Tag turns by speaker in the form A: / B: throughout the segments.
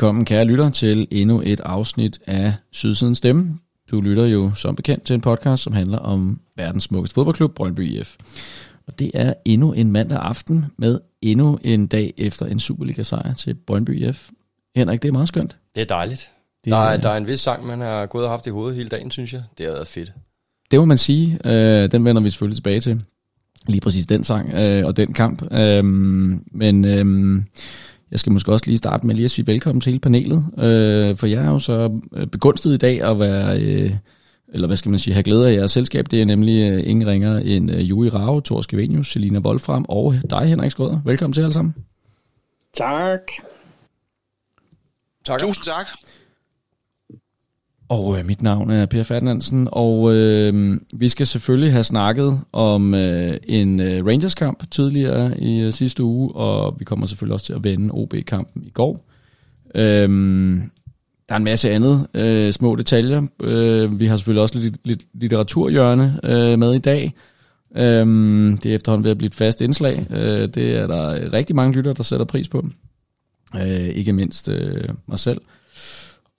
A: Velkommen, kære lytter, til endnu et afsnit af Sydsiden Stemme. Du lytter jo som bekendt til en podcast, som handler om verdens smukkeste fodboldklub, Brøndby IF. Og det er endnu en mandag aften med endnu en dag efter en Superliga-sejr til Brøndby IF. Henrik, det er meget skønt.
B: Det er dejligt. Det, der, er, der er en vis sang, man har gået og haft i hovedet hele dagen, synes jeg. Det har været fedt.
A: Det må man sige. Øh, den vender vi selvfølgelig tilbage til. Lige præcis den sang øh, og den kamp. Øh, men... Øh, jeg skal måske også lige starte med lige at sige velkommen til hele panelet, øh, for jeg er jo så øh, begunstet i dag at være, øh, eller hvad skal man sige, have glæde af jeres selskab. Det er nemlig øh, ingen ringer end øh, Juri Rao, Thor Skevenius, Selina Wolfram og dig, Henrik Skrøder. Velkommen til alle sammen.
C: Tak.
D: Tak. Tusind tak.
A: Og øh, mit navn er Per Ferdinandsen, og øh, vi skal selvfølgelig have snakket om øh, en øh, Rangers-kamp tidligere i øh, sidste uge, og vi kommer selvfølgelig også til at vende OB-kampen i går. Øh, der er en masse andet øh, små detaljer. Øh, vi har selvfølgelig også lidt, lidt litteraturhjørne øh, med i dag. Øh, det er efterhånden ved at blive et fast indslag. Øh, det er der rigtig mange lytter, der sætter pris på. Øh, ikke mindst øh, mig selv.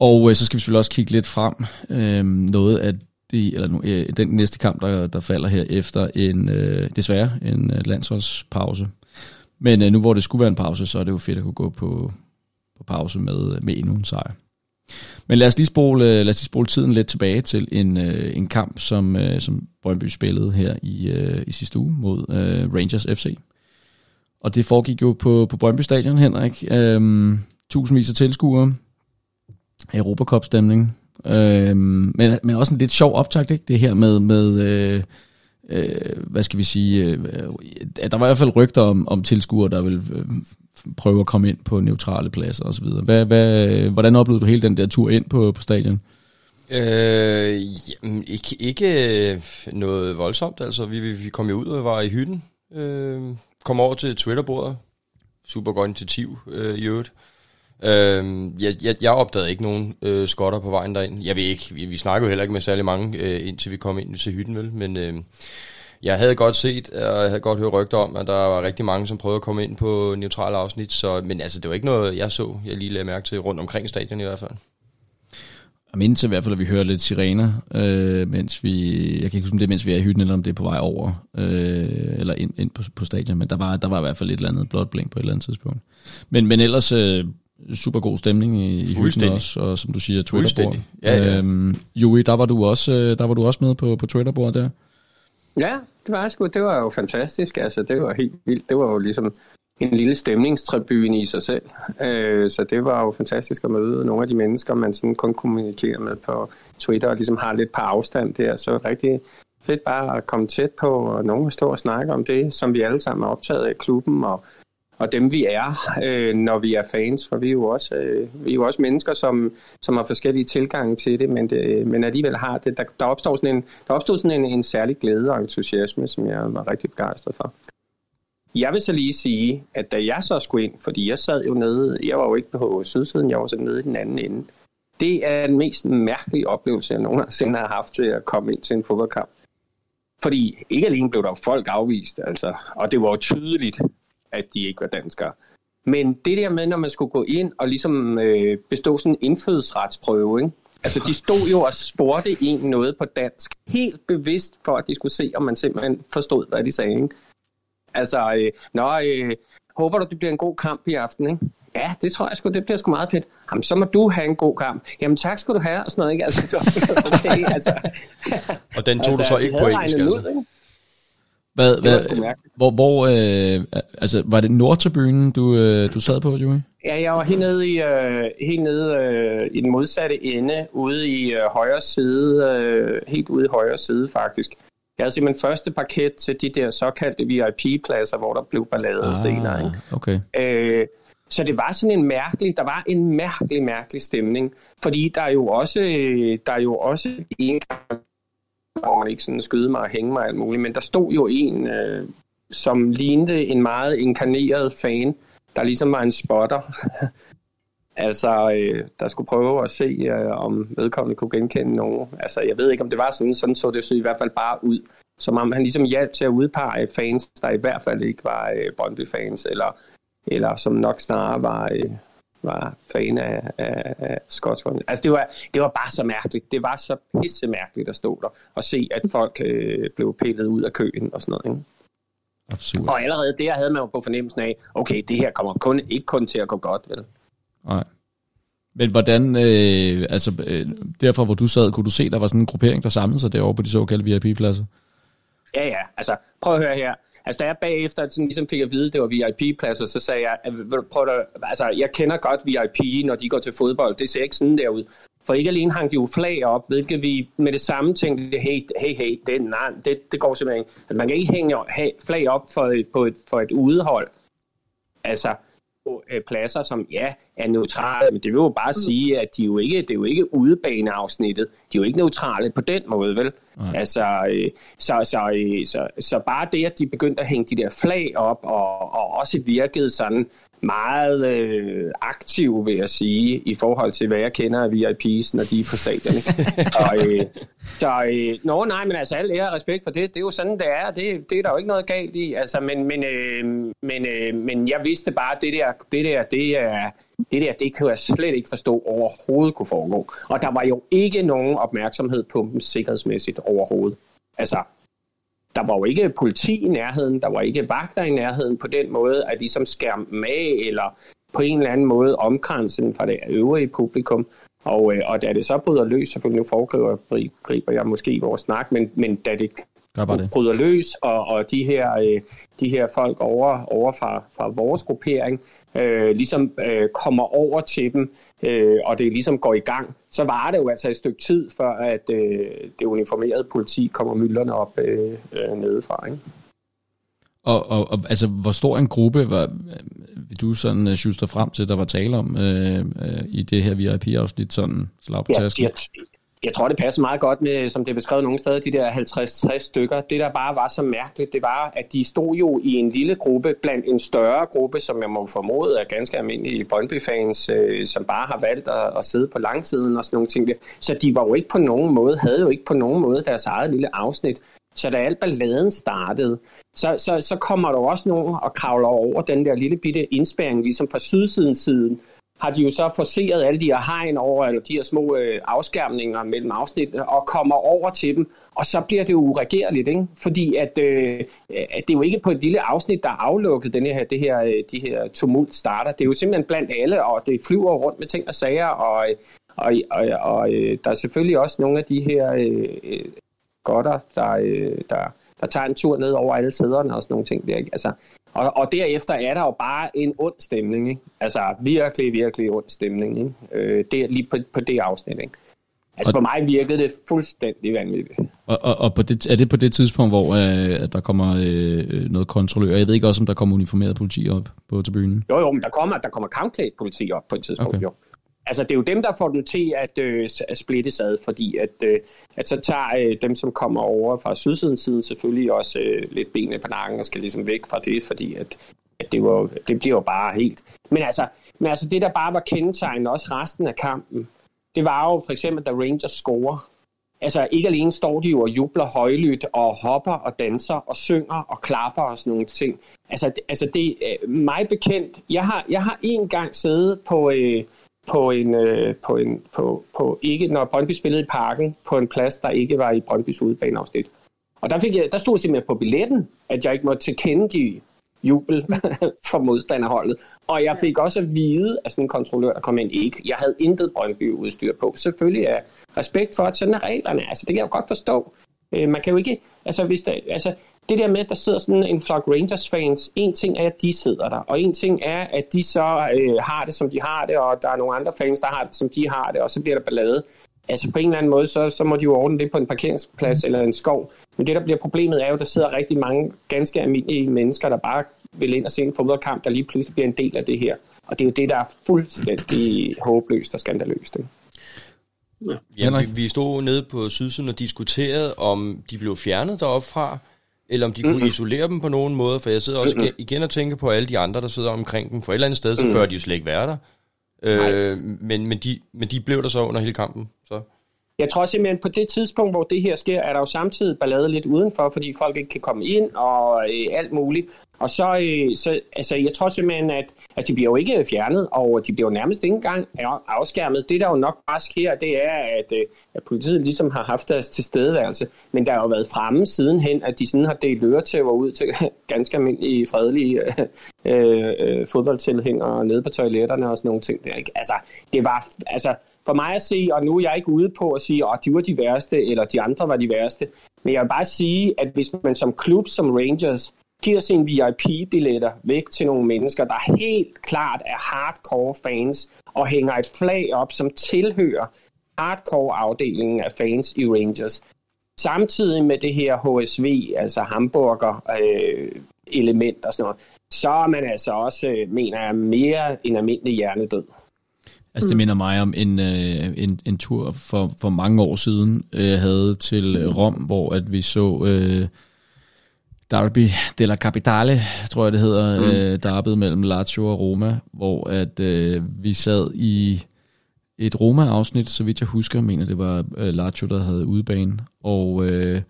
A: Og øh, så skal vi selvfølgelig også kigge lidt frem. Øh, noget af de, eller nu, øh, den næste kamp, der, der falder her efter en, øh, desværre, en øh, landsholdspause. Men øh, nu hvor det skulle være en pause, så er det jo fedt at kunne gå på, på pause med, med endnu en sejr. Men lad os lige spole, øh, lad os lige spole tiden lidt tilbage til en, øh, en kamp, som, øh, som Brøndby spillede her i, øh, i sidste uge mod øh, Rangers FC. Og det foregik jo på, på Brøndby Stadion, Henrik. Øh, tusindvis af tilskuere, Europacup-stemning. Øh, men, men også en lidt sjov optakt, ikke? Det her med, med øh, øh, hvad skal vi sige, øh, der var i hvert fald rygter om, om tilskuere, der vil øh, prøve at komme ind på neutrale pladser osv. Hvad, hvad, hvordan oplevede du hele den der tur ind på, på stadion?
B: Øh, jamen, ikke, ikke øh, noget voldsomt. Altså, vi, vi kom jo ud og var i hytten. Øh, kom over til Twitterbordet. Super godt initiativ øh, i øvrigt. Øh, Øhm, jeg, jeg, jeg opdagede ikke nogen øh, skotter på vejen derind. Jeg ved ikke, vi, vi snakkede jo heller ikke med særlig mange, øh, indtil vi kom ind til hytten, vel? Men øh, jeg havde godt set, og jeg havde godt hørt rygter om, at der var rigtig mange, som prøvede at komme ind på neutrale afsnit. Så, men altså, det var ikke noget, jeg så, jeg lige lagde mærke til rundt omkring stadion i hvert fald.
A: Om indtil i hvert fald, at vi hører lidt sirener, øh, mens vi, jeg kan ikke huske, om det er, mens vi er i hytten, eller om det er på vej over, øh, eller ind, ind på, på stadion, men der var, der var i hvert fald et eller andet blåt blink på et eller andet tidspunkt. Men, men ellers, øh, super god stemning i, i hytten også, og som du siger, Twitterbord. Ja, ja. Øhm, Juri, der var du også, øh, der var du også med på, på Twitterbord der.
C: Ja, det var sgu, det var jo fantastisk, altså. Det var helt vildt, det var jo ligesom en lille stemningstribune i sig selv, øh, så det var jo fantastisk at møde nogle af de mennesker, man sådan kun kommunikerer med på Twitter, og ligesom har lidt på afstand der, så rigtig fedt bare at komme tæt på, og nogen vil stå og snakke om det, som vi alle sammen er optaget af klubben, og og dem vi er, øh, når vi er fans, for vi er jo også, øh, vi er jo også mennesker, som, som har forskellige tilgange til det, men, det, men alligevel har det. Der, der opstår sådan, en, der opstod sådan en, en særlig glæde og entusiasme, som jeg var rigtig begejstret for. Jeg vil så lige sige, at da jeg så skulle ind, fordi jeg sad jo nede, jeg var jo ikke på sydsiden, jeg var så nede i den anden ende. Det er den mest mærkelige oplevelse, jeg nogensinde har haft til at komme ind til en fodboldkamp. Fordi ikke alene blev der folk afvist, altså, og det var jo tydeligt, at de ikke var danskere. Men det der med, når man skulle gå ind og ligesom øh, bestå sådan en indfødsretsprøve, ikke? Altså, de stod jo og spurgte en noget på dansk, helt bevidst for, at de skulle se, om man simpelthen forstod, hvad de sagde, ikke? Altså, øh, nå, øh, håber du, det bliver en god kamp i aften, ikke? Ja, det tror jeg sgu, det bliver sgu meget fedt. Jamen, så må du have en god kamp. Jamen, tak skal du have, og sådan noget, ikke? Altså, okay,
B: altså. og den tog altså, du så ikke på engelsk, altså? Ud, ikke?
A: Hvad, hvad, hvor, hvor øh, altså, var det Nordtribunen, du, øh, du sad på, Joey?
C: Ja, jeg var helt nede i, øh, helt nede, øh, i den modsatte ende, ude i øh, højre side, øh, helt ude i højre side faktisk. Jeg havde simpelthen første parket til de der såkaldte VIP-pladser, hvor der blev ballade ah, senere. Ikke?
A: Okay.
C: Øh, så det var sådan en mærkelig, der var en mærkelig, mærkelig stemning, fordi der er jo også, der er jo også en må man ikke sådan skyde mig og hænge mig alt muligt, men der stod jo en, øh, som lignede en meget inkarneret fan, der ligesom var en spotter. altså, øh, der skulle prøve at se, øh, om vedkommende kunne genkende nogen. Altså, jeg ved ikke, om det var sådan, sådan så det så i hvert fald bare ud. Som om han ligesom hjalp til at udpege fans, der i hvert fald ikke var øh, Brøndby-fans, eller, eller som nok snarere var, øh, var fan af, af, af Skotskånd. Altså det var, det var bare så mærkeligt. Det var så pisse mærkeligt at stå der og se, at folk øh, blev pillet ud af køen og sådan noget. Ikke?
A: Absurd.
C: Og allerede der havde man jo på fornemmelsen af, okay, det her kommer kun, ikke kun til at gå godt, vel?
A: Nej. Men hvordan, øh, altså øh, derfra hvor du sad, kunne du se, der var sådan en gruppering, der samlede sig derovre på de såkaldte VIP-pladser?
C: Ja, ja, altså prøv at høre her. Altså da jeg bagefter sådan, ligesom fik at vide, at det var VIP-pladser, så sagde jeg, at, prøv at, altså jeg kender godt VIP, når de går til fodbold. Det ser ikke sådan derud. For ikke alene hang de jo flag op, hvilket vi med det samme tænkte, hey, hey, hey, det, nej, det, det går simpelthen ikke. At man kan ikke hænge flag op for et, på et, for et udehold. Altså, øh, pladser, som ja, er neutrale, men det vil jo bare sige, at de jo ikke, det er jo ikke udebaneafsnittet. De er jo ikke neutrale på den måde, vel? Nej. Altså, øh, så, så, øh, så, så bare det, at de begyndte at hænge de der flag op, og, og også virkede sådan meget øh, aktiv, vil jeg sige, i forhold til, hvad jeg kender af VIP's, når de er på stadion. og, øh, så, øh, nå, nej, men altså, alle ære respekt for det. Det er jo sådan, det er. Det, det er der jo ikke noget galt i. Altså, men, men, øh, men, øh, men jeg vidste bare, at det der, det der, det er... Det der, det kan jeg slet ikke forstå overhovedet kunne foregå. Og der var jo ikke nogen opmærksomhed på dem sikkerhedsmæssigt overhovedet. Altså, der var jo ikke politi i nærheden, der var ikke vagter i nærheden på den måde, at de som skærmte med, eller på en eller anden måde omkransen fra det øvrige publikum. Og, øh, og da det så bryder løs, selvfølgelig nu foregriber griber jeg måske i vores snak, men, men da det, det. bryder løs, og, og de, her, øh, de her folk over, over fra, fra vores gruppering øh, ligesom øh, kommer over til dem, øh, og det ligesom går i gang, så var det jo altså et stykke tid, før at øh, det uniformerede politi kommer mylderne op øh, øh, nedefra. Ikke?
A: Og, og, og altså, hvor stor en gruppe var, vil du sådan uh, juster frem til, der var tale om øh, øh, i det her VIP-afsnit, sådan slag på ja,
C: jeg, jeg tror, det passer meget godt med, som det er beskrevet nogle steder, de der 50-60 stykker. Det, der bare var så mærkeligt, det var, at de stod jo i en lille gruppe blandt en større gruppe, som jeg må formode er ganske almindelige Brøndby-fans, øh, som bare har valgt at, at sidde på langsiden og sådan nogle ting. Så de var jo ikke på nogen måde, havde jo ikke på nogen måde deres eget lille afsnit. Så da alt balladen startede, så, så, så kommer der også nogen og kravler over den der lille bitte indspæring, ligesom på sydsidens siden, har de jo så forseret alle de her hegn over, eller de her små øh, afskærmninger mellem afsnittene, øh, og kommer over til dem, og så bliver det jo uregerligt, ikke? fordi at, øh, at det er jo ikke på et lille afsnit, der er aflukket, den her, det her, øh, de her tumult starter. Det er jo simpelthen blandt alle, og det flyver rundt med ting og sager, og, og, og, og, og der er selvfølgelig også nogle af de her øh godter, der, øh, der, der tager en tur ned over alle sæderne og sådan nogle ting. Der, ikke? Altså, og, og derefter er der jo bare en ond stemning. Ikke? Altså virkelig, virkelig ond stemning. Ikke? Øh, det lige på, på det afsnit. Ikke? Altså og, for mig virkede det fuldstændig vanvittigt.
A: Og, og, og på det, er det på det tidspunkt, hvor øh, der kommer øh, noget kontrollør? Jeg ved ikke også, om der kommer uniformeret politi op på tribunen?
C: Jo, jo, men der kommer, der kommer kampklædt politi op på et tidspunkt, okay. jo. Altså, det er jo dem, der får den til at, øh, at splittes ad, fordi at, øh, at så tager øh, dem, som kommer over fra sydsiden siden, selvfølgelig også øh, lidt benene på nakken og skal ligesom væk fra det, fordi at, at det, var, det bliver jo bare helt... Men altså, men altså, det, der bare var kendetegnende også resten af kampen, det var jo for eksempel, da Rangers scorer. Altså, ikke alene står de jo og jubler højlydt og hopper og danser og synger og klapper og sådan nogle ting. Altså, det, altså det er mig bekendt. Jeg har, jeg har en gang siddet på... Øh, på en, øh, på en på, på ikke, når Brøndby spillede i parken, på en plads, der ikke var i Brøndbys udebaneafsnit. Og der, fik jeg, der stod simpelthen på billetten, at jeg ikke måtte tilkendegive jubel for modstanderholdet. Og jeg fik også at vide af sådan en kontrollør, der kom ind, ikke. Jeg havde intet Brøndby-udstyr på. Selvfølgelig er respekt for, at sådan er reglerne. Altså, det kan jeg jo godt forstå. Øh, man kan jo ikke, altså hvis der, altså, det der med, at der sidder sådan en flok Rangers-fans, en ting er, at de sidder der, og en ting er, at de så øh, har det, som de har det, og der er nogle andre fans, der har det, som de har det, og så bliver der ballade. Altså på en eller anden måde, så, så må de jo ordne det på en parkeringsplads eller en skov. Men det, der bliver problemet, er jo, at der sidder rigtig mange ganske almindelige mennesker, der bare vil ind og se en fodboldkamp, der lige pludselig bliver en del af det her. Og det er jo det, der er fuldstændig håbløst og skandaløst. Ikke?
B: Ja, ja vi, vi stod nede på sydsiden og diskuterede, om de blev fjernet deroppe fra, eller om de kunne mm-hmm. isolere dem på nogen måde, for jeg sidder også mm-hmm. igen og tænker på alle de andre, der sidder omkring dem, for et eller andet sted, så mm. bør de jo slet ikke være der. Øh, men, men, de, men de blev der så under hele kampen. Så
C: jeg tror simpelthen, på det tidspunkt, hvor det her sker, er der jo samtidig ballade lidt udenfor, fordi folk ikke kan komme ind og øh, alt muligt. Og så, øh, så altså, jeg tror simpelthen, at altså, de bliver jo ikke fjernet, og de bliver jo nærmest ikke engang afskærmet. Det, der jo nok bare sker, det er, at, øh, at politiet ligesom har haft deres tilstedeværelse, men der har jo været fremme sidenhen, at de sådan har delt øretæver ud til ganske almindelige, fredelige øh, øh, fodboldtilhængere nede på toiletterne og sådan nogle ting der. Ikke? Altså, det var, altså, for mig at se, og nu er jeg ikke ude på at sige, at de var de værste, eller de andre var de værste, men jeg vil bare sige, at hvis man som klub som Rangers giver sine VIP-billetter væk til nogle mennesker, der helt klart er hardcore fans, og hænger et flag op, som tilhører hardcore-afdelingen af fans i Rangers, samtidig med det her HSV, altså hamburger øh, element og sådan noget, så er man altså også, øh, mener jeg, mere end almindelig hjernedød.
A: Altså det minder mig om en, øh, en, en tur for, for mange år siden, øh, jeg havde til Rom, hvor at vi så øh, Derby della Capitale, tror jeg det hedder, mm. øh, derbyet mellem Lazio og Roma, hvor at øh, vi sad i et Roma-afsnit, så vidt jeg husker, mener det var øh, Lazio, der havde udebane, og øh,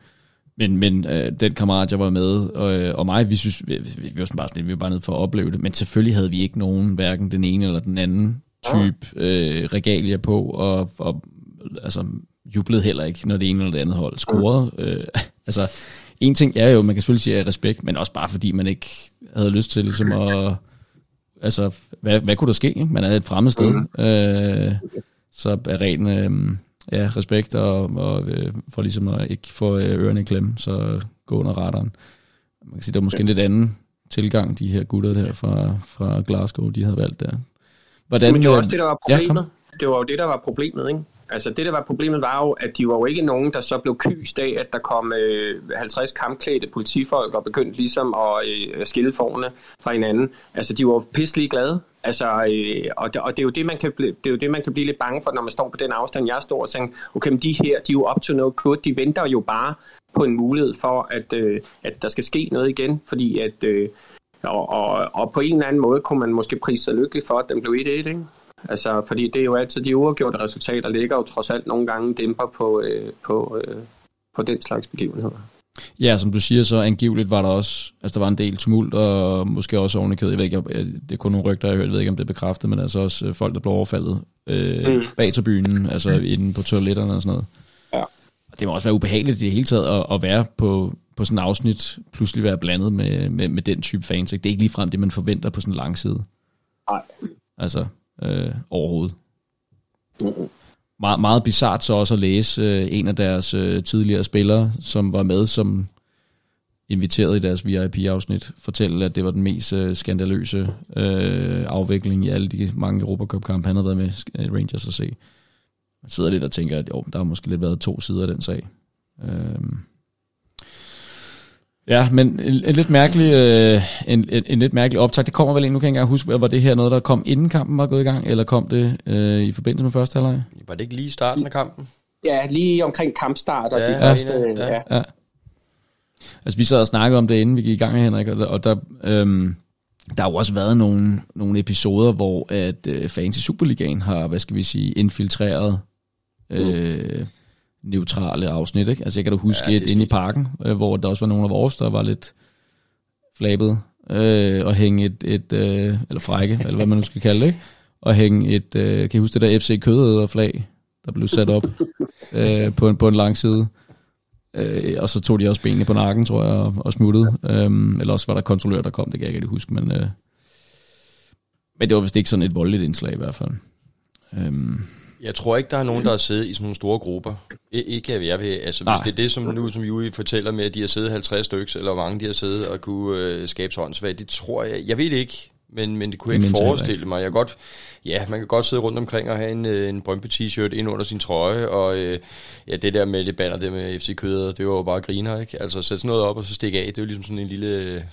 A: men, men øh, den kammerat, jeg var med, og, øh, og mig, vi synes, vi, vi, vi var sådan bare sådan, vi var bare nede for at opleve det, men selvfølgelig havde vi ikke nogen, hverken den ene eller den anden type øh, regalia på, og, og altså, jublede heller ikke, når det ene eller det andet hold scorede. Øh, altså, en ting er jo, man kan selvfølgelig sige af respekt, men også bare fordi man ikke havde lyst til ligesom at... Altså, hvad, hvad kunne der ske? Ikke? Man er et fremmed sted. Mm. Øh, så er ren øh, ja, respekt, og, og øh, for ligesom at ikke få øh, ørerne i klemme, så gå under radaren. Man kan sige, det var måske en lidt anden tilgang, de her gutter der fra, fra Glasgow, de havde valgt der.
C: Hvordan, Men det var også det, der var problemet. Ja, det var jo det, der var problemet, ikke? Altså det, der var problemet, var jo, at de var jo ikke nogen, der så blev kyst af, at der kom øh, 50 kampklædte politifolk og begyndte ligesom at øh, skille forne fra hinanden. Altså de var pisselig glade. Altså, øh, og, det, og det, er jo det, man kan blive, det er jo det, man kan blive lidt bange for, når man står på den afstand, jeg står og tænker, okay, men de her, de er jo op til noget good. De venter jo bare på en mulighed for, at, øh, at der skal ske noget igen, fordi at... Øh, og, og, og på en eller anden måde kunne man måske prise sig lykkelig for, at den blev 1-1, ikke? Altså, fordi det er jo altid de uafgjorte resultater, ligger jo trods alt nogle gange dæmper på, øh, på, øh, på den slags begivenheder.
A: Ja, som du siger, så angiveligt var der også, altså der var en del tumult, og måske også oven i jeg ved ikke, det er kun nogle rygter, jeg hørt, jeg ved ikke, om det er bekræftet, men altså også øh, folk, der blev overfaldet øh, mm. bag tribunen, altså mm. inde på toiletterne og sådan noget.
C: Ja.
A: Og det må også være ubehageligt i det hele taget at, at være på, på sådan et afsnit, pludselig være blandet med, med, med den type fans. Ikke? Det er ikke ligefrem det, man forventer på sådan en lang side.
C: Nej.
A: Altså, øh, overhovedet. Mm-hmm. Meget, meget bizart så også at læse øh, en af deres øh, tidligere spillere, som var med som inviteret i deres VIP-afsnit, fortælle, at det var den mest øh, skandaløse øh, afvikling i alle de mange Europacup-kampe, han havde været med øh, Rangers at se. Man sidder lidt og tænker, at jo, der har måske lidt været to sider af den sag. Øh, Ja, men en, en lidt mærkelig, øh, en, en, en lidt mærkelig optag. Det kommer vel ind, nu kan jeg ikke engang huske, var det her noget, der kom inden kampen var gået i gang, eller kom det øh, i forbindelse med første halvleg?
B: Var det ikke lige i starten af kampen?
C: Ja, lige omkring kampstart og
B: ja,
C: de første... Ja, ja.
A: ja. Altså, vi sad og snakkede om det, inden vi gik i gang, Henrik, og der, og der, øhm, der har jo også været nogle, nogle episoder, hvor at øh, fans i Superligaen har, hvad skal vi sige, infiltreret øh, mm neutrale afsnit. Ikke? Altså jeg kan da huske ja, et inde i parken, øh, hvor der også var nogle af vores, der var lidt flabet øh, og hænge et, et øh, eller frække, eller hvad man nu skal kalde det, ikke? og hænge et, øh, kan I huske det der FC Kødæder flag, der blev sat op øh, på, en, på en lang side. Øh, og så tog de også benene på nakken, tror jeg, og, og smuttede. Øh, eller også var der kontrollør, der kom, det kan jeg ikke huske, men, øh, men det var vist ikke sådan et voldeligt indslag i hvert fald. Øh,
B: jeg tror ikke, der er nogen, der har siddet i sådan nogle store grupper. I, ikke at jeg vil, altså Nej. hvis det er det, som nu som Juri fortæller med, at de har siddet 50 stykker, eller hvor mange de har siddet og kunne øh, skabe håndsvagt, det tror jeg, jeg ved det ikke, men, men det kunne jeg ikke forestille mig. Jeg godt, ja, man kan godt sidde rundt omkring og have en, øh, en Brøndby t-shirt ind under sin trøje, og øh, ja, det der med det banner, det med FC Køder, det var jo bare griner, ikke? Altså sætte sådan noget op og så stikke af, det er jo ligesom sådan en lille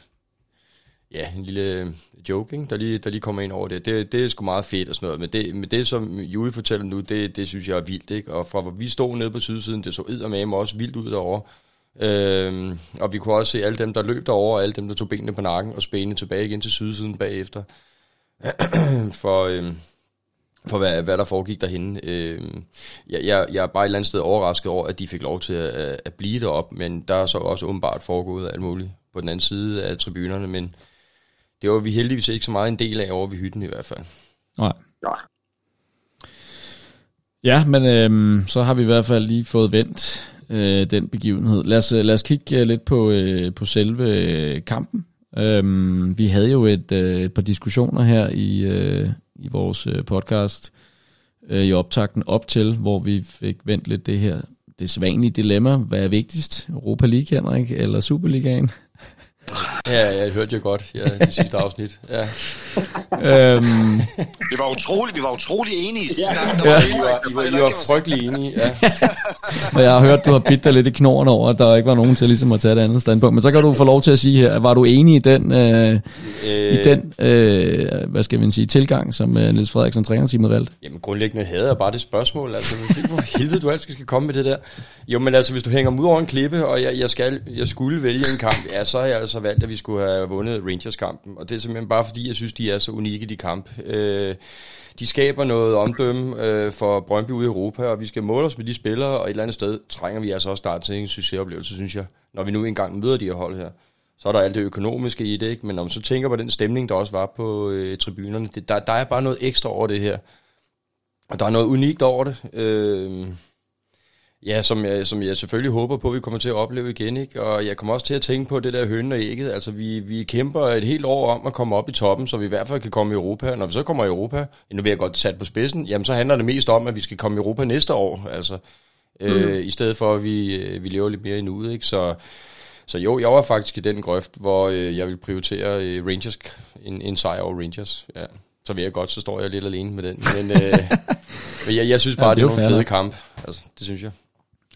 B: ja, en lille joking, joke, ikke? Der, lige, der lige kommer ind over det. det. Det er sgu meget fedt og sådan noget, men det, men det som Julie fortæller nu, det, det synes jeg er vildt, ikke? Og fra hvor vi stod nede på sydsiden, det så eddermame også vildt ud derovre. Øhm, og vi kunne også se alle dem, der løb derover, og alle dem, der tog benene på nakken og spændte tilbage igen til sydsiden bagefter. for, øhm, for hvad, hvad der foregik derhen. Øhm, jeg, jeg, jeg er bare et eller andet sted overrasket over, at de fik lov til at, at blive derop, men der er så også åbenbart foregået alt muligt på den anden side af tribunerne, men det var vi heldigvis ikke så meget en del af over ved hytten i hvert fald.
A: Nej.
C: Nej.
A: Ja, men øhm, så har vi i hvert fald lige fået vendt øh, den begivenhed. Lad os, lad os kigge lidt på, øh, på selve øh, kampen. Øhm, vi havde jo et, øh, et par diskussioner her i, øh, i vores øh, podcast øh, i optakten op til, hvor vi fik vendt lidt det her det sædvanlige dilemma. Hvad er vigtigst? Europa League, Henrik, eller Superligaen?
B: Ja, jeg hørte jo godt ja, det sidste afsnit. Ja.
A: øhm,
D: Vi var utrolig, vi var utrolig enige i sidste gang.
B: Ja, I var, I var, I var frygtelig enige. Ja.
A: og jeg har hørt, du har bidt dig lidt i knoren over, at der ikke var nogen til ligesom at tage et andet standpunkt. Men så kan du få lov til at sige her, var du enig i den, øh, øh, i den øh, hvad skal vi sige, tilgang, som øh, Niels Frederiksen trænerteamet valgte?
B: Jamen grundlæggende havde jeg bare det spørgsmål. Altså, hvor helvede du altid skal komme med det der. Jo, men altså, hvis du hænger mig ud over en klippe, og jeg, jeg, skal, jeg skulle vælge en kamp, ja, så har jeg altså valgt, at vi skulle have vundet Rangers-kampen. Og det er simpelthen bare fordi, jeg synes, de er så unikke, de kamp. Øh, de skaber noget omdømme øh, for Brøndby ude i Europa, og vi skal måle os med de spillere, og et eller andet sted trænger vi altså også start til en succesoplevelse, synes jeg, når vi nu engang møder de her hold her. Så er der alt det økonomiske i det, ikke? men når man så tænker på den stemning, der også var på øh, tribunerne, det, der, der er bare noget ekstra over det her. Og der er noget unikt over det. Øh, Ja, som jeg, som jeg selvfølgelig håber på, at vi kommer til at opleve igen. Ikke? Og jeg kommer også til at tænke på det der høne og ægget. Altså, vi, vi kæmper et helt år om at komme op i toppen, så vi i hvert fald kan komme i Europa. Når vi så kommer i Europa, nu vil jeg godt sat på spidsen, jamen så handler det mest om, at vi skal komme i Europa næste år. Altså, øh, mm. øh, I stedet for, at vi, øh, vi lever lidt mere i nuet. Ikke? Så, så jo, jeg var faktisk i den grøft, hvor øh, jeg vil prioritere øh, Rangers, en, en sejr over Rangers. Ja. Så vil jeg godt, så står jeg lidt alene med den. Men, øh, men jeg, jeg synes bare, ja, det, det er nogle fede kamp. Altså, det synes jeg.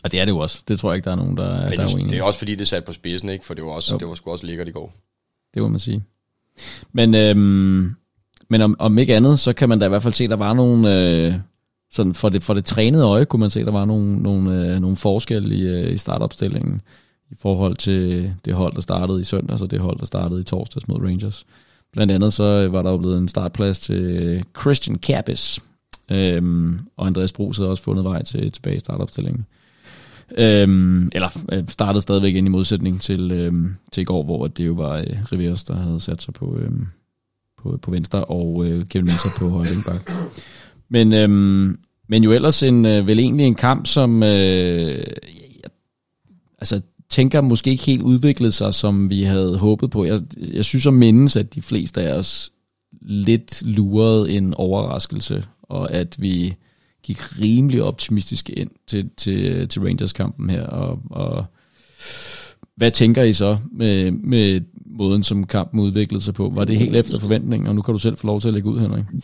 A: Og det er det jo også. Det tror jeg ikke, der er nogen, der,
B: Men
A: der er
B: uenige. Det er også fordi, det er sat på spidsen, ikke? For det var, også, det var sgu også lækkert i går.
A: Det må man sige. Men, øhm, men om, om ikke andet, så kan man da i hvert fald se, at der var nogle... Øh, sådan for det, for det trænede øje kunne man se, at der var nogle, nogle, øh, nogle forskelle i, øh, i startopstillingen i forhold til det hold, der startede i søndags, og det hold, der startede i torsdags mod Rangers. Blandt andet så var der jo blevet en startplads til Christian Kappes, øhm, og Andreas Brugs havde også fundet vej til, tilbage i startopstillingen. Øhm, eller øh, startede stadigvæk ind i modsætning til, øhm, til i går, hvor det jo var øh, Riveros, der havde sat sig på, øhm, på, på venstre, og øh, Kevin Mensah på højre vingbak. Men, øhm, men jo ellers en, øh, vel egentlig en kamp, som øh, jeg, altså, tænker måske ikke helt udviklede sig, som vi havde håbet på. Jeg, jeg synes at mindes, at de fleste af os lidt lurede en overraskelse, og at vi gik rimelig optimistisk ind til, til, til Rangers-kampen her, og, og hvad tænker I så med, med måden, som kampen udviklede sig på? Var det helt efter forventningen, og nu kan du selv få lov til at lægge ud, Henrik?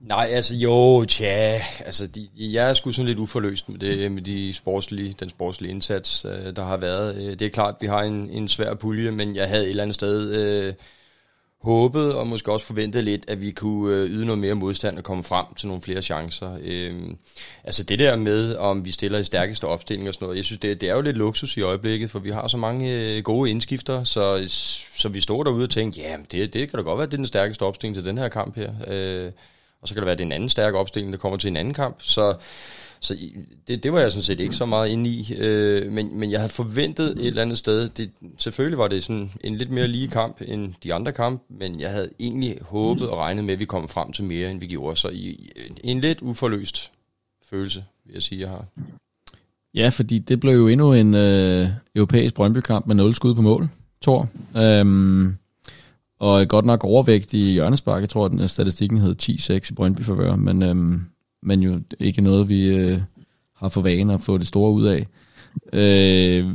B: Nej, altså jo, tja, altså de, jeg er sgu sådan lidt uforløst med det, med de sportslige, den sportslige indsats, øh, der har været. Øh, det er klart, vi har en, en svær pulje, men jeg havde et eller andet sted øh, håbet og måske også forventet lidt, at vi kunne øh, yde noget mere modstand og komme frem til nogle flere chancer. Øhm, altså det der med, om vi stiller i stærkeste opstilling og sådan noget, jeg synes, det, det er jo lidt luksus i øjeblikket, for vi har så mange øh, gode indskifter, så, så vi står derude og tænker, ja, det, det kan da godt være, det er den stærkeste opstilling til den her kamp her. Øh, og så kan det være, at det er en anden stærk opstilling, der kommer til en anden kamp. Så så det, det var jeg sådan set ikke så meget inde i, øh, men, men jeg havde forventet et eller andet sted, det, selvfølgelig var det sådan en lidt mere lige kamp end de andre kampe, men jeg havde egentlig håbet og regnet med, at vi kom frem til mere, end vi gjorde, så i, en lidt uforløst følelse, vil jeg sige, jeg har.
A: Ja, fordi det blev jo endnu en øh, europæisk Brøndby-kamp med 0 skud på mål, Thor. Øhm, og godt nok overvægt i hjørnespark. Jeg tror, at den statistikken hed 10-6 i Brøndby forvør, men øhm, men jo ikke noget, vi øh, har for vane at få det store ud af. Øh,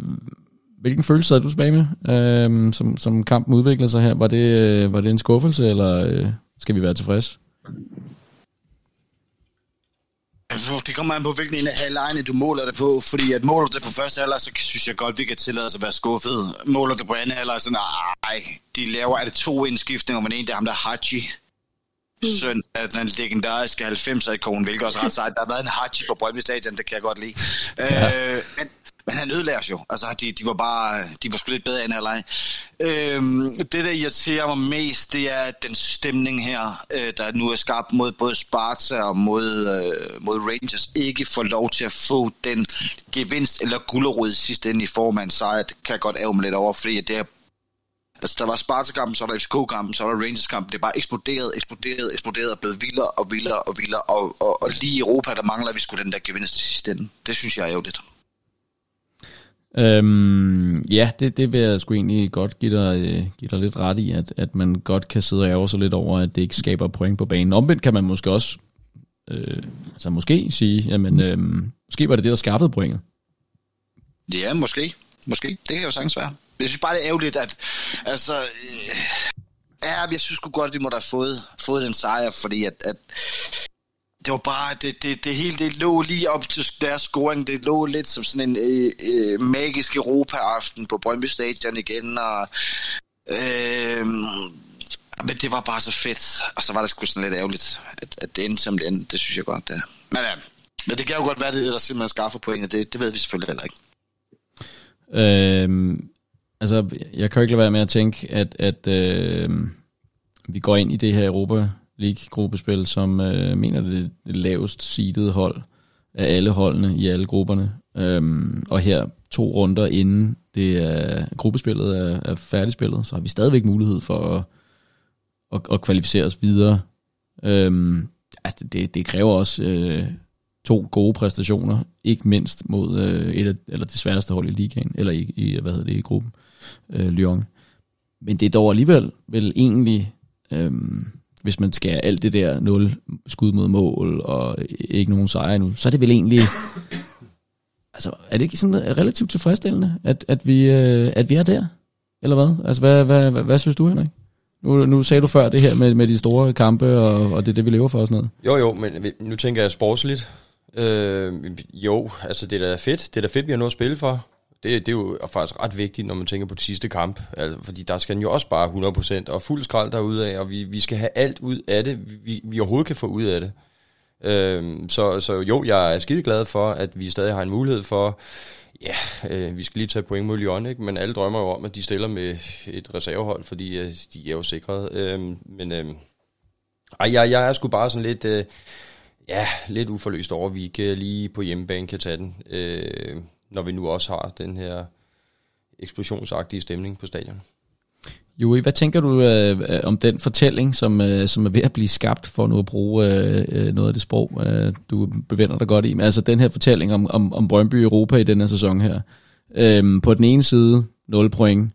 A: hvilken følelse havde du tilbage med, øh, som, som kampen udviklede sig her? Var det, øh, var det en skuffelse, eller øh, skal vi være tilfredse?
D: Altså, det kommer an på, hvilken en af halvlejene du måler det på, fordi at måler det på første halvleg, så synes jeg godt, vi kan tillade os at være skuffet. Måler det på anden halvleg, så nej, de laver, er det to indskiftninger, men en, der er ham der Haji, Mm. søn af den legendariske 90'er-ikon, hvilket også ret sejt. Der har været en Hachi på Brøndby Stadion, det kan jeg godt lide. Ja. Øh, men, Men han ødelagde os jo. Altså, de, de var bare, de var sgu lidt bedre end halvleg. Øhm, det, der irriterer mig mest, det er den stemning her, øh, der nu er skabt mod både Sparta og mod, øh, mod Rangers, ikke får lov til at få den gevinst eller gulderud sidste ende i form af en sejr. Det kan jeg godt ære mig lidt over, fordi det er Altså, der var Sparta-kampen, så var der FCK-kampen, så var der Rangers-kampen. Det er bare eksploderet, eksploderet, eksploderet og blevet vildere og vildere og vildere. Og, og, og lige i Europa, der mangler vi skulle den der gevinst i sidste ende. Det synes jeg er jo lidt.
A: Øhm, ja, det, det vil jeg sgu egentlig godt give dig, øh, give dig lidt ret i, at, at man godt kan sidde og ærge sig lidt over, at det ikke skaber point på banen. Omvendt kan man måske også, øh, altså måske sige, jamen, øh, måske var det det, der skaffede pointet.
D: Ja, måske. Måske. Det kan jo sagtens være. Jeg synes bare, det er ærgerligt, at... Altså... Øh, ja, jeg synes sgu godt, at vi måtte have fået, fået den sejr, fordi at, at det var bare, det, det, det hele, det lå lige op til deres scoring, det lå lidt som sådan en øh, øh, magisk Europa-aften på Brøndby Stadion igen, og øh, men det var bare så fedt, og så var det sgu sådan lidt ærgerligt, at, at det endte som det endte, det synes jeg godt, det Men, ja, men det kan jo godt være, det der simpelthen skaffer pointet, det, det ved vi selvfølgelig heller ikke.
A: Øhm, altså, jeg kan jo ikke lade være med at tænke, at, at øh, vi går ind i det her Europa League-gruppespil, som øh, mener det er det lavest seedede hold af alle holdene i alle grupperne. Øhm, og her to runder inden det er, gruppespillet er, er færdigspillet, så har vi stadigvæk mulighed for at, at, at kvalificere os videre. Øhm, altså det, det kræver også øh, to gode præstationer, ikke mindst mod øh, et af, eller det sværeste hold i ligaen, eller i, i hvad hedder det, i gruppen, øh, Lyon. Men det er dog alligevel vel egentlig, øh, hvis man skal alt det der nul skud mod mål, og ikke nogen sejre nu, så er det vel egentlig, altså er det ikke sådan relativt tilfredsstillende, at, at, vi, øh, at vi er der? Eller hvad? Altså hvad, hvad, hvad, hvad synes du, Henrik? Nu, nu sagde du før det her med, med de store kampe, og, og det er det, vi lever for og sådan noget.
B: Jo, jo, men nu tænker jeg sportsligt. Øh, jo, altså det er da fedt. Det er da fedt, vi har noget at spille for. Det, det er jo faktisk ret vigtigt, når man tænker på det sidste kamp. Altså, fordi der skal den jo også bare 100% og fuld skrald derude af, og vi, vi skal have alt ud af det, vi, vi overhovedet kan få ud af det. Øhm, så, så jo, jeg er skide glad for, at vi stadig har en mulighed for, ja, øh, vi skal lige tage point mod Lyon, ikke? men alle drømmer jo om, at de stiller med et reservehold, fordi øh, de er jo sikret. Øhm, men øh, ej, jeg, jeg er sgu bare sådan lidt... Øh, ja, lidt uforløst over, at vi ikke øh, lige på hjemmebane kan tage den, øh, når vi nu også har den her eksplosionsagtige stemning på stadion.
A: Joey, hvad tænker du øh, øh, om den fortælling, som, øh, som er ved at blive skabt, for nu at bruge øh, øh noget af det sprog, øh, du bevinder dig godt i? Men altså den her fortælling om, om, om Brøndby Europa i denne sæson her. Øh, på den ene side, 0 point,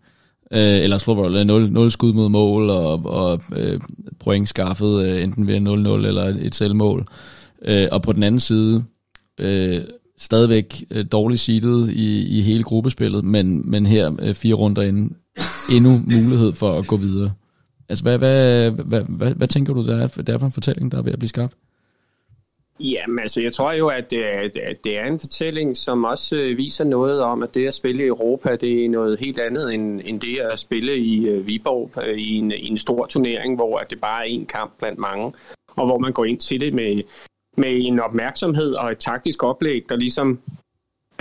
A: øh, eller slå 0, 0 skud mod mål, og, og øh, point skaffet øh, enten ved 0-0 eller et selvmål. Øh, og på den anden side, øh, stadigvæk øh, dårligt seedet i, i hele gruppespillet, men, men her øh, fire runder inden, endnu mulighed for at gå videre. Altså, hvad, hvad, hvad, hvad, hvad tænker du, der er, der er for en fortælling, der er ved at blive skabt?
C: Jamen altså, jeg tror jo, at øh, det, er, at det er en fortælling, som også øh, viser noget om, at det at spille i Europa, det er noget helt andet end, end det at spille i uh, Viborg i, en, i en stor turnering, hvor at det bare er en kamp blandt mange, og hvor man går ind til det med, med en opmærksomhed og et taktisk oplæg, der ligesom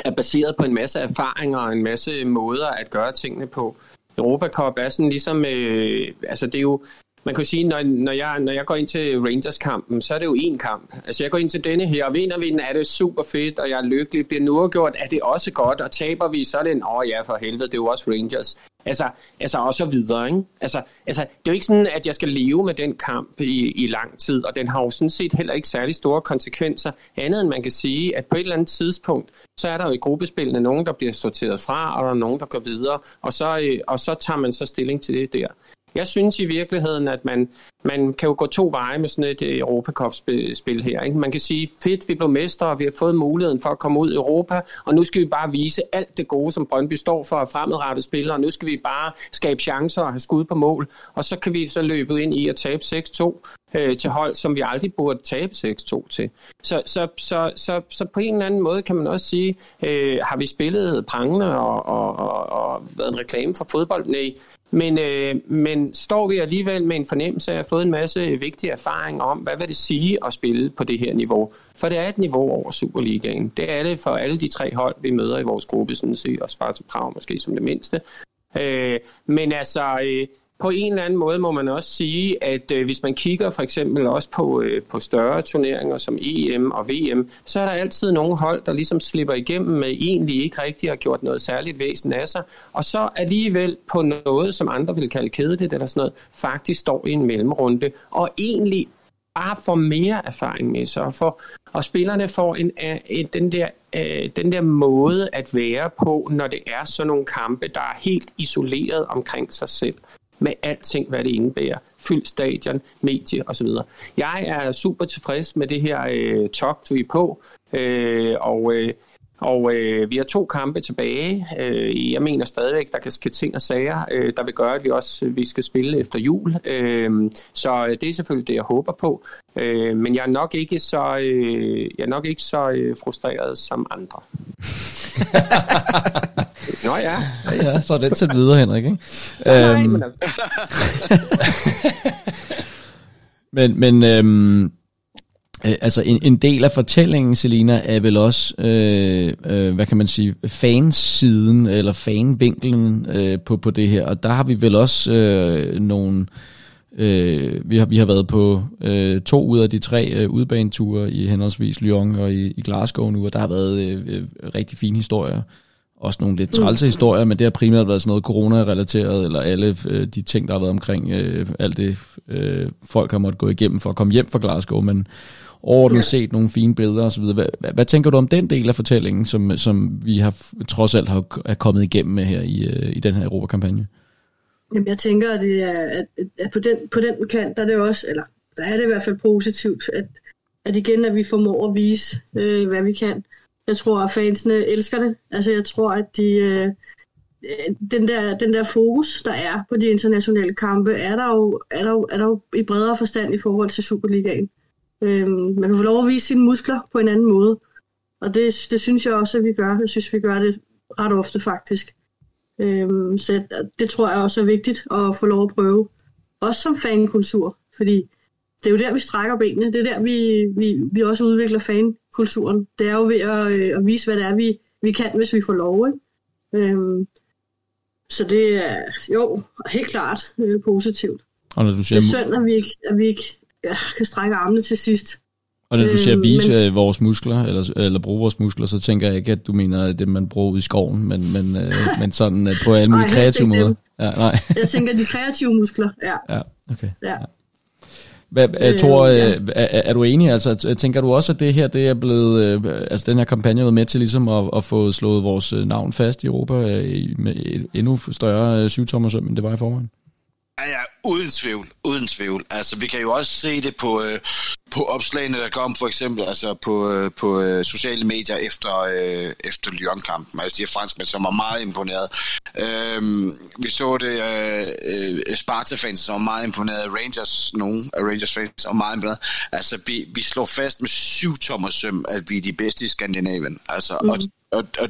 C: er baseret på en masse erfaringer og en masse måder at gøre tingene på. Europa Cup er sådan ligesom, øh, altså det er jo, man kan sige, når, når, jeg, når jeg går ind til Rangers-kampen, så er det jo én kamp. Altså jeg går ind til denne her, og vinder vi den, er det super fedt, og jeg er lykkelig. Bliver nu gjort, er det også godt, og taber vi, så er det en, åh oh, ja, for helvede, det er jo også Rangers. Altså, altså og så videre, ikke? Altså, altså, det er jo ikke sådan, at jeg skal leve med den kamp i, i lang tid, og den har jo sådan set heller ikke særlig store konsekvenser, andet end man kan sige, at på et eller andet tidspunkt, så er der jo i gruppespillene nogen, der bliver sorteret fra, og der er nogen, der går videre, og så, øh, og så tager man så stilling til det der. Jeg synes i virkeligheden, at man, man kan jo gå to veje med sådan et øh, Europacup-spil her. Ikke? Man kan sige, fedt, vi blev mestre, og vi har fået muligheden for at komme ud i Europa, og nu skal vi bare vise alt det gode, som Brøndby står for at fremadrettet spiller, og nu skal vi bare skabe chancer og have skud på mål, og så kan vi så løbe ind i at tabe 6-2 øh, til hold, som vi aldrig burde tabe 6-2 til. Så, så, så, så, så på en eller anden måde kan man også sige, øh, har vi spillet prangende og, og, og, og været en reklame for fodbold? Nej, men, øh, men står vi alligevel med en fornemmelse af at have fået en masse vigtige erfaringer om, hvad vil det sige at spille på det her niveau? For det er et niveau over Superligaen. Det er det for alle de tre hold, vi møder i vores gruppe, sådan set, og Sparta Prag måske som det mindste. Øh, men altså, øh, på en eller anden måde må man også sige, at øh, hvis man kigger for eksempel også på, øh, på større turneringer som EM og VM, så er der altid nogle hold, der ligesom slipper igennem med egentlig ikke rigtig har gjort noget særligt væsen af sig, og så alligevel på noget, som andre vil kalde kedeligt eller sådan noget, faktisk står i en mellemrunde, og egentlig bare får mere erfaring med sig, og, for, og spillerne får en, en, den, der, øh, den der måde at være på, når det er sådan nogle kampe, der er helt isoleret omkring sig selv med alting, hvad det indebærer. Fyld stadion, medie osv. Jeg er super tilfreds med det her øh, togt, vi er på, øh, og, øh, og øh, vi har to kampe tilbage. Øh, jeg mener stadigvæk, der kan ske ting og sager, øh, der vil gøre, at vi også øh, vi skal spille efter jul. Øh, så øh, det er selvfølgelig det, jeg håber på. Øh, men jeg er nok ikke så, øh, jeg er nok ikke så øh, frustreret som andre. Nå ja.
A: ja, ja, så er det til videre, Henrik. Ikke?
C: Nej, nej, øhm, men altså.
A: men, men øhm, øh, altså en, en del af fortællingen, Selina, er vel også, øh, øh, hvad kan man sige, fansiden eller fanvinklen øh, på, på det her. Og der har vi vel også øh, nogle... Øh, vi, har, vi har været på øh, to ud af de tre øh, udbaneture i henholdsvis Lyon og i, i Glasgow nu, og der har været øh, øh, rigtig fine historier også nogle lidt trælse historier, men det har primært været sådan noget corona-relateret, eller alle øh, de ting, der har været omkring øh, alt det, øh, folk har måttet gå igennem for at komme hjem fra Glasgow, men overordnet set nogle fine billeder osv. Hvad, hvad, hvad tænker du om den del af fortællingen, som, som vi har trods alt har, er kommet igennem med her i, øh, i den her Europakampagne?
E: Jamen, jeg tænker, at, det er, at, at på, den, på den kant, der er det også, eller der er det i hvert fald positivt, at, at igen, at vi formår at vise, øh, hvad vi kan. Jeg tror, at fansene elsker det. Altså, jeg tror, at de, øh, den, der, den der fokus, der er på de internationale kampe, er der jo, er der jo, er der jo i bredere forstand i forhold til Superligaen. Øh, man kan få lov at vise sine muskler på en anden måde. Og det, det synes jeg også, at vi gør. Jeg synes, vi gør det ret ofte faktisk. Øhm, så det tror jeg også er vigtigt at få lov at prøve. Også som fankultur, fordi det er jo der, vi strækker benene. Det er der, vi, vi, vi også udvikler fankulturen. Det er jo ved at, øh, at vise, hvad det er, vi, vi kan, hvis vi får lov. Ikke? Øhm, så det er jo helt klart øh, positivt.
A: Og når du siger,
E: det er synd, at vi ikke, at vi ikke ja, kan strække armene til sidst.
A: Og når du siger øhm, vise men, vores muskler, eller, eller bruge vores muskler, så tænker jeg ikke, at du mener det, man bruger ude i skoven, men, men, øh, men sådan øh, på alle mulige nej, kreative måder. Ja, nej.
E: jeg tænker de kreative muskler, ja.
A: Ja, okay.
E: Ja. ja.
A: Hvad, øh, Thor, ja. er, er du enig? Altså, tænker du også, at det her det er blevet, øh, altså den her kampagne er med til ligesom at, at få slået vores øh, navn fast i Europa med endnu større syvtommersøm, end det var i forvejen?
D: Ja, ja, uden tvivl, uden tvivl. Altså, vi kan jo også se det på, øh, på opslagene, der kom for eksempel altså på, øh, på øh, sociale medier efter, øh, efter Lyon-kampen. Altså, de her franskmænd, som var meget imponeret. Øh, vi så det øh, øh, Sparta-fans, som var meget imponeret. Rangers, nogle af Rangers-fans, som var meget imponeret. Altså, vi, vi slår fast med syv tommer søm, at vi er de bedste i Skandinavien. Altså, mm. og, og, og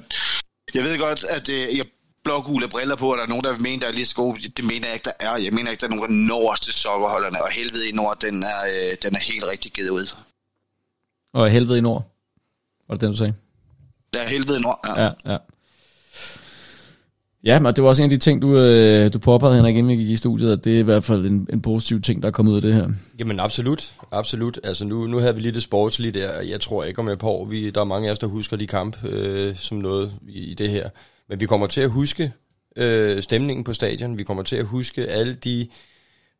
D: jeg ved godt, at øh, jeg blågule briller på, og der er nogen, der mener, der er lige så gode. Det mener jeg ikke, der er. Jeg mener ikke, der er nogen, der når os til sokkerholderne, og helvede i nord, den er, øh, den er helt rigtig givet ud.
A: Og helvede i nord? Var det den, du sagde?
D: Ja, helvede i nord, ja.
A: Ja, ja. Ja, men det var også en af de ting, du, øh, du påpegede, Henrik, inden vi gik i studiet, at det er i hvert fald en, en positiv ting, der er kommet ud af det her.
B: Jamen absolut, absolut. Altså nu, nu havde vi lige det sportslige der, jeg tror ikke om et par år, vi, der er mange af os, der husker de kamp øh, som noget i, i det her. Men vi kommer til at huske øh, stemningen på stadion. Vi kommer til at huske alle de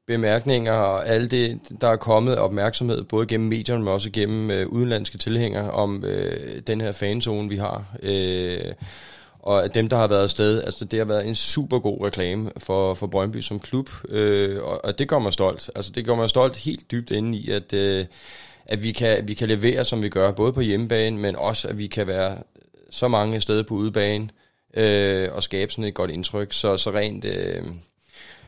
B: bemærkninger og alle det, der er kommet opmærksomhed, både gennem medierne, men også gennem øh, udenlandske tilhængere, om øh, den her fanzone, vi har. Øh, og dem, der har været afsted, altså det har været en super god reklame for, for Brøndby som klub, øh, og, og det gør mig stolt. Altså det gør mig stolt helt dybt inde i, at, øh, at vi, kan, vi kan levere, som vi gør, både på hjemmebane, men også, at vi kan være så mange steder på udebane, øh, og skabe sådan et godt indtryk. Så, så rent øh,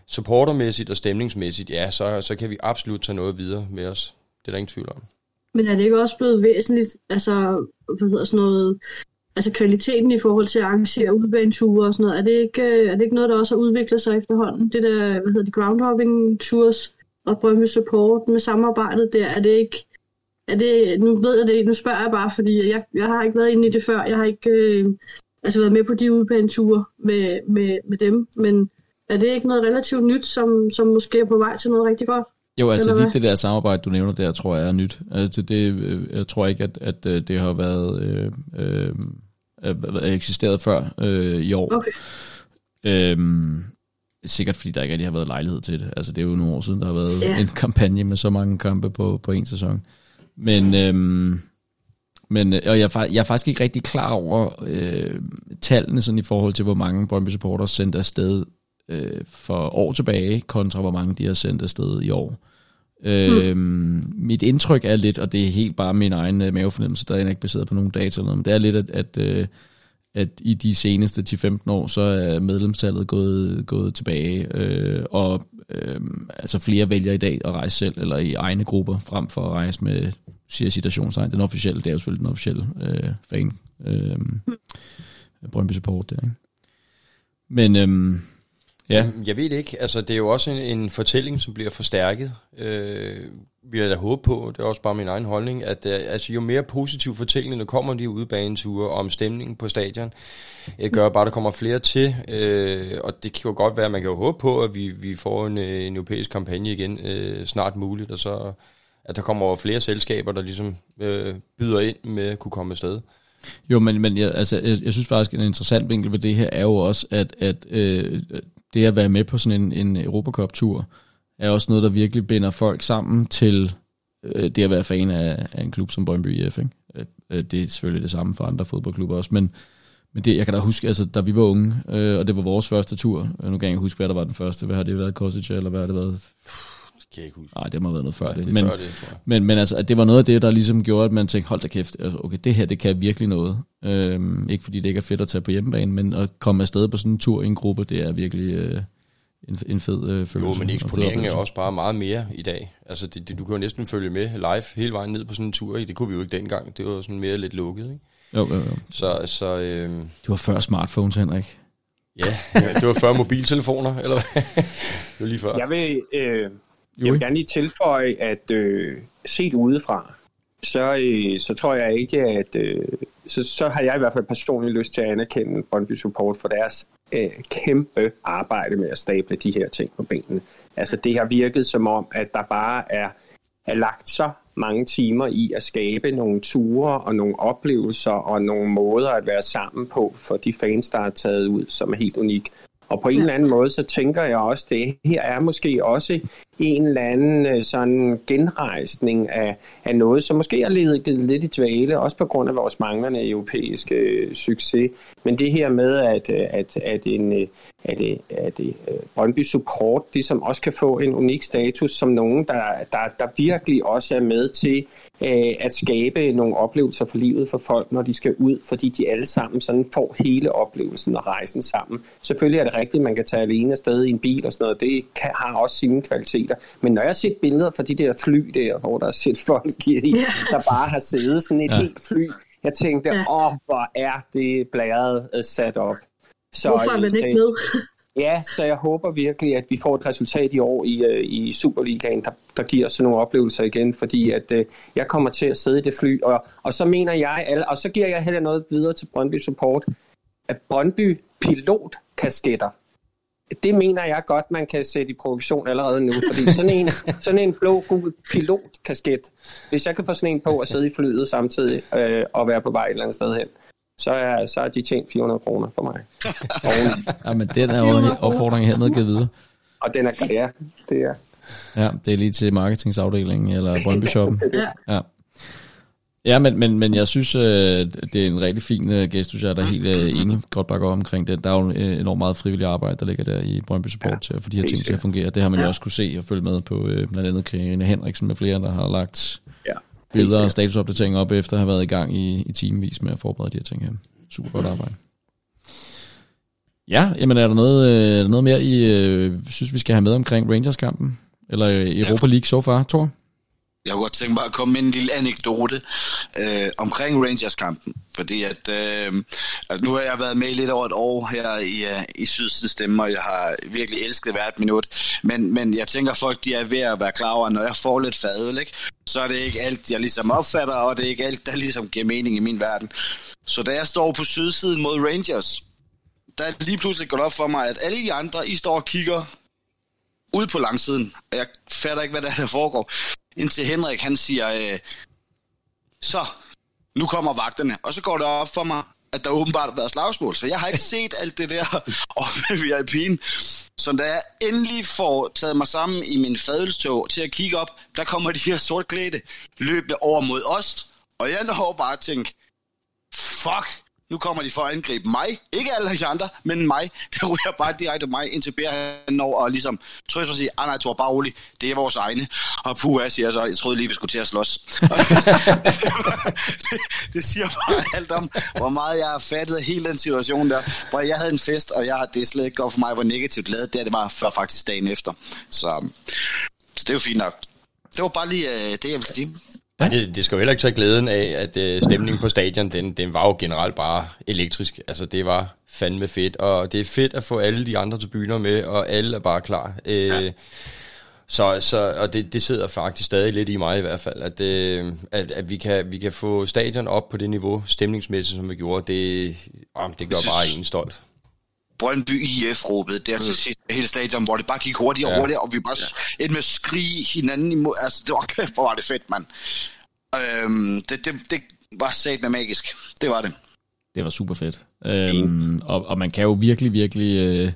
B: supportermæssigt og stemningsmæssigt, ja, så, så kan vi absolut tage noget videre med os. Det er der ingen tvivl om.
E: Men er det ikke også blevet væsentligt, altså, hvad hedder sådan noget, altså kvaliteten i forhold til at arrangere udbaneture og sådan noget, er det ikke, er det ikke noget, der også har udviklet sig efterhånden? Det der, hvad hedder det, groundhopping tours og Brøndby Support med samarbejdet der, er det ikke, er det, nu ved jeg det nu spørger jeg bare, fordi jeg, jeg har ikke været inde i det før, jeg har ikke øh, altså været med på de udbaneture med, med, med dem, men er det ikke noget relativt nyt, som, som måske er på vej til noget rigtig godt?
A: Jo, altså lige det der samarbejde, du nævner der, tror jeg er nyt. Altså det, øh, jeg tror ikke, at, at øh, det har været øh, øh, øh, eksisteret før øh, i år.
E: Okay.
A: Øhm, sikkert fordi der ikke rigtig har været lejlighed til det. Altså det er jo nogle år siden, der har været
E: Ja.
A: en kampagne med så mange kampe på, på en sæson. Men, øhm, men øh, og jeg, er, jeg er faktisk ikke rigtig klar over øh, tallene sådan i forhold til, hvor mange Brøndby supporters sendte afsted øh, for år tilbage, kontra hvor mange de har sendt afsted i år. Øhm, Mit indtryk er lidt, og det er helt bare min egen øh, mavefornemmelse, der er ikke baseret på nogen data eller noget, men det er lidt, at, at, øh, at i de seneste 10-15 år, så er medlemstallet gået, gået tilbage, øh, og øh, altså flere vælger i dag at rejse selv, eller i egne grupper, frem for at rejse med, siger citationstegn, den officielle, det er jo selvfølgelig den officielle øh, fan, øh, Brøndby Support der, ikke? Men øhm, ja,
B: Jeg ved det ikke. Altså, det er jo også en, en fortælling, som bliver forstærket. Øh, vi har da håbet på, det er også bare min egen holdning, at øh, altså, jo mere positiv fortælling, der kommer de udebaneture om stemningen på stadion, øh, gør bare, at der kommer flere til. Øh, og det kan jo godt være, at man kan jo håbe på, at vi, vi får en, øh, en europæisk kampagne igen øh, snart muligt, og så at der kommer flere selskaber, der ligesom øh, byder ind med at kunne komme afsted.
A: Jo, men, men jeg, altså, jeg, jeg synes faktisk, en interessant vinkel ved det her er jo også, at, at øh, det at være med på sådan en, en Europacup-tur, er også noget, der virkelig binder folk sammen til øh, det at være fan af, af en klub som Brøndby IF. Ikke? Øh, øh, det er selvfølgelig det samme for andre fodboldklubber også, men, men det, jeg kan da huske, altså, da vi var unge, øh, og det var vores første tur, øh, nu kan jeg ikke huske, hvad der var den første, hvad har det været, Kosic, eller hvad har det været?
B: Det kan jeg ikke huske.
A: Nej, det må have været noget før
B: Nej,
A: det.
B: det
A: Men,
B: før det, tror jeg.
A: men, men altså, at det var noget af det, der ligesom gjorde, at man tænkte, hold da kæft, altså, okay, det her, det kan virkelig noget. Øhm, ikke fordi det ikke er fedt at tage på hjemmebane, men at komme afsted på sådan en tur i en gruppe, det er virkelig øh, en, en fed øh, følelse.
B: Jo, men eksponeringen er også bare meget mere i dag. Altså, det, det, du kan jo næsten følge med live hele vejen ned på sådan en tur. i. Det kunne vi jo ikke dengang. Det var sådan mere lidt lukket, ikke?
A: Jo, jo, jo.
B: Så, så øh,
A: Det var før smartphones, Henrik.
B: ja, det var før mobiltelefoner, eller hvad? det var lige før.
C: Jeg vil, øh,
A: Jo,
C: jeg vil
A: ikke?
C: gerne lige tilføje, at øh, set udefra, så, øh, så tror jeg ikke, at... Øh, så, så har jeg i hvert fald personligt lyst til at anerkende Brøndby Support for deres øh, kæmpe arbejde med at stable de her ting på benene. Altså det har virket som om, at der bare er, er lagt så mange timer i at skabe nogle ture og nogle oplevelser og nogle måder at være sammen på for de fans, der er taget ud, som er helt unik. Og på en eller anden måde, så tænker jeg også, det her er måske også en eller anden øh, sådan genrejsning af, af noget, som måske har lidt, lidt i dvale, også på grund af vores manglende europæiske øh, succes. Men det her med, at, øh, at, at en at, at, at Brøndby Support ligesom også kan få en unik status som nogen, der, der, der virkelig også er med til at skabe nogle oplevelser for livet for folk, når de skal ud, fordi de alle sammen sådan får hele oplevelsen og rejsen sammen. Selvfølgelig er det rigtigt, at man kan tage alene afsted i en bil og sådan noget. Det kan, har også sine kvaliteter. Men når jeg har set billeder fra de der fly der, hvor der er set folk i, der bare har siddet sådan et
A: Ja.
C: ja. helt fly, jeg tænkte,
E: Ja.
C: åh, hvor er det blæret øh, sat op. Så,
E: Hvorfor er man ikke med?
C: Ja, så jeg håber virkelig, at vi får et resultat i år i, øh, i Superligaen, der, der giver os nogle oplevelser igen, fordi at øh, jeg kommer til at sidde i det fly, og, og så mener jeg, alle, og så giver jeg heller noget videre til Brøndby Support, at Brøndby pilotkasketter, det mener jeg godt, man kan sætte i produktion allerede nu, fordi sådan en, sådan en blå-gul pilotkasket, hvis jeg kan få sådan en på og sidde i flyet samtidig øh, og være på vej et eller andet sted hen, så er, så er de tjent 400 kroner for mig. Oveni.
A: Ja, men den er jo opfordringen hermed givet videre.
C: Og den er, ja, det er.
A: Ja, det er lige til marketingsafdelingen eller Brøndby Shoppen.
E: Ja.
A: Ja. Ja, men, men, men jeg synes, øh, det er en rigtig fin øh, gestus, jeg er der helt øh, enig godt bakker op omkring det. Der er jo enormt meget frivillig arbejde, der ligger der i Brøndby Support
C: Ja,
A: til at få de her ting til at fungere. Det har man jo
E: Ja.
A: også kunne se og følge med på blandt andet Karina Henriksen med flere, der har lagt
C: Ja,
A: billeder og statusopdateringer op efter at have været i gang i, i timevis med at forberede de her ting her. Super godt arbejde. Ja, jamen er der noget, er der noget mere, I øh, synes, vi skal have med omkring Rangers-kampen? Eller Europa League so far, Thor?
D: Jeg kunne godt tænke mig at komme med en lille anekdote øh, omkring Rangers-kampen. Fordi at, øh, at nu har jeg været med lidt over et år her i, øh, i Sydsidens Stemme, og jeg har virkelig elsket hvert minut. Men, men jeg tænker, folk de er ved at være klar over, at når jeg får lidt fadøl, ikke, så er det ikke alt, jeg ligesom opfatter, og det er ikke alt, der ligesom giver mening i min verden. Så da jeg står på sydsiden mod Rangers, der er lige pludselig gået op for mig, at alle de andre, I står og kigger ud på langsiden. Jeg fatter ikke, hvad der, er, der foregår. Indtil Henrik, han siger, øh, så, nu kommer vagterne. Og så går det op for mig, at der åbenbart har været slagsmål. Så jeg har ikke set alt det der oppe ved VIP'en. Så da jeg endelig får taget mig sammen i min fadelstog til at kigge op, der kommer de her sortklædte løbende over mod os. Og jeg når bare at tænke, fuck, nu kommer de for at angribe mig. Ikke alle de andre, men mig. Der ryger bare direkte mig, indtil Bær han når og ligesom tror jeg sige, ah nej, Thor, bare rolig, det er vores egne. Og puh, jeg siger så, jeg troede lige, vi skulle til at slås. det, det, siger bare alt om, hvor meget jeg har fattet af hele den situation der. Hvor jeg havde en fest, og jeg, det er slet ikke godt for mig, hvor negativt lavet det, det var før faktisk dagen efter. Så, så det er jo fint nok. Det var bare lige øh, det, jeg ville sige.
B: Ja. Det, det skal jo heller ikke tage glæden af, at øh, stemningen på stadion, den, den var jo generelt bare elektrisk. Altså det var fandme fedt, og det er fedt at få alle de andre tribuner med, og alle er bare klar. Øh, ja. Så, så og det, det sidder faktisk stadig lidt i mig i hvert fald, at, øh, at, at vi, kan, vi kan få stadion op på det niveau, stemningsmæssigt, som vi gjorde, det, øh, det gør bare en stolt.
D: Brøndby IF råbede der til sidst hele stadion, hvor det bare gik hurtigere og ja. og vi bare ja. endte med at skrige hinanden imod. Altså, det var kæft, hvor var det fedt, mand. Øhm, det, det, det var sat med magisk. Det var det.
A: Det var super fedt. Øhm, og, og man kan jo virkelig, virkelig øh,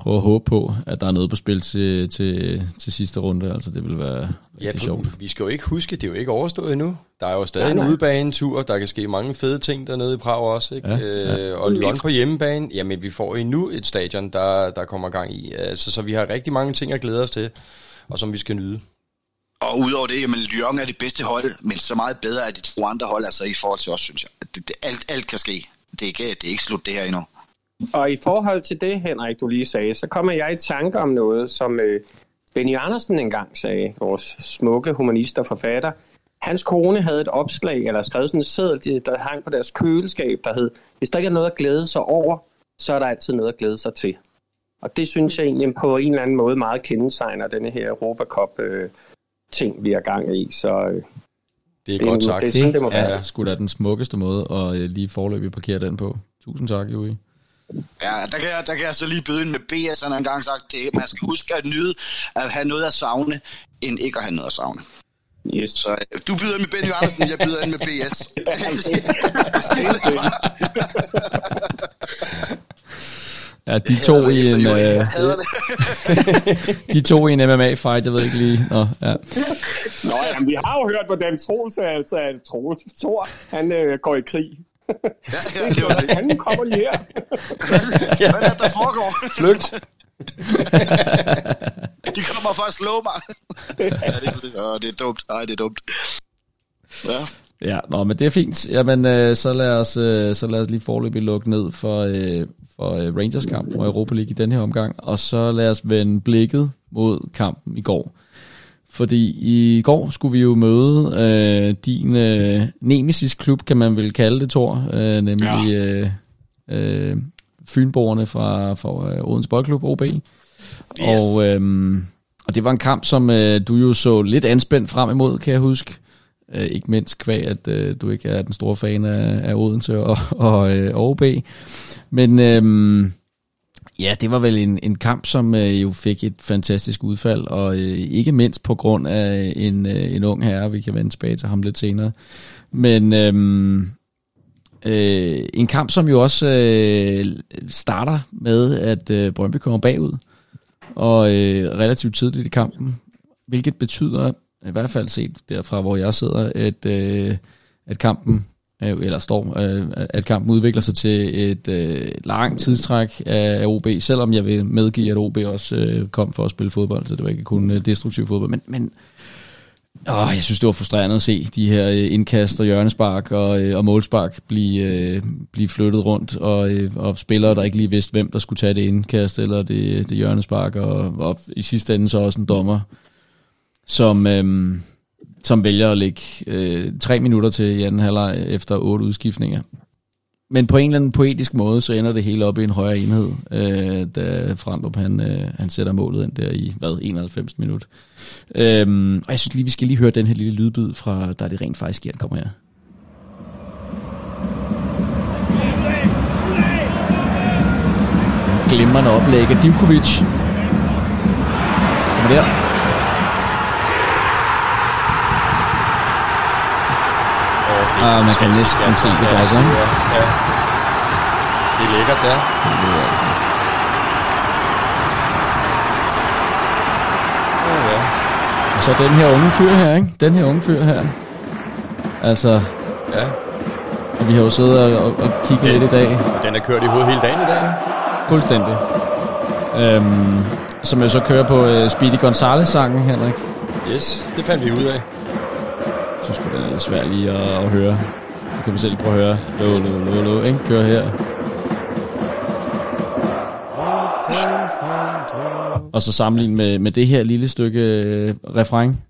A: prøve at håbe på, at der er noget på spil til, til, til sidste runde. Altså, det vil være
B: ja, sjovt. Vi skal jo ikke huske, det er jo ikke overstået endnu. Der er jo stadig nej, en udebanetur, der kan ske mange fede ting dernede i Prag også. Ikke? Ja, ja. Øh, og Lyon på hjemmebane, jamen vi får endnu et stadion, der, der kommer gang i. Altså, så vi har rigtig mange ting at glæde os til, og som vi skal nyde.
D: Og udover det, jamen Lyon er det bedste hold, men så meget bedre er de to andre hold, altså i forhold til os, synes jeg. Det, det, alt, alt kan ske. Det er, ikke, det er ikke slut det her endnu.
C: Og i forhold til det, Henrik, du lige sagde, så kommer jeg i tanke om noget, som øh, Benny Andersen engang sagde, vores smukke humanist og forfatter. Hans kone havde et opslag, eller skrevet sådan en seddel, der hang på deres køleskab, der hed, hvis der ikke er noget at glæde sig over, så er der altid noget at glæde sig til. Og det synes jeg egentlig på en eller anden måde meget kendetegner denne her Cup øh, ting, vi er gang i. Så øh,
A: det er det, godt sagt. Det, er sådan, det må være. sgu da den smukkeste måde at øh, lige forløbig parkere den på. Tusind tak, Juri.
D: Ja, der kan, jeg, der kan jeg så lige byde ind med BS, han har engang sagt, det, man skal huske at nyde at have noget at savne, end ikke at have noget at savne. Yes. Så øh, du byder ind med Benny Andersen, jeg byder ind med BS.
A: Ja, de to i en... Øh, de to i en MMA-fight, jeg ved ikke lige. Nå, ja.
C: Nå, jamen, vi har jo hørt, hvordan Troels, altså, Troels, Thor, han øh, går i krig. Ja, ja, det var det. Han kommer lige her.
D: ja. Hvad er der foregår?
B: Flygt.
D: De kommer for at slå mig. ja, det, er, det er dumt. Ej, det er dumt.
A: Ja. Ja, nå, men det er fint. Jamen, øh, så, lad os, øh, så lad os lige forløbig lukke ned for, øh, for øh, Rangers kamp og Europa League i den her omgang, og så lad os vende blikket mod kampen i går. Fordi i går skulle vi jo møde øh, din øh, Nemesis-klub, kan man vel kalde det, Thor, øh, nemlig ja. øh, øh, Fynborgerne fra, fra øh, Odense Boldklub, OB. Yes. Og, øh, og det var en kamp, som øh, du jo så lidt anspændt frem imod, kan jeg huske. Øh, ikke mindst kvæg, at øh, du ikke er den store fan af, af Odense og, og, øh, OB. Men øh, ja, det var vel en, en kamp, som øh, jo fik et fantastisk udfald, og øh, ikke mindst på grund af en, øh, en ung herre, vi kan vende tilbage til ham lidt senere. Men øh, øh, en kamp, som jo også øh, starter med, at øh, Brøndby kommer bagud, og øh, relativt tidligt i kampen, hvilket betyder, i hvert fald set derfra, hvor jeg sidder, at, øh, at kampen øh, eller står, øh, at kampen udvikler sig til et øh, langt tidstræk af OB, selvom jeg vil medgive, at OB også øh, kom for at spille fodbold, så det var ikke kun øh, destruktiv fodbold, men, men åh, jeg synes, det var frustrerende at se de her øh, indkast og hjørnespark og, øh, og målspark blive, øh, blive flyttet rundt, og, øh, og spillere, der ikke lige vidste, hvem der skulle tage det indkast eller det, det hjørnespark, og, og i sidste ende så også en dommer, som... Øh, som vælger at lægge øh, tre minutter til i anden halvleg efter otte udskiftninger. Men på en eller anden poetisk måde, så ender det hele op i en højere enhed, øh, da Frandrup han, øh, han sætter målet ind der i, hvad, 91 minut. Øhm, og jeg synes lige, vi skal lige høre den her lille lydbid fra, der det rent faktisk sker, kommer her. Glimrende oplæg af Divkovic. Så kommer der.
B: Og
A: Ah, man kan næsten se det for
B: ja,
A: sig,
B: er- Ja. Det er lækkert, der.
A: Det er altså.
B: Ja, ja.
A: Og så den her unge fyr her, ikke? Den her unge fyr her. Altså,
B: ja.
A: og vi har jo siddet og, og, kigget
B: Den-
A: lidt i dag.
B: Den er kørt i hovedet hele dagen i dag.
A: Fuldstændig. Øhm, som jo så kører på uh, Speedy Gonzales-sangen, Henrik.
B: Yes, det fandt vi ud af.
A: Synes sgu, det er lidt svært lige at, at høre. Nu kan vi selv prøve at høre. Lo, lo, lo, lo, ikke? Kør her. Og så sammenligne med, med det her lille stykke øh, refræng.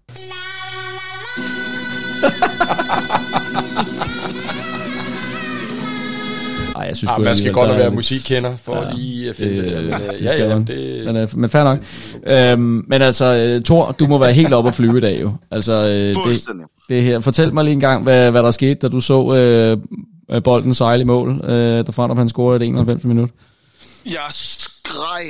A: jeg synes
B: Ah, man skal godt være musikkender for
A: Ja,
B: ja, lige at finde det,
A: det-
B: det der. Men,
A: det
B: øh, ja, ja,
A: man.
B: det,
A: Men, øh, men fair nok. Øhm, men altså, øh, Thor, du må være helt oppe at flyve i dag jo. Altså, øh, det, det her. Fortæl mig lige en gang, hvad, hvad der skete, da du så øh, øh, bolden sejle i mål, øh, da Frandrup han scorede det 91 minut.
D: Jeg skreg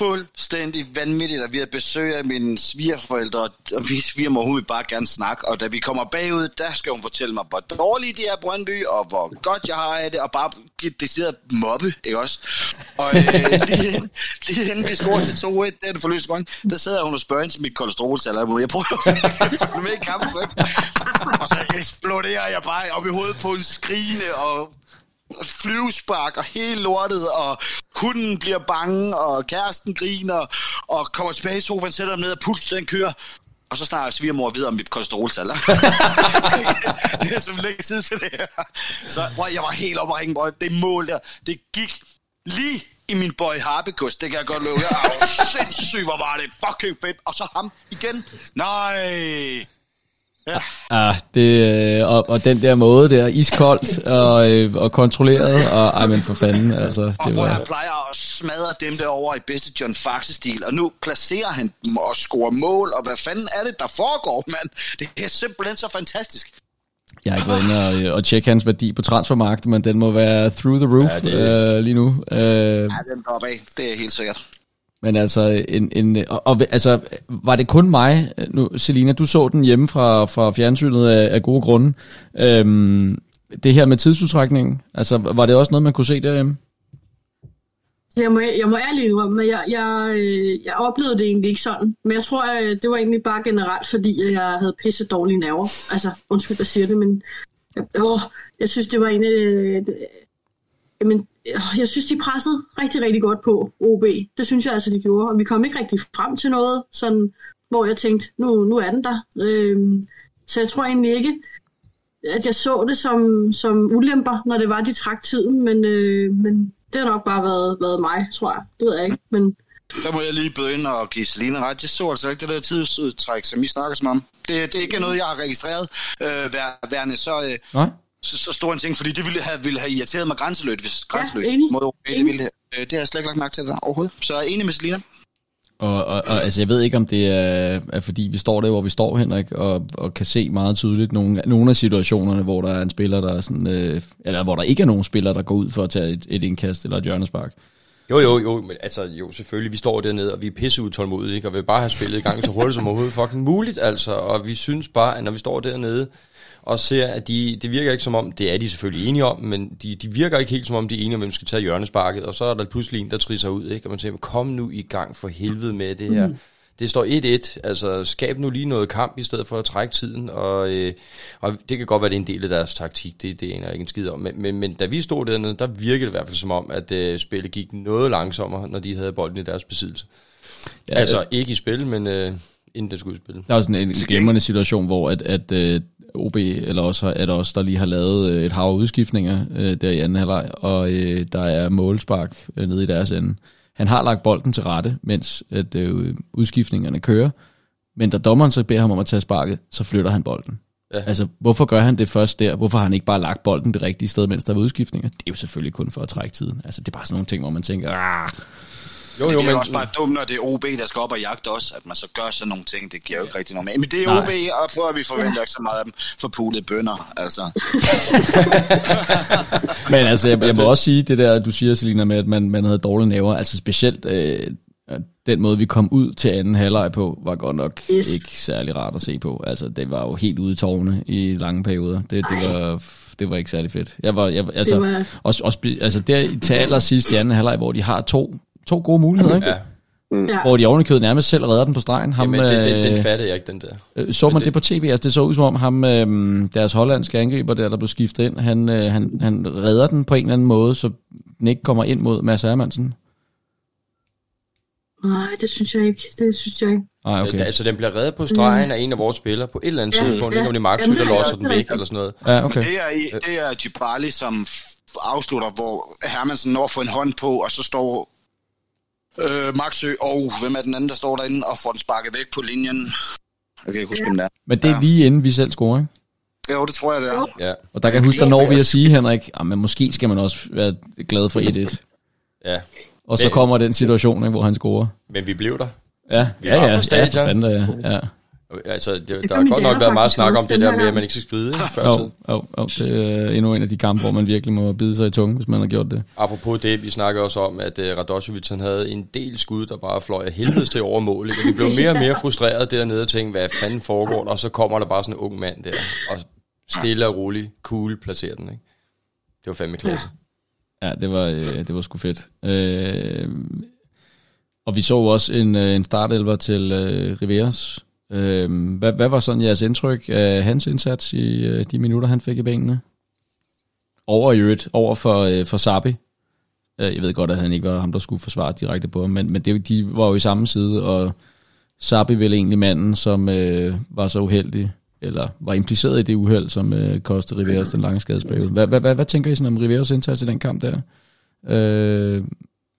D: fuldstændig vanvittigt, at vi havde besøg af mine svigerforældre, og min svigermor, hun vil bare gerne snakke, og da vi kommer bagud, der skal hun fortælle mig, hvor dårlige de er Brøndby, og hvor godt jeg har af det, og bare give det decideret mobbe, ikke også? Og øh, lige, inden- lige inden vi scorede til 2-1, det er det forløst gang, der sidder hun og spørger ind til mit kolesteroltal, og jeg prøver at med i kampen, ikke? og så eksploderer jeg bare op i hovedet på en skrigende, og flyvespark og hele lortet, og hunden bliver bange, og kæresten griner, og kommer tilbage i sofaen, sætter dem ned, og pulsen den kører. Og så snakker svigermor videre om mit kolesteroltal. det er som længe tid til det her. Så bror, jeg var helt oppe at ringe. Det mål der, det gik lige i min boy Harpekus, det kan jeg godt love Jeg er Sindssygt, hvor var det fucking fedt. Og så ham igen. Nej.
A: Ah, det, øh, og, og den der måde der, iskoldt og, øh, og kontrolleret, og ej, men for fanden, altså,
D: Og
A: det
D: hvor
A: var...
D: han plejer at smadre dem derovre i bedste John Faxe-stil, og nu placerer han dem og scorer mål, og hvad fanden er det, der foregår, mand? Det er simpelthen så fantastisk.
A: Jeg har ikke været inde og, og tjekke hans værdi på transfermarkedet, men den må være through the roof
B: Ja, det-
A: øh, lige nu. Øh,
D: Ja, den går af, det er helt sikkert.
A: Men altså, en, en, og, og, altså, var det kun mig, nu, Selina, du så den hjemme fra, fra fjernsynet af, af gode grunde. Øhm, det her med tidsudtrækningen, altså, var det også noget, man kunne se derhjemme?
E: Jeg må, jeg må ærligt indrømme, at jeg, jeg, øh, jeg oplevede det egentlig ikke sådan. Men jeg tror, at det var egentlig bare generelt, fordi jeg havde pisse dårlige nerver. Altså, undskyld, jeg siger det, men jeg, åh, jeg synes, det var en af... Øh, jamen, jeg synes, de pressede rigtig, rigtig godt på OB. Det synes jeg altså, de gjorde. Og vi kom ikke rigtig frem til noget, sådan, hvor jeg tænkte, nu, nu er den der. Øhm, så jeg tror egentlig ikke, at jeg så det som, som ulemper, når det var, de trak tiden. Men, øh, men det har nok bare været, været mig, tror jeg. Det ved jeg ikke. Men
D: Der må jeg lige bøde ind og give Selina ret. Jeg så altså ikke det der tidsudtræk, som I snakker som om. Det, det er ikke noget, jeg har registreret, øh, vær, værende så, øh,
A: Nej?
D: Så, så stor en ting, fordi det ville have, ville have irriteret mig grænseløst, hvis grænseløst
E: enig.
D: mod OB. Det, ville, øh, det har jeg slet ikke lagt mærke til der overhovedet. Så jeg er enig med Selina.
A: Og, og, og altså, jeg ved ikke, om det er, er fordi, vi står der, hvor vi står, Henrik, og, og kan se meget tydeligt nogle, nogle af situationerne, hvor der er en spiller, der er sådan, øh, eller hvor der ikke er nogen spiller, der går ud for at tage et, et indkast eller et hjørnespark.
B: Jo, jo, jo, men altså, jo, selvfølgelig, vi står dernede, og vi er pisse utålmodige, ikke? og vil bare have spillet i gang så hurtigt som overhovedet fucking muligt, altså, og vi synes bare, at når vi står dernede, og ser, at de, det virker ikke som om, det er de selvfølgelig enige om, men de, de virker ikke helt som om, de er enige om, hvem skal tage hjørnesparket, og så er der pludselig en, der trisser ud, ikke? og man tænker, kom nu i gang for helvede med det her. Mm. Det står 1-1, altså skab nu lige noget kamp, i stedet for at trække tiden, og, øh, og det kan godt være, det er en del af deres taktik, det, det aner jeg ikke en skid om, men, men, men da vi stod dernede, der virkede det i hvert fald som om, at øh, spillet gik noget langsommere, når de havde bolden i deres besiddelse.
A: Ja,
B: altså ikke i spil, men øh, inden den skulle i spil.
A: Der er også sådan en, en glemrende situation, hvor at, at øh, OB, eller også er der også, der lige har lavet øh, et hav udskiftninger øh, der i anden halvleg, og øh, der er målspark øh, nede i deres ende. Han har lagt bolden til rette, mens at, øh, udskiftningerne kører, Men da dommeren så beder ham om at tage sparket, så flytter han bolden.
B: Ja.
A: Altså, hvorfor gør han det først der? Hvorfor har han ikke bare lagt bolden det rigtige sted, mens der var udskiftninger? Det er jo selvfølgelig kun for at trække tiden. Altså, det er bare sådan nogle ting, hvor man tænker, ah,
B: Jo,
D: Jo,
B: jo,
D: det er
B: men,
D: jo også bare dumt, når det er OB, der skal op og jagte os, at man så gør sådan nogle ting. Det giver jo ikke rigtig nogen mening. Men det er
A: Nej.
D: OB, og for at vi forventer ikke så meget af dem for pulede bønder. Altså,
A: Men altså, jeg, jeg må også sige, det der, du siger, Selina, med, at man, man havde dårlige næver, altså specielt øh, den måde, vi kom ud til anden halvleg på, var godt nok. Yes. ikke særlig rart at se på. Altså, det var jo helt ude i tårne i lange perioder. Det, det, var, det var ikke særlig fedt. Jeg var, jeg, altså,
E: Det var-
A: også, også, altså der til allersidst i anden halvleg, hvor de har to, to gode muligheder, ikke?
B: ja,
E: Ja.
A: Hvor de ovenikøbet nærmest selv redder den på stregen. Ham,
B: jamen, det, det, den
A: øh,
B: fattede jeg ikke, den der.
A: Øh, Så man det,
B: det-
A: på tv? Altså det så ud som om ham, øh, deres hollandske angriber der, der blev skiftet ind, han, øh, han, han redder den på en eller anden måde, så den ikke kommer ind mod Mads Hermansen.
E: Nej, det synes jeg ikke. Det synes jeg ikke.
A: Nej,
B: Okay. Altså, den bliver reddet på stregen af en af vores spillere på et eller andet
E: Ja,
B: tidspunkt.
E: ja.
B: Ikke om det er Max,
E: Jamen,
B: der
E: det er
B: losser den væk eller sådan noget.
A: Ja, okay.
D: det, er, det er Djibali, som afslutter, hvor Hermansen når at få en hånd på, og så står øh, Maxø og hvem er den anden, der står derinde, og får den sparket væk på linjen. Jeg kan ikke huske, hvem det er.
A: Men det er
D: Ja.
A: lige inden vi selv scorer, ikke?
D: Jo, det tror jeg, det er.
B: Ja,
A: Og der kan jeg huske, der når vi at sige, Henrik, ah, men måske skal man også være glad for 1-1.
B: ja.
A: Og så kommer den situation, ikke, hvor han scorer.
B: Men vi blev der.
A: Ja,
B: Vi
A: ja, ja,
B: på
A: ja, for fanden, da, ja.
B: Altså, det, der har godt nok været meget snak om det der med, at man ikke skal skride før
A: Jo,
B: tid.
A: jo, jo, det er endnu en af de kampe, hvor man virkelig må bide sig i tungen, hvis man har gjort det.
B: Apropos det, vi snakkede også om, at uh, Radosevic han havde en del skud, der bare fløj af helvedes til over mål. Ikke? Og vi blev mere og mere frustreret dernede og tænkte, hvad fanden foregår der? Og så kommer der bare sådan en ung mand der, og stille og roligt, cool, placerer den. Ikke? Det var fandme klasse.
A: Ja, det var, øh, det var sgu fedt. Øh, og vi så også en, øh, en startelver til øh, Riveras. Øh, hvad, hvad var sådan jeres indtryk af hans indsats i øh, de minutter, han fik i benene? Over i øvrigt, over for, øh, for Sabi. Øh, jeg ved godt, at han ikke var ham, der skulle forsvare direkte på ham, men, men det, de var jo i samme side, og Sabi vel egentlig manden, som øh, var så uheldig, eller var impliceret i det uheld, som øh, kostede Riveros den lange skadesperiode. Hvad, hvad, hvad, hvad tænker I sådan om Riveros indsats i den kamp der? Øh,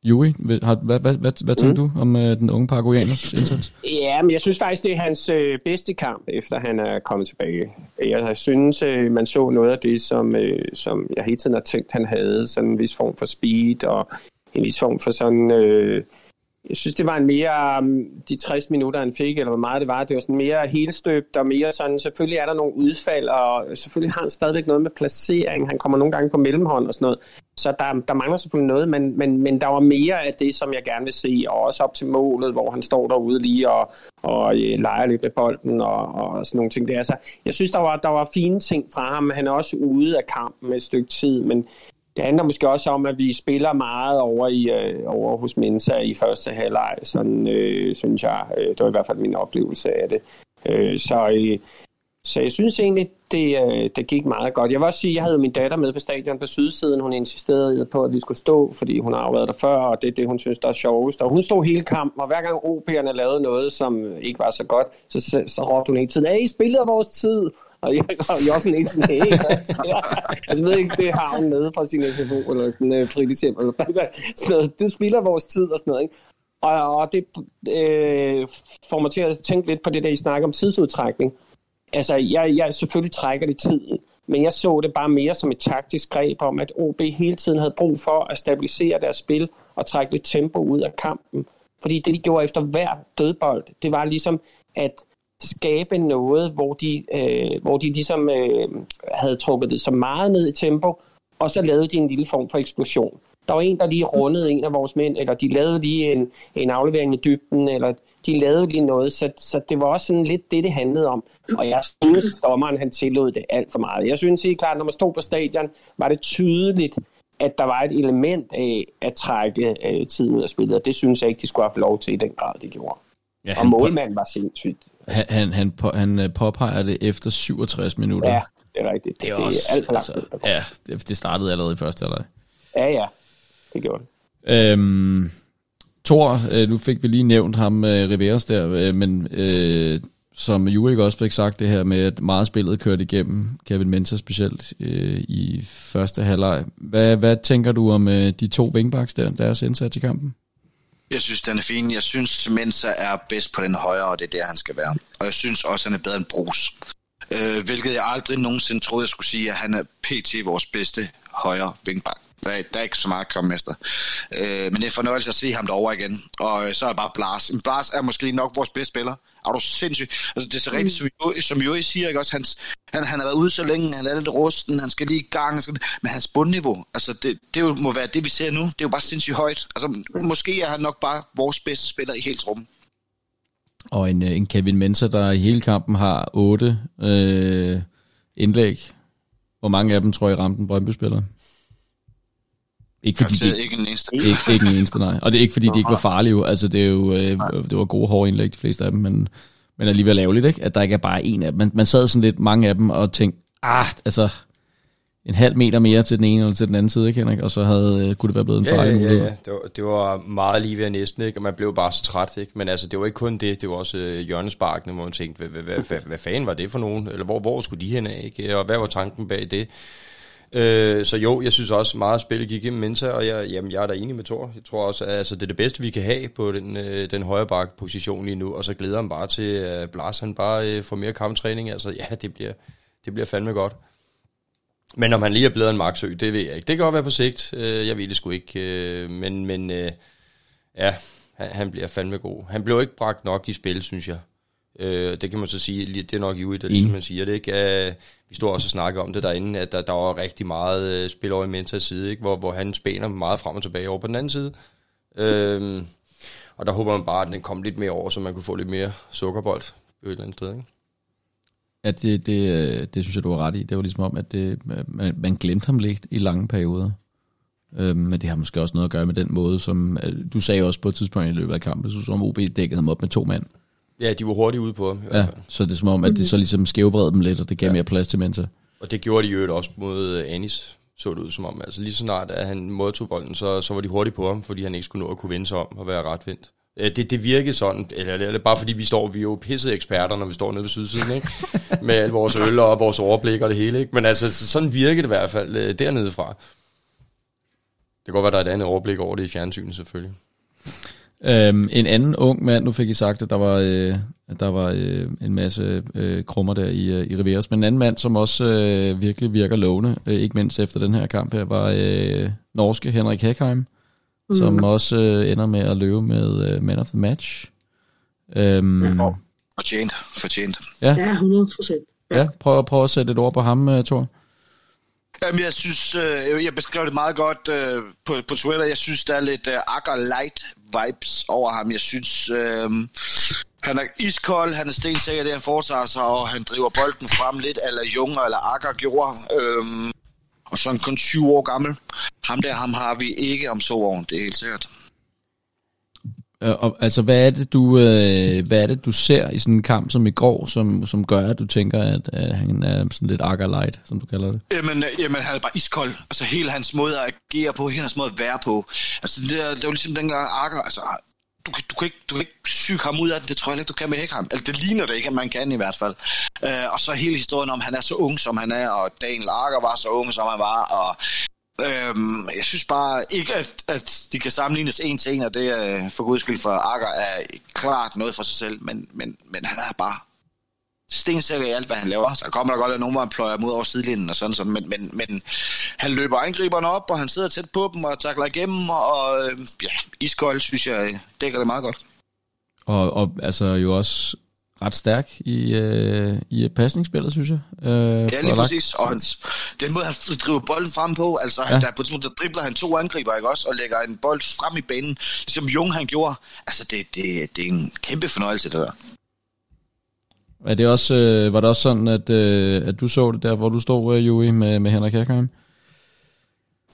A: Juri, hvad, hvad, hvad, hvad, hvad tænker mm. du om øh, den unge paraguayaners indsats?
C: Ja, men jeg synes faktisk, det er hans øh, bedste kamp, efter han er kommet tilbage. Jeg synes, øh, man så noget af det, som, øh, som jeg hele tiden har tænkt, han havde. Sådan en vis form for speed og en vis form for sådan... Øh, jeg synes, det var en mere, um, de 60 minutter, han fik, eller hvor meget det var, det var sådan mere helstøbt og mere sådan, selvfølgelig er der nogle udfald, og selvfølgelig har han stadigvæk noget med placering, han kommer nogle gange på mellemhånd og sådan noget, så der, der mangler selvfølgelig noget, men, men, men der var mere af det, som jeg gerne vil se, og også op til målet, hvor han står derude lige og, og øh, leger lidt med bolden og, og sådan nogle ting der. Så jeg synes, der var, der var fine ting fra ham, han er også ude af kampen et stykke tid, men det handler måske også om, at vi spiller meget over, i, øh, over hos Mensa i første halvleg. Sådan øh, synes jeg. Øh, det var i hvert fald min oplevelse af det. Øh, så, øh, så jeg synes egentlig, det, øh, det gik meget godt. Jeg vil også sige, at jeg havde min datter med på stadion på sydsiden. Hun insisterede på, at vi skulle stå, fordi hun har jo været der før, og det er det, hun synes, der er sjovest. Og hun stod hele kampen, og hver gang OP'erne lavede noget, som ikke var så godt, så, så, så råbte hun hele tiden, hey, I spillede vores tid! Og jeg, og jeg også sådan en sådan, hey, altså jeg ved ikke, det har hun nede fra sin SFO, eller sådan en uh, fritidshjem, eller sådan noget. Du spiller vores tid og sådan noget, ikke? Og, og det øh, får mig til at tænke lidt på det der, I snakker om tidsudtrækning. Altså, jeg, jeg selvfølgelig trækker det tiden, men jeg så det bare mere som et taktisk greb om, at OB hele tiden havde brug for at stabilisere deres spil og trække lidt tempo ud af kampen. Fordi det, de gjorde efter hver dødbold, det var ligesom at skabe noget, hvor de, øh, hvor de ligesom øh, havde trukket det så meget ned i tempo, og så lavede de en lille form for eksplosion. Der var en, der lige rundede en af vores mænd, eller de lavede lige en, en aflevering i dybden, eller de lavede lige noget, så, så det var også sådan lidt det, det handlede om. Og jeg synes, dommeren han tillod det alt for meget. Jeg synes helt klart, når man stod på stadion, var det tydeligt, at der var et element af at trække øh, tiden ud af spillet, og det synes jeg ikke, de skulle have lov til i den grad, de gjorde.
A: Ja,
C: Og målmanden var sindssygt.
A: Han, han, han, på, han øh, påpeger det efter 67 minutter.
C: Ja, det er rigtigt.
A: det er også,
C: alt for langt.
A: altså, ja, det, det startede allerede i første halvleg.
C: Ja, ja, det gjorde det.
A: Øhm, Thor, øh, nu fik vi lige nævnt ham, øh, Riveras der, men øh, som Jurik også fik sagt det her med, at meget spillet kørte igennem Kevin Mensah specielt øh, i første halvleg. Hvad, hvad tænker du om øh, de to wingbacks der, deres indsats i kampen?
D: Jeg synes, den er fin. Jeg synes, Mensa er bedst på den højre, og det er der, han skal være. Og jeg synes også, han er bedre end Bruce. Øh, hvilket jeg aldrig nogensinde troede, jeg skulle sige, at han er pt. vores bedste højre vingbak. Der er, der er ikke så meget at komme efter. Øh, men det er fornøjelse at se ham derovre igen. Og øh, så er bare Blas. En Blas er måske nok vores bedste spiller. Er du sindssygt? Altså, det er så rigtigt, som, jo, som Joey siger, ikke også? Hans, han, han har været ude så længe, han er lidt rusten, han skal lige i gang. Han skal, men hans bundniveau, altså det, det jo, må være det, vi ser nu. Det er jo bare sindssygt højt. Altså, måske er han nok bare vores bedste spiller i hele truppen.
A: Og en, øh, en Kevin Mensah, der i hele kampen har otte øh, indlæg. Hvor mange af dem tror I ramte en Brøndby-spiller? Ikke fordi
D: Garanteret
A: de,
D: ikke en eneste.
A: ikke, ikke en eneste, nej. Og det er ikke fordi, de ikke var farlige jo. Altså, det, er jo, øh, det var gode, hårde indlæg, de fleste af dem, men, men alligevel ærgerligt, ikke? At der ikke er bare en af dem. Man, man sad sådan lidt mange af dem og tænkte, ah, altså, en halv meter mere til den ene eller til den anden side, ikke Henrik? Og så havde, øh, kunne det være blevet en
B: Ja,
A: farlig
B: ja, ja,
A: mulighed.
B: ja. Det, var, det var meget lige ved at næsten, ikke? og man blev bare så træt. Ikke? Men altså, det var ikke kun det, det var også øh, hjørnesparkene, hvor man tænkte, hvad, hvad, hvad, hvad, hvad fanden var det for nogen? Eller hvor, hvor skulle de hen af? Ikke? Og hvad var tanken bag det? Øh, så jo, jeg synes også meget spillet gik igennem Mensa, og jeg, jamen, jeg er da enig med Thor. Jeg tror også, at altså, det er det bedste, vi kan have på den, øh, den højre bak position lige nu, og så glæder han bare til, at Blas han bare øh, får mere kamptræning. Altså ja, det bliver, det bliver fandme godt. Men om han lige er blevet en Maxø, det ved jeg ikke. Det kan godt være på sigt. Øh, jeg ved det sgu ikke. Øh, men men øh, ja, han, han bliver fandme god. Han blev ikke bragt nok i spil, synes jeg. Øh, det kan man så sige, det er nok Juri, der
A: Enig.
B: ligesom man siger det. Ikke? Øh, vi stod også og snakkede om det derinde, at der, der var rigtig meget øh, spil over i Mentas side, ikke? Hvor, hvor han spænder meget frem og tilbage over på den anden side. Øh, og der håber man bare, at den kom lidt mere over, så man kunne få lidt mere sukkerbold et eller andet sted. Ikke?
A: Ja, det, det, øh, det synes jeg, du var ret i. Det var ligesom om, at det, man, man glemte ham lidt i lange perioder. Øhm, men det har måske også noget at gøre med den måde, som... øh, Du sagde også på et tidspunkt i løbet af kampen, så som OB dækkede ham op med to mand.
B: Ja, de var hurtigt ude på ham i hvert
A: Ja,
B: fald.
A: så det er som om, at det så ligesom skævbrede dem lidt, og det gav ja. mere plads til Mensa.
B: Og det gjorde de jo også mod øh, Anis, så det ud som om. Altså lige så snart, at han modtog bolden, så, så var de hurtigt på ham, fordi han ikke skulle nå at kunne vende sig om og være retvendt. Øh, Det, det virkede sådan, eller det er bare fordi vi står, vi er jo pissede eksperter, når vi står nede ved sydsiden, ikke? Med al vores øl og vores overblik og det hele, ikke? Men altså, sådan virkede det i hvert fald øh, dernede fra. Det kan godt være, der er et andet overblik over det i fjernsynet, selvfølgelig.
A: Øhm, en anden ung mand, nu fik I sagt, at der var, øh, at der var øh, en masse øh, krummer der i, øh, i Riveros, men en anden mand, som også øh, virkelig virker lovende, øh, ikke mindst efter den her kamp her, var øh, norske Henrik Hekheim, mm. som også øh, ender med at løbe med øh, Man of the Match. Øhm, ja.
D: Fortjent, fortjent.
A: Ja,
E: Ja, 100 procent.
A: ja prøv, prøv at sætte et ord på ham, øh, Thor.
D: Jamen, jeg synes, øh, jeg beskrev det meget godt øh, på, på Twitter. Jeg synes, der er lidt Akker Light vibes over ham. Jeg synes, øh, han er iskold, han er stensikker, det han foretager sig, og han driver bolden frem lidt, eller Junger eller Akker gjorde. Øh, og så er han kun 20 år gammel. Ham der, ham har vi ikke om så år, det er helt sikkert.
A: Øh, og, altså, hvad er, det, du, øh, hvad er det, du ser i sådan en kamp som i går, som, som gør, at du tænker, at, at han er sådan lidt Akker Light, som du kalder det?
D: Jamen, jamen, han er bare iskold. Altså, hele hans måde at agere på, hele hans måde at være på. Altså, det, ligesom der, det var ligesom dengang Akker, altså, du, kan- du, kan ikke, du kan ikke syge ham ud af den, det tror jeg ikke, du kan med ham. Eller altså, det ligner det ikke, at man kan i hvert fald. Øh, og så hele historien om, at han er så ung, som han er, og Daniel Lager var så ung, som han var, og Øhm, jeg synes bare ikke, at, at de kan sammenlignes en til en, og det er øh, for guds skyld for Akker er klart noget for sig selv, men, men, men han er bare stensikker i alt, hvad han laver. Så kommer der godt, at nogen, var en pløjer mod over sidelinjen og sådan, så, men, men, men han løber angriberne op, og han sidder tæt på dem og takler igennem, og øh, ja, iskold, synes jeg, øh, dækker det meget godt.
A: Og, og altså jo også ret stærk i, øh, i pasningsspillet, synes jeg. Øh,
D: Ja, lige præcis. Og hans, den måde, han driver bolden frem på, altså ja.
A: Ja.
D: der, på tidspunkt, der dribler han to angriber, ikke også, og lægger en bold frem i banen, ligesom Jung han gjorde. Altså, det, det, det er en kæmpe fornøjelse, det der.
A: Er det også, øh, var det også sådan, at, øh, at du så det der, hvor du stod, øh, Juri, med, med Henrik Herkheim?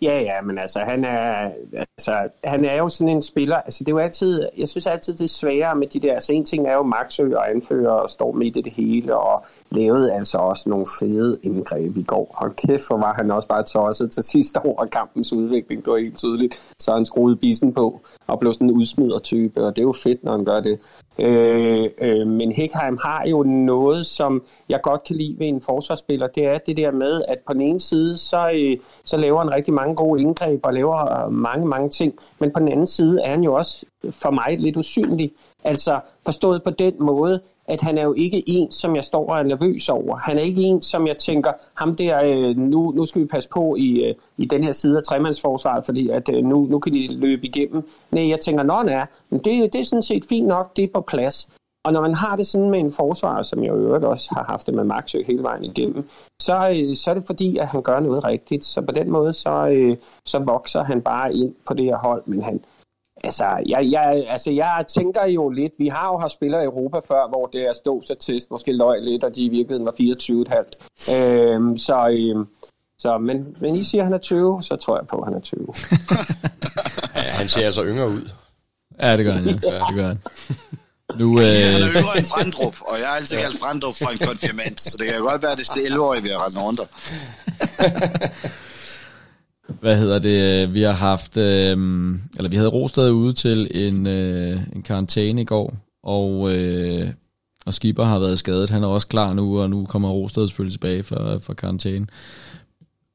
C: Ja, ja, men altså han er, altså, han er jo sådan en spiller, altså det er jo altid, jeg synes altid det er sværere med de der, altså en ting er jo Maxø og anfører og står midt i det hele, og lavede altså også nogle fede indgreb i går. Hold kæft, for var han også bare tosset til sidste år af kampens udvikling, det var helt tydeligt. Så han skruede bisen på og blev sådan en udsmider-type, og det er jo fedt, når han gør det. Øh, øh, men Hækheim har jo noget, som jeg godt kan lide ved en forsvarsspiller, det er det der med, at på den ene side, så, øh, så laver han rigtig mange gode indgreb og laver øh, mange, mange ting. Men på den anden side er han jo også for mig lidt usynlig. Altså forstået på den måde, at han er jo ikke en, som jeg står og er nervøs over. Han er ikke en, som jeg tænker, ham der, øh, nu, nu skal vi passe på i, øh, i den her side af tremandsforsvaret, fordi at øh, nu, nu kan de løbe igennem. Nej, jeg tænker, nå, nej, men det, det er sådan set fint nok, det er på plads. Og når man har det sådan med en forsvarer, som jeg i øvrigt også har haft det med Maxø hele vejen igennem, så, øh, så er det fordi, at han gør noget rigtigt. Så på den måde, så, øh, så vokser han bare ind på det her hold. Men han, altså, jeg, jeg, altså, jeg tænker jo lidt, vi har jo haft spillere i Europa før, hvor det er stå så test, måske løg lidt, og de i virkeligheden var 24,5. Øhm, så, øhm, så, men, men I siger, at han er 20, så tror jeg på, at han er 20.
B: ja, han ser altså yngre ud.
A: Ja, det gør han, ja. ja det gør han.
D: Nu, øh... Han er yngre end Frandrup, og jeg har altid kaldt Frandrup for en konfirmand, så det kan godt være, at det er 11-årige, vi har rent rundt.
A: Hvad hedder det? Øh, vi har haft, øh, eller vi havde Rosted ude til en, øh, en karantæne i går, og, øh, og Skipper har været skadet. Han er også klar nu, og nu kommer Rosted selvfølgelig tilbage fra, fra karantæne.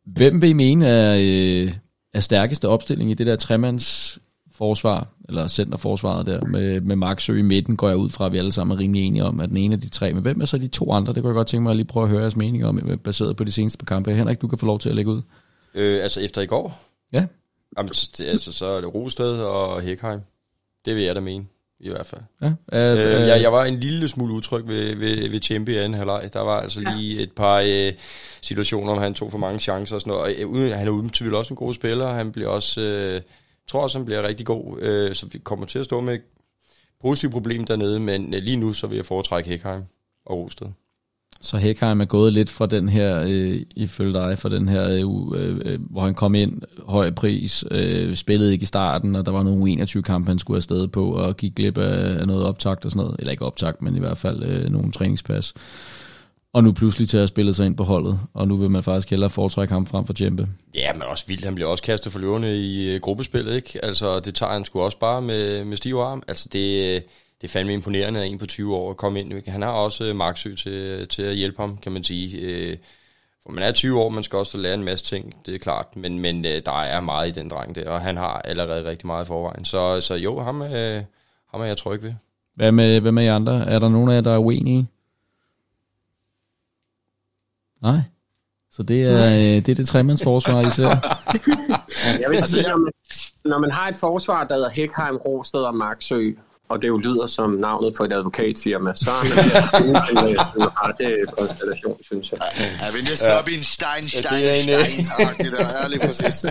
A: Hvem vil I mene er, øh, er stærkeste opstilling i det der tremands forsvar, eller centerforsvaret der, med, med Maxø i midten, går jeg ud fra, at vi alle sammen er rimelig enige om, at den ene af de tre. Men hvem er så de to andre? Det kunne jeg godt tænke mig at lige prøve at høre jeres mening om, baseret på de seneste par kampe. Henrik, du kan få lov til at lægge ud.
B: Øh, altså efter i går?
A: Ja.
B: Jamen, altså, så er det Rosted og Hækheim. Det vil jeg da mene, i hvert fald.
A: Ja,
B: øh, øh, jeg, jeg var en lille smule utryg ved, ved, ved Champion i anden halvleg. Der var altså lige et par øh, situationer, hvor han tog for mange chancer og sådan noget. Og, øh, uden, han er uden tvivl også en god spiller. Han bliver også... Øh, tror også, han bliver rigtig god. Øh, så vi kommer til at stå med et positivt problem dernede, men øh, lige nu så vil jeg foretrække Hækheim og Rosted.
A: Så Hekheim er gået lidt fra den her, øh, ifølge dig, fra den her, øh, øh, øh, hvor han kom ind, høj pris, øh, spillede ikke i starten, og der var nogle 21 kampe, han skulle afsted på, og gik glip af, af noget optakt og sådan noget. Eller ikke optakt, men i hvert fald øh, nogle træningspas. Og nu pludselig til at spille sig ind på holdet, og nu vil man faktisk hellere foretrække ham frem for Jempe.
B: Ja, men også vildt. Han bliver også kastet for løverne i øh, gruppespillet, ikke? Altså, det tager han sgu også bare med, med stiv arm. Altså, det, det er fandme imponerende at en på 20 år at komme ind. Han har også øh, Marksø til, til at hjælpe ham, kan man sige. Øh, for man er 20 år, man skal også lære en masse ting, det er klart. Men, men der er meget i den dreng der, og han har allerede rigtig meget i forvejen. Så, så jo, ham, ham er jeg tryg ved.
A: Hvad med, hvad med jer andre? Er der nogen af jer, der er uenige? Nej. Så det er, øh, det, er det tremandsforsvar, I ser?
C: Jeg vil sige, når man, når man har et forsvar, der hedder Hækheim, Rosted og Marksø, og det jo lyder som navnet på et advokatfirma, så er man ved en rette konstellation, synes jeg.
D: Ja, vi næsten ja. op i en stein, stein, ja, det er en, stein. Det der er lige præcis. Ja.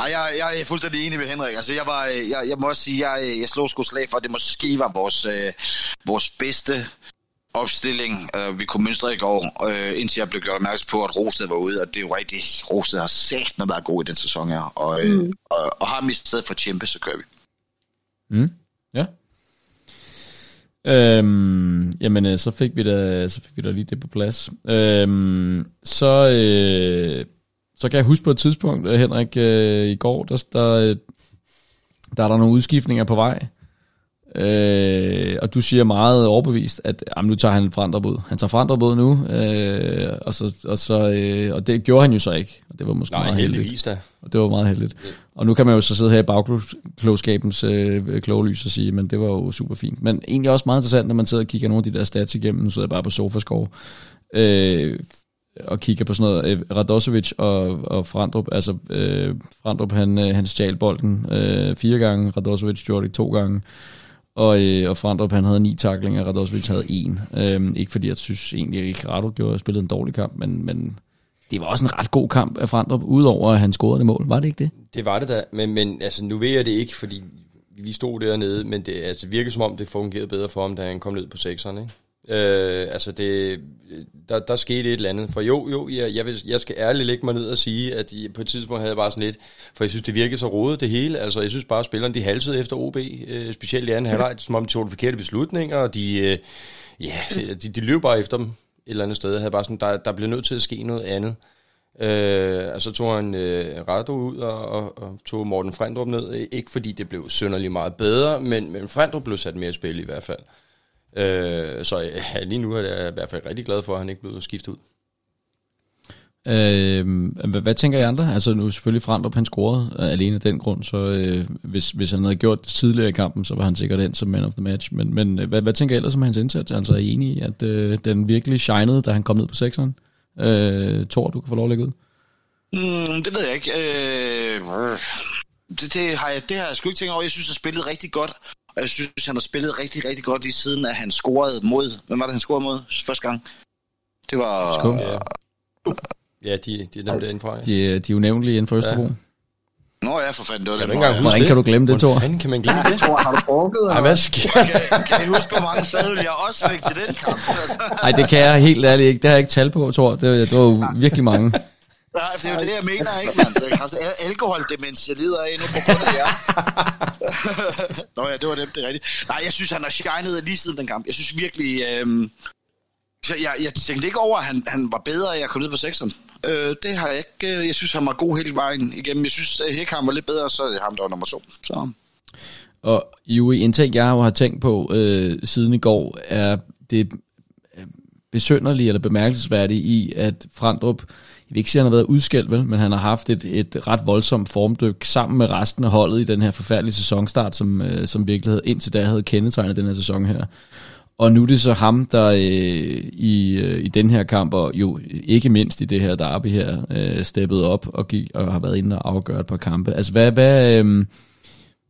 D: Ej, jeg, jeg er fuldstændig enig med Henrik. Altså, jeg, var, jeg, jeg må også sige, jeg, jeg slog sgu slag for, at det måske var vores, øh, vores bedste opstilling, øh, vi kunne mønstre i går, øh, indtil jeg blev gjort opmærksom på, at Rosted var ude, og det er jo rigtigt. Rosted har sagt noget været god i den sæson her, og, øh, mm. og, og har mistet stedet for Tjempe, så kører vi.
A: Mm. Ja. Øhm, jamen, øh, så fik vi da, så fik vi da lige det på plads. Øhm, så, øh, så kan jeg huske på et tidspunkt, øh, Henrik, øh, i går, der, der, øh, der er der nogle udskiftninger på vej. Øh, og du siger meget overbevist, at jamen, nu tager han forandret Han tager forandret nu, øh, og, så, og, så, øh, og det gjorde han jo så ikke. Og det var måske
B: Nej,
A: meget
B: heldigt. heldigvis da.
A: Og det var meget heldigt. Ja. Og nu kan man jo så sidde her i bagklogskabens øh, klogelys og sige, men det var jo super fint. Men egentlig også meget interessant, når man sidder og kigger nogle af de der stats igennem. Nu sidder jeg bare på Sofascore. Øh, og kigger på sådan noget, øh, Radosevic og, og Frandrup, altså øh, Frandrup han, øh, han stjal bolden øh, fire gange, Radosevic gjorde det to gange, og, øh, og Frandrup han havde ni taklinger, Radosevic havde en. Øhm, ikke fordi jeg synes egentlig at Ricardo gjorde spillet en dårlig kamp, men, men det var også en ret god kamp af Frandrup, udover at han scorede det mål. Var det ikke det?
B: Det var det da, men, men altså, nu ved jeg det ikke, fordi vi stod dernede, men det altså, virker som om, det fungerede bedre for ham, da han kom ned på sekseren. Ikke? Øh, altså det, der, der skete et eller andet. For jo, jo, jeg, jeg, vil, jeg skal ærligt lægge mig ned og sige, at på et tidspunkt havde jeg bare sådan lidt, for jeg synes, det virkede så rodet det hele. Altså jeg synes bare, at spillerne de halsede efter OB, øh, specielt i anden halvleg, som om de tog de forkerte beslutninger, og de, øh, ja, de, de løb bare efter dem et eller andet sted. Jeg havde bare sådan, der, der blev nødt til at ske noget andet. Øh, og så tog han øh, Rado ud og, og, og tog Morten Frendrup ned. Ikke fordi det blev sønderlig meget bedre, men, men Frendrup blev sat mere i spil i hvert fald. Øh, så ja, lige nu er jeg i hvert fald rigtig glad for, at han ikke blev skiftet ud.
A: Øh, hvad, hvad tænker I andre? Altså nu selvfølgelig Frandrup, han scorede øh, alene af den grund, så øh, hvis, hvis han havde gjort det tidligere i kampen, så var han sikkert ind som man of the match. Men, men øh, hvad, hvad tænker I ellers om hans indsats? Altså er I enige i, at øh, den virkelig shinede, da han kom ned på sekseren? Øh, Thor, du kan få lov at lægge ud.
D: Mm, det ved jeg ikke. Øh, det, det, har jeg, det har jeg sgu ikke tænkt over. Jeg synes, han spillede rigtig godt. Og jeg synes, han har spillet rigtig, rigtig godt lige siden, at han scorede mod... Hvem var det, han scorede mod første gang? Det var...
A: Skum.
B: Ja, ja de, de er dem derinde fra. Ja.
A: De, øh, de er unævnlige inden for Østerbro. Ja.
D: Nå ja, for fanden, det var
B: Kan
D: det.
B: engang huske
A: Hvordan
B: det?
A: kan du glemme det, Thor?
B: Hvordan fanden kan man glemme det?
C: Tror, har du drukket?
B: Ej, hvad sker?
D: Kan, kan I huske, hvor mange fadøl jeg også fik til den kamp? Altså,
A: Nej, det kan jeg helt ærligt ikke. Det har jeg ikke tal på, Thor. Det, det var jo virkelig mange.
D: Nej, det er jo det, jeg mener, ikke, mand? Det er kraftigt. Alkoholdemens, jeg lider af nu på grund af jer. Nå ja, det var nemt, det er rigtigt. Nej, jeg synes, han har shined lige siden den kamp. Jeg synes virkelig... Øhm, så jeg, jeg tænkte ikke over, at han, han var bedre, at jeg kom ned på sekseren. Øh, det har jeg ikke. øh, Jeg synes, han var god hele vejen igennem. Jeg synes, at Hækham var lidt bedre, så er det ham, der var nummer to. Så.
A: Og jo, en ting, jeg har tænkt på øh, siden i går, er det øh, besønderlige eller bemærkelsesværdige i, at Frandrup, vil ikke sige, at han har været udskældt, vel, men han har haft et, et ret voldsomt formdyk sammen med resten af holdet i den her forfærdelige sæsonstart, som, øh, som virkelighed indtil da havde kendetegnet den her sæson her. Og nu er det så ham, der øh, i, øh, i den her kamp, og jo ikke mindst i det her derby her, øh, steppet op og, gik, og har været inde og afgøre et par kampe. Altså, hvad, hvad, øh,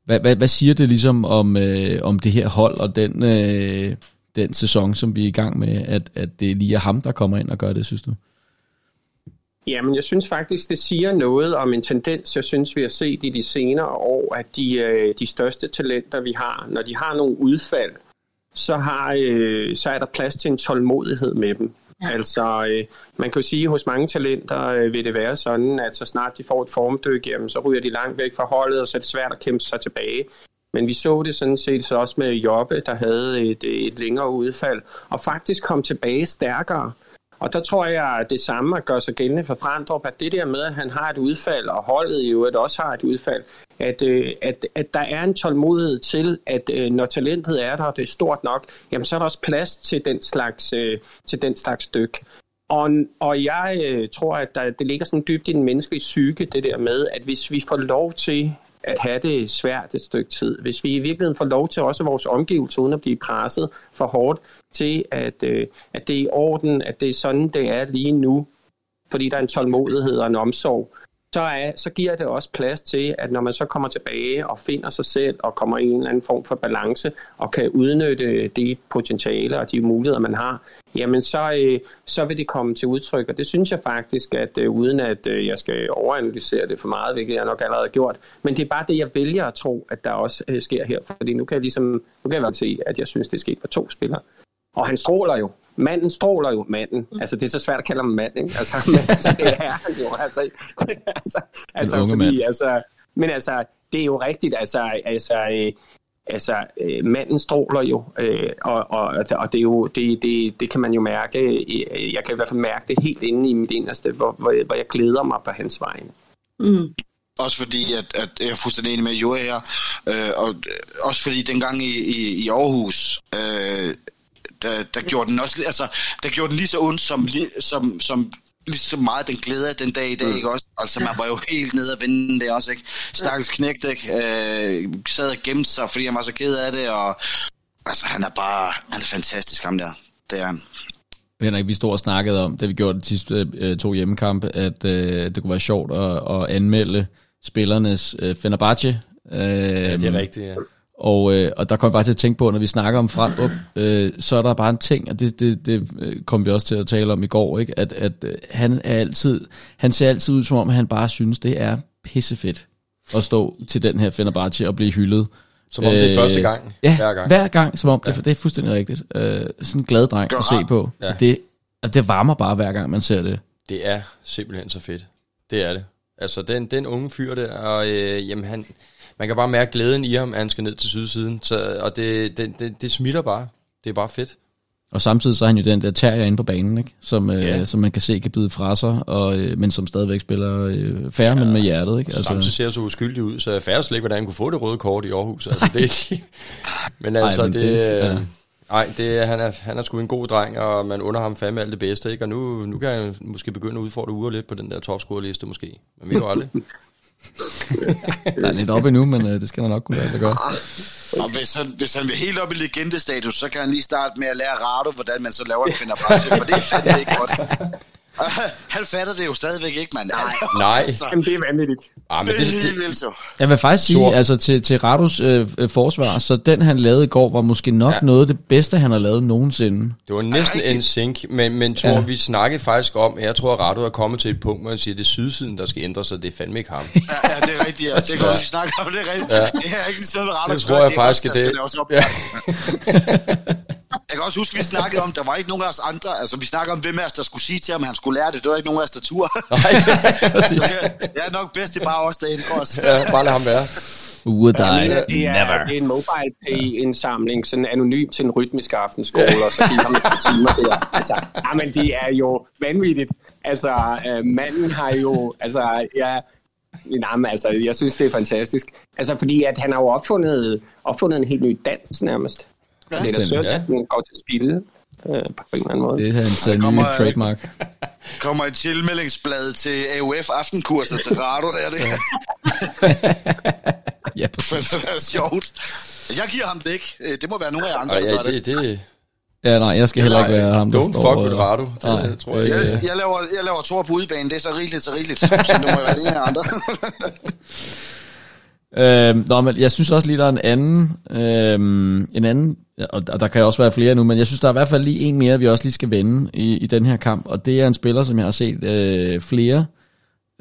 A: hvad, hvad, hvad siger det ligesom om, øh, om det her hold og den, øh, den sæson, som vi er i gang med, at, at det lige er ham, der kommer ind og gør det, synes du?
C: Jamen, jeg synes faktisk, det siger noget om en tendens, jeg synes, vi har set i de senere år, at de, øh, de største talenter, vi har, når de har nogle udfald, så, har, øh, så er der plads til en tålmodighed med dem. Ja. Altså, øh, man kan jo sige, at hos mange talenter øh, vil det være sådan, at så snart de får et formdyk, jamen, så ryger de langt væk fra holdet, og så er det svært at kæmpe sig tilbage. Men vi så det sådan set så også med Jobbe, der havde et, et længere udfald, og faktisk kom tilbage stærkere. Og der tror jeg, at det samme at sig gældende for Frandrup, at det der med, at han har et udfald, og holdet i øvrigt også har et udfald, at, øh, at, at der er en tålmodighed til, at øh, når talentet er der, og det er stort nok, jamen så er der også plads til den slags, øh, til den slags stykke. Og, og jeg øh, tror, at der, det ligger sådan dybt i den menneskelige psyke, det der med, at hvis vi får lov til at have det svært et stykke tid, hvis vi i virkeligheden får lov til også vores omgivelser, uden at blive presset for hårdt, til at, øh, at det er i orden, at det er sådan, det er lige nu, fordi der er en tålmodighed og en omsorg, så, er, så giver det også plads til, at når man så kommer tilbage og finder sig selv og kommer i en eller anden form for balance og kan udnytte det potentiale og de muligheder, man har, jamen så, øh, så vil det komme til udtryk. Og det synes jeg faktisk, at øh, uden at øh, jeg skal overanalysere det for meget, hvilket jeg nok allerede har gjort, men det er bare det, jeg vælger at tro, at der også øh, sker her. Fordi nu kan jeg ligesom, nu kan jeg vel se, at jeg synes, det er sket for to spillere. Og han stråler jo. Manden stråler jo, manden. Altså, det er så svært at kalde ham mand, ikke? Altså, men, altså det er han jo. Altså, altså, altså
A: unge
C: fordi,
A: mand.
C: altså, men altså, det er jo rigtigt. Altså, altså, øh, altså øh, manden stråler jo, øh, og, og, og det er jo, det, det, det kan man jo mærke, øh, jeg kan i hvert fald mærke det helt inde i mit inderste, hvor, hvor, hvor jeg glæder mig på hans vegne.
E: Mm.
D: Også fordi, at, at jeg er fuldstændig enig med Joa her, øh, og øh, også fordi dengang i, i, i Aarhus, øh, der, der gjorde den også, altså, der gjorde den lige så ondt, som, som, som lige så meget den glæder den dag i dag, ikke også? Altså, man var jo helt nede at vinde det også, ikke? Stakkels knægt, ikke? Øh, sad og gemte sig, fordi han var så ked af det, og altså, han er bare, han er fantastisk, ham der. Det er han.
A: Henrik, vi stod og snakkede om, da vi gjorde de sidste øh, to hjemmekampe, at øh, det kunne være sjovt at, at anmelde spillernes øh, Fenerbahce. Øh,
B: Ja, det er rigtigt, ja.
A: Og, øh, og der kom jeg bare til at tænke på, når vi snakker om Frandrup, øh, så er der bare en ting, og det, det, det øh, kom vi også til at tale om i går, ikke? at, at øh, han er altid, han ser altid ud som om, han bare synes, det er pissefedt at stå til den her Fenerbahce og blive hyldet.
B: Som om det er første gang,
A: Ja,
B: hver gang.
A: hver gang, som om, ja. det, det er fuldstændig rigtigt. Øh, sådan en glad dreng at se på.
B: Ja.
A: Det, og det varmer bare hver gang, man ser det.
B: Det er simpelthen så fedt. Det er det. Altså, den, den unge fyr der, og øh, jamen, han, man kan bare mærke glæden i ham, at han skal ned til sydsiden. Så, og det, det, det, det smitter bare. Det er bare fedt.
A: Og samtidig så er han jo den der terrier inde på banen, ikke? Som, øh,
B: Ja.
A: som man kan se kan bide fra sig, og, øh, men som stadigvæk spiller øh, færre, ja. men med hjertet. Ikke?
B: Altså, Samtidig ser så uskyldig ud, så jeg fatter slet ikke, hvordan han kunne få det røde kort i Aarhus. Altså, det, men altså,
A: men
B: det,
A: det-
B: det,
A: ja.
B: det, han, er, han er sgu en god dreng, og man under ham fandme alt det bedste, ikke? Og nu, nu kan han måske begynde at udfordre uger lidt på den der topscore-liste, måske. Man ved jo aldrig.
A: Der er lidt op endnu, men øh, det skal man nok kunne lade sig gøre.
D: Og hvis han, hvis han vil helt op i legendestatus, så kan han lige starte med at lære Rado, hvordan man så laver en finder frem til, for det er fandme ikke godt. Han fatter det jo stadigvæk ikke, mand. Nej.
B: Nej.
C: Jamen, det er vanvittigt.
B: Ah, men
D: Det er
B: det,
D: helt
B: det,
D: jo.
A: Jeg vil faktisk sige,
B: Stor.
A: altså til, til Rados øh, øh, forsvar, så den han lavede i går, var måske nok ja. Noget af det bedste, han har lavet nogensinde.
B: det var næsten en sink, men, men tror,
A: Ja.
B: vi snakkede faktisk om, at jeg tror, at Rado er kommet til et punkt, hvor han siger, at det er sydsiden, der skal ændre sig. Det er fandme ikke ham.
D: Ja, ja, det er rigtigt, ja. Det kan også vi snakke om, det er rigtigt. Ja. Det er ikke sådan, Rado
B: Det tror jeg faktisk,
D: er
B: at det-
D: det. Også op.
B: Ja.
D: Jeg kan også huske, vi snakkede om, der var ikke nogen af os andre, altså vi snakkede om, hvem af os, der skulle sige til ham, at han skulle lære det. Det var ikke nogen af os, der turde. Jeg er nok bedst, det er bare os, der ændrer os.
B: ja, bare lad ham være.
A: Would I?
C: det, er, det
A: Never.
C: er en mobile pay indsamling, sådan anonym til en rytmisk aftenskole, og så giver ham et par timer der. Altså, jamen, det er jo vanvittigt. Altså, øh, manden har jo, altså, ja, Nej, men altså, jeg synes, det er fantastisk. Altså, fordi at han har jo opfundet, opfundet en helt ny dans nærmest. Ja, det er da synd,
B: ja.
C: at den går til spil øh, på en eller anden måde.
A: Det er hans uh, nye
D: øh,
A: trademark.
D: Kommer et tilmeldingsblad til AUF aftenkurser til Rado, er det?
A: Ja,
D: Det vil være sjovt. Jeg giver ham det ikke. Øh, Det må være nogle af jer andre, der
B: ja,
D: gør det.
B: det, det,
A: ja, nej, jeg skal heller ikke være ham, der
B: Don't
A: står...
B: fuck with Rado. Det
A: nej,
B: tror jeg
A: det er
B: ikke.
A: ikke,
D: Jeg, jeg, laver, jeg laver Thor på udebane, det er så rigeligt, så rigeligt. Så det må være det ene af andre.
A: Øh, nå, men jeg synes også lige, der er en anden, øh, en anden, og og der kan også være flere nu, men jeg synes, der er i hvert fald lige en mere, vi også lige skal vende i, i den her kamp, og det er en spiller, som jeg har set øh, flere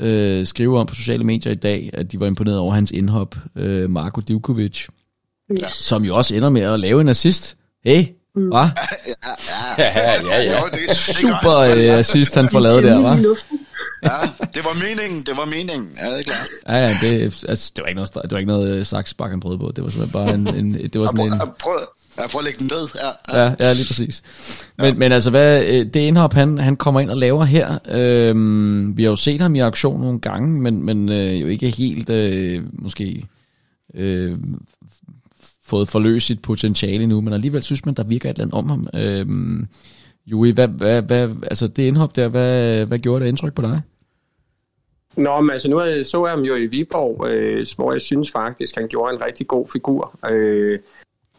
A: øh, skrive om på sociale medier i dag, at de var imponeret over hans indhop, øh, Marko Divkovic,
E: Yes.
A: som jo også ender med at lave en assist. Hey, mm. hva?
B: Ja, ja, ja.
D: Jo, det, det gør
A: Super øh, assist, han får lavet der, var.
D: Ja, det var meningen, det var meningen. Ja, det er klart.
A: Ja, ja, det, altså, det var ikke noget, det var ikke noget øh, saksbak, han prøvede på. Det var simpelthen bare en, en det var sådan en,
D: Prøv, prøv, ja, prøv at lægge den ned. Ja, ja.
A: Ja, ja lige præcis. Men, men altså, hvad, øh, det indhop, han, han kommer ind og laver her, øhm, vi har jo set ham i aktion nogle gange, men, men øh, jo ikke helt, øh, måske, øh, fået forløst sit potentiale nu, men alligevel synes man, der virker et eller andet om ham. Øhm, Juri, hvad, hvad, hvad, altså det indhop der, hvad, hvad gjorde det indtryk på dig?
C: Nå, men altså nu så jeg ham jo i Viborg, øh, hvor jeg synes faktisk, han gjorde en rigtig god figur. Øh,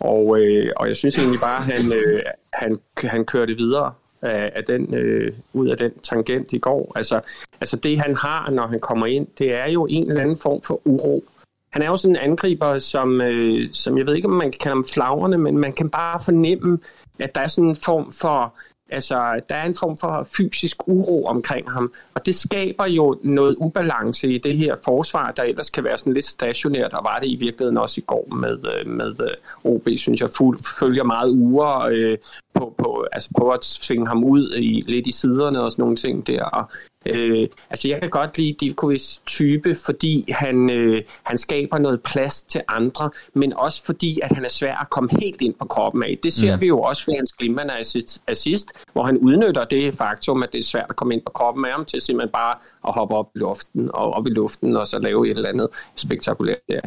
C: og, øh, og jeg synes egentlig bare, han, øh, han, han kørte videre af, af den, øh, ud af den tangent i går. Altså, altså det han har, når han kommer ind, det er jo en eller anden form for uro. Han er jo sådan en angriber, som, øh, som jeg ved ikke, om man kan kalde ham flagrende, men man kan bare fornemme, at der er sådan en form for Altså, der er en form for fysisk uro omkring ham, og det skaber jo noget ubalance i det her forsvar, der ellers kan være sådan lidt stationært, og var det i virkeligheden også i går med, øh, med øh, OB, synes jeg, fuld, følger meget uger øh, på, på, altså på at svinge ham ud i, lidt i siderne og sådan nogle ting der. Og, øh, altså, jeg kan godt lide Divkovics type, fordi han, øh, han skaber noget plads til andre, men også fordi, at han er svær at komme helt ind på kroppen af. Det ser
A: mm.
C: vi jo også ved hans glimrende assist, assist, hvor han udnytter det faktum, at det er svært at komme ind på kroppen af ham, til simpelthen bare at hoppe op i luften, og op i luften, og så lave et eller andet spektakulært der.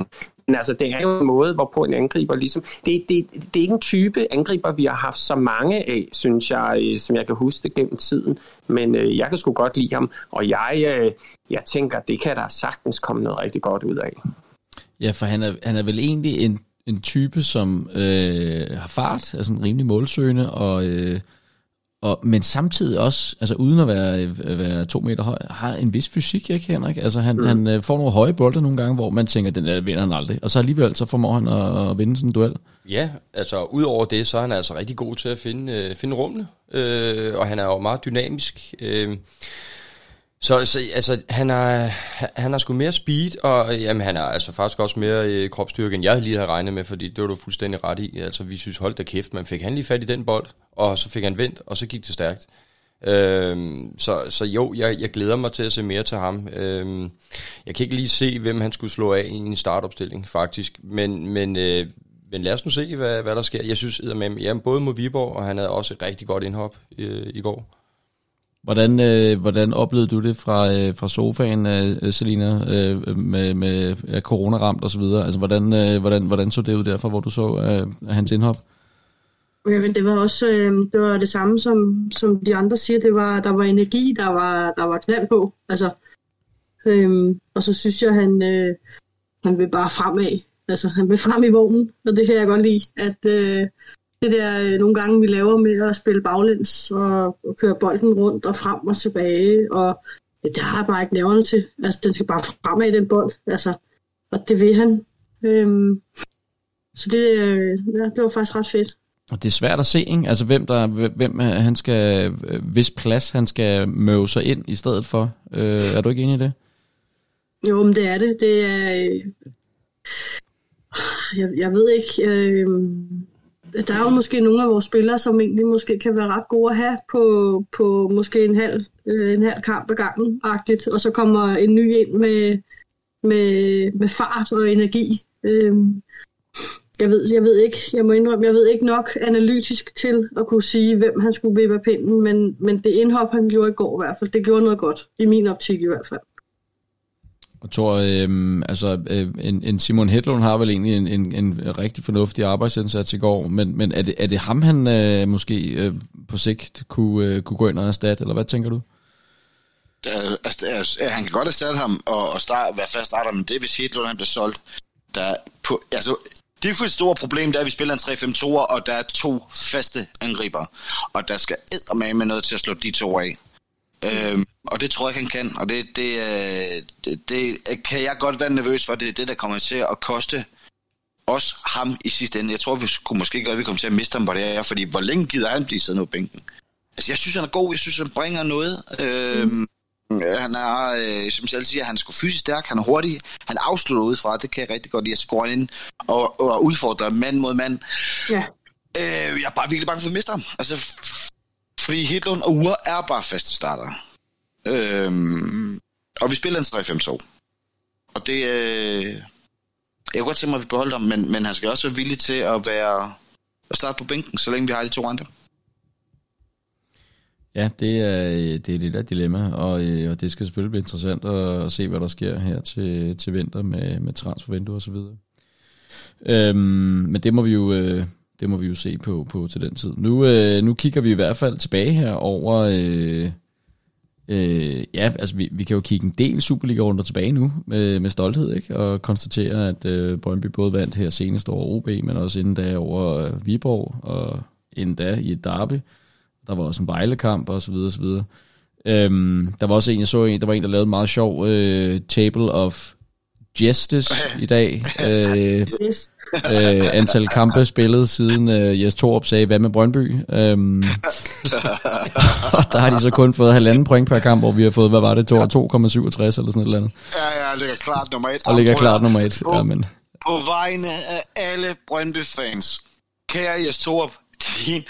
C: Men altså, det er jo en måde, hvorpå en angriber ligesom... Det, det, det er ikke en type angriber, vi har haft så mange af, synes jeg, øh, som jeg kan huske det gennem tiden. Men øh, jeg kan sgu godt lide ham, og jeg, øh, jeg tænker, det kan der sagtens komme noget rigtig godt ud af.
A: Ja, for han er, han er vel egentlig en, en type, som øh, har fart, er sådan rimelig målsøgende, og, øh, og, men samtidig også, altså uden at være, øh, være to meter høj, har en vis fysik, ikke Henrik? Altså han, mm. han øh, får nogle høje bolde nogle gange, hvor man tænker, den der vinder han aldrig. Og så alligevel, så formår han at, at vinde sådan en duel.
B: Ja, altså udover det, så er han altså rigtig god til at finde, øh, finde rummene, øh, og han er jo meget dynamisk. Øh, så, så altså, han har, han har sgu mere speed, og jamen, han har altså faktisk også mere øh, kropsstyrke, end jeg lige havde regnet med, fordi det var du fuldstændig ret i. Altså, vi synes, hold da kæft, man fik han lige fat i den bold, og så fik han vendt, og så gik det stærkt. Øhm, så, så jo, jeg, jeg glæder mig til at se mere til ham. Øhm, jeg kan ikke lige se, hvem han skulle slå af i en startopstilling, faktisk. Men, men, øh, men lad os nu se, hvad, hvad der sker. Jeg synes, med jamen, både mod Viborg, og han havde også et rigtig godt indhop øh, i går.
A: Hvordan, øh, hvordan oplevede du det fra, øh, fra sofaen, øh, øh, Selina, øh, med, med ja, corona-ramt og så videre? Altså, hvordan, øh, hvordan, hvordan så det ud derfra, hvor du så øh, hans indhop?
E: Jamen, det var også øh, det, var det samme, som, som de andre siger. Det var, der var energi, der var, der var knald på. Altså, øh, og så synes jeg, han, øh, han vil bare fremad. Altså, han vil frem i vognen, og det kan jeg godt lide. At øh, det der øh, nogle gange, vi laver med at spille baglæns og, og køre bolden rundt og frem og tilbage, og det har jeg bare ikke nævnt til. Altså, den skal bare fremad, den bold. Altså, og det vil han. Øhm, så det, øh, ja, det var faktisk ret fedt.
A: Og det er svært at se, ikke? Altså, hvem, der, hvem han skal, hvis plads han skal møve sig ind i stedet for. Øh, er du ikke enig i det?
E: Jo, men det er det. Det er... Øh, jeg, jeg ved ikke... Øh, der er jo måske nogle af vores spillere, som egentlig måske kan være ret gode at have på, på måske en halv, øh, en halv kamp ad gangen, agtigt, og så kommer en ny ind med, med, med fart og energi. Øh, jeg ved, jeg ved ikke, jeg må indrømme, jeg ved ikke nok analytisk til at kunne sige, hvem han skulle vippe pinden, men, men det indhop, han gjorde i går i hvert fald, det gjorde noget godt, i min optik i hvert fald.
A: Og tror, øh, altså, øh, en, en Simon Hedlund har vel egentlig en, en, en rigtig fornuftig arbejdsindsats i går, men, men er, det, er det ham, han øh, måske øh, på sigt kunne, øh, kunne gå ind og erstatte, eller hvad tænker du?
D: Altså, han kan godt erstatte ham og, og start, være fast starter, men det hvis Hedlund han bliver solgt. Der på, altså, det er for et stort problem, det er, at vi spiller en 3-5-2, og der er to faste angriber. Og der skal med noget til at slå de to af. Øhm, og det tror jeg, han kan, og det, det, øh, det, det kan jeg godt være nervøs for. Det er det, der kommer til at koste os ham i sidste ende. Jeg tror, vi kunne måske godt, vi kommer til at miste ham på det her, fordi hvor længe gider han blive siddende på bænken? Altså, jeg synes, han er god. Jeg synes, han bringer noget. Øhm, han er, øh, som selv siger, han er sgu fysisk stærk, han er hurtig, han afslutter udefra, det kan jeg rigtig godt lide, at score ind og, og udfordre mand mod mand.
E: Ja.
D: Øh, jeg er bare virkelig bange for at miste ham. Altså, fordi Hedlund og Ure er bare faste starter. Øhm, og vi spiller en 3-5-2. Og det... Øh, jeg kunne godt tænke mig, at vi beholder ham, men, men han skal også være villig til at være at starte på bænken, så længe vi har de to andre.
A: Ja, det er, det er lidt af dilemma, og, øh, og det skal selvfølgelig blive interessant at, at se, hvad der sker her til, til vinter med, med transfervindue og så videre. Øhm, men det må vi jo... Øh, det må vi jo se på, på til den tid. Nu, øh, nu kigger vi i hvert fald tilbage her over... Øh, øh, ja, altså vi, vi kan jo kigge en del Superliga-runder tilbage nu med, med stolthed, ikke? Og konstatere, at øh, Brøndby både vandt her senest over OB, men også inden da over øh, Viborg, og inden da i et derby. Der var også en Vejlekamp og så videre, og så videre. Øhm, der var også en, jeg så en, der var en, der lavede en meget sjov øh, table of Justice i dag. Øh,
E: Yes.
A: øh, antal kampe spillet siden øh, Jes Torup sagde, hvad med Brøndby? Øhm, og der har de så kun fået halvanden point per kamp, hvor vi har fået, hvad var det, 2,67 eller sådan et eller andet.
D: Ja, ja, ligger klart nummer et.
A: Og ligger klart nummer et. Ja, men,
D: På vegne af alle Brøndby-fans, kære Jes Torup, din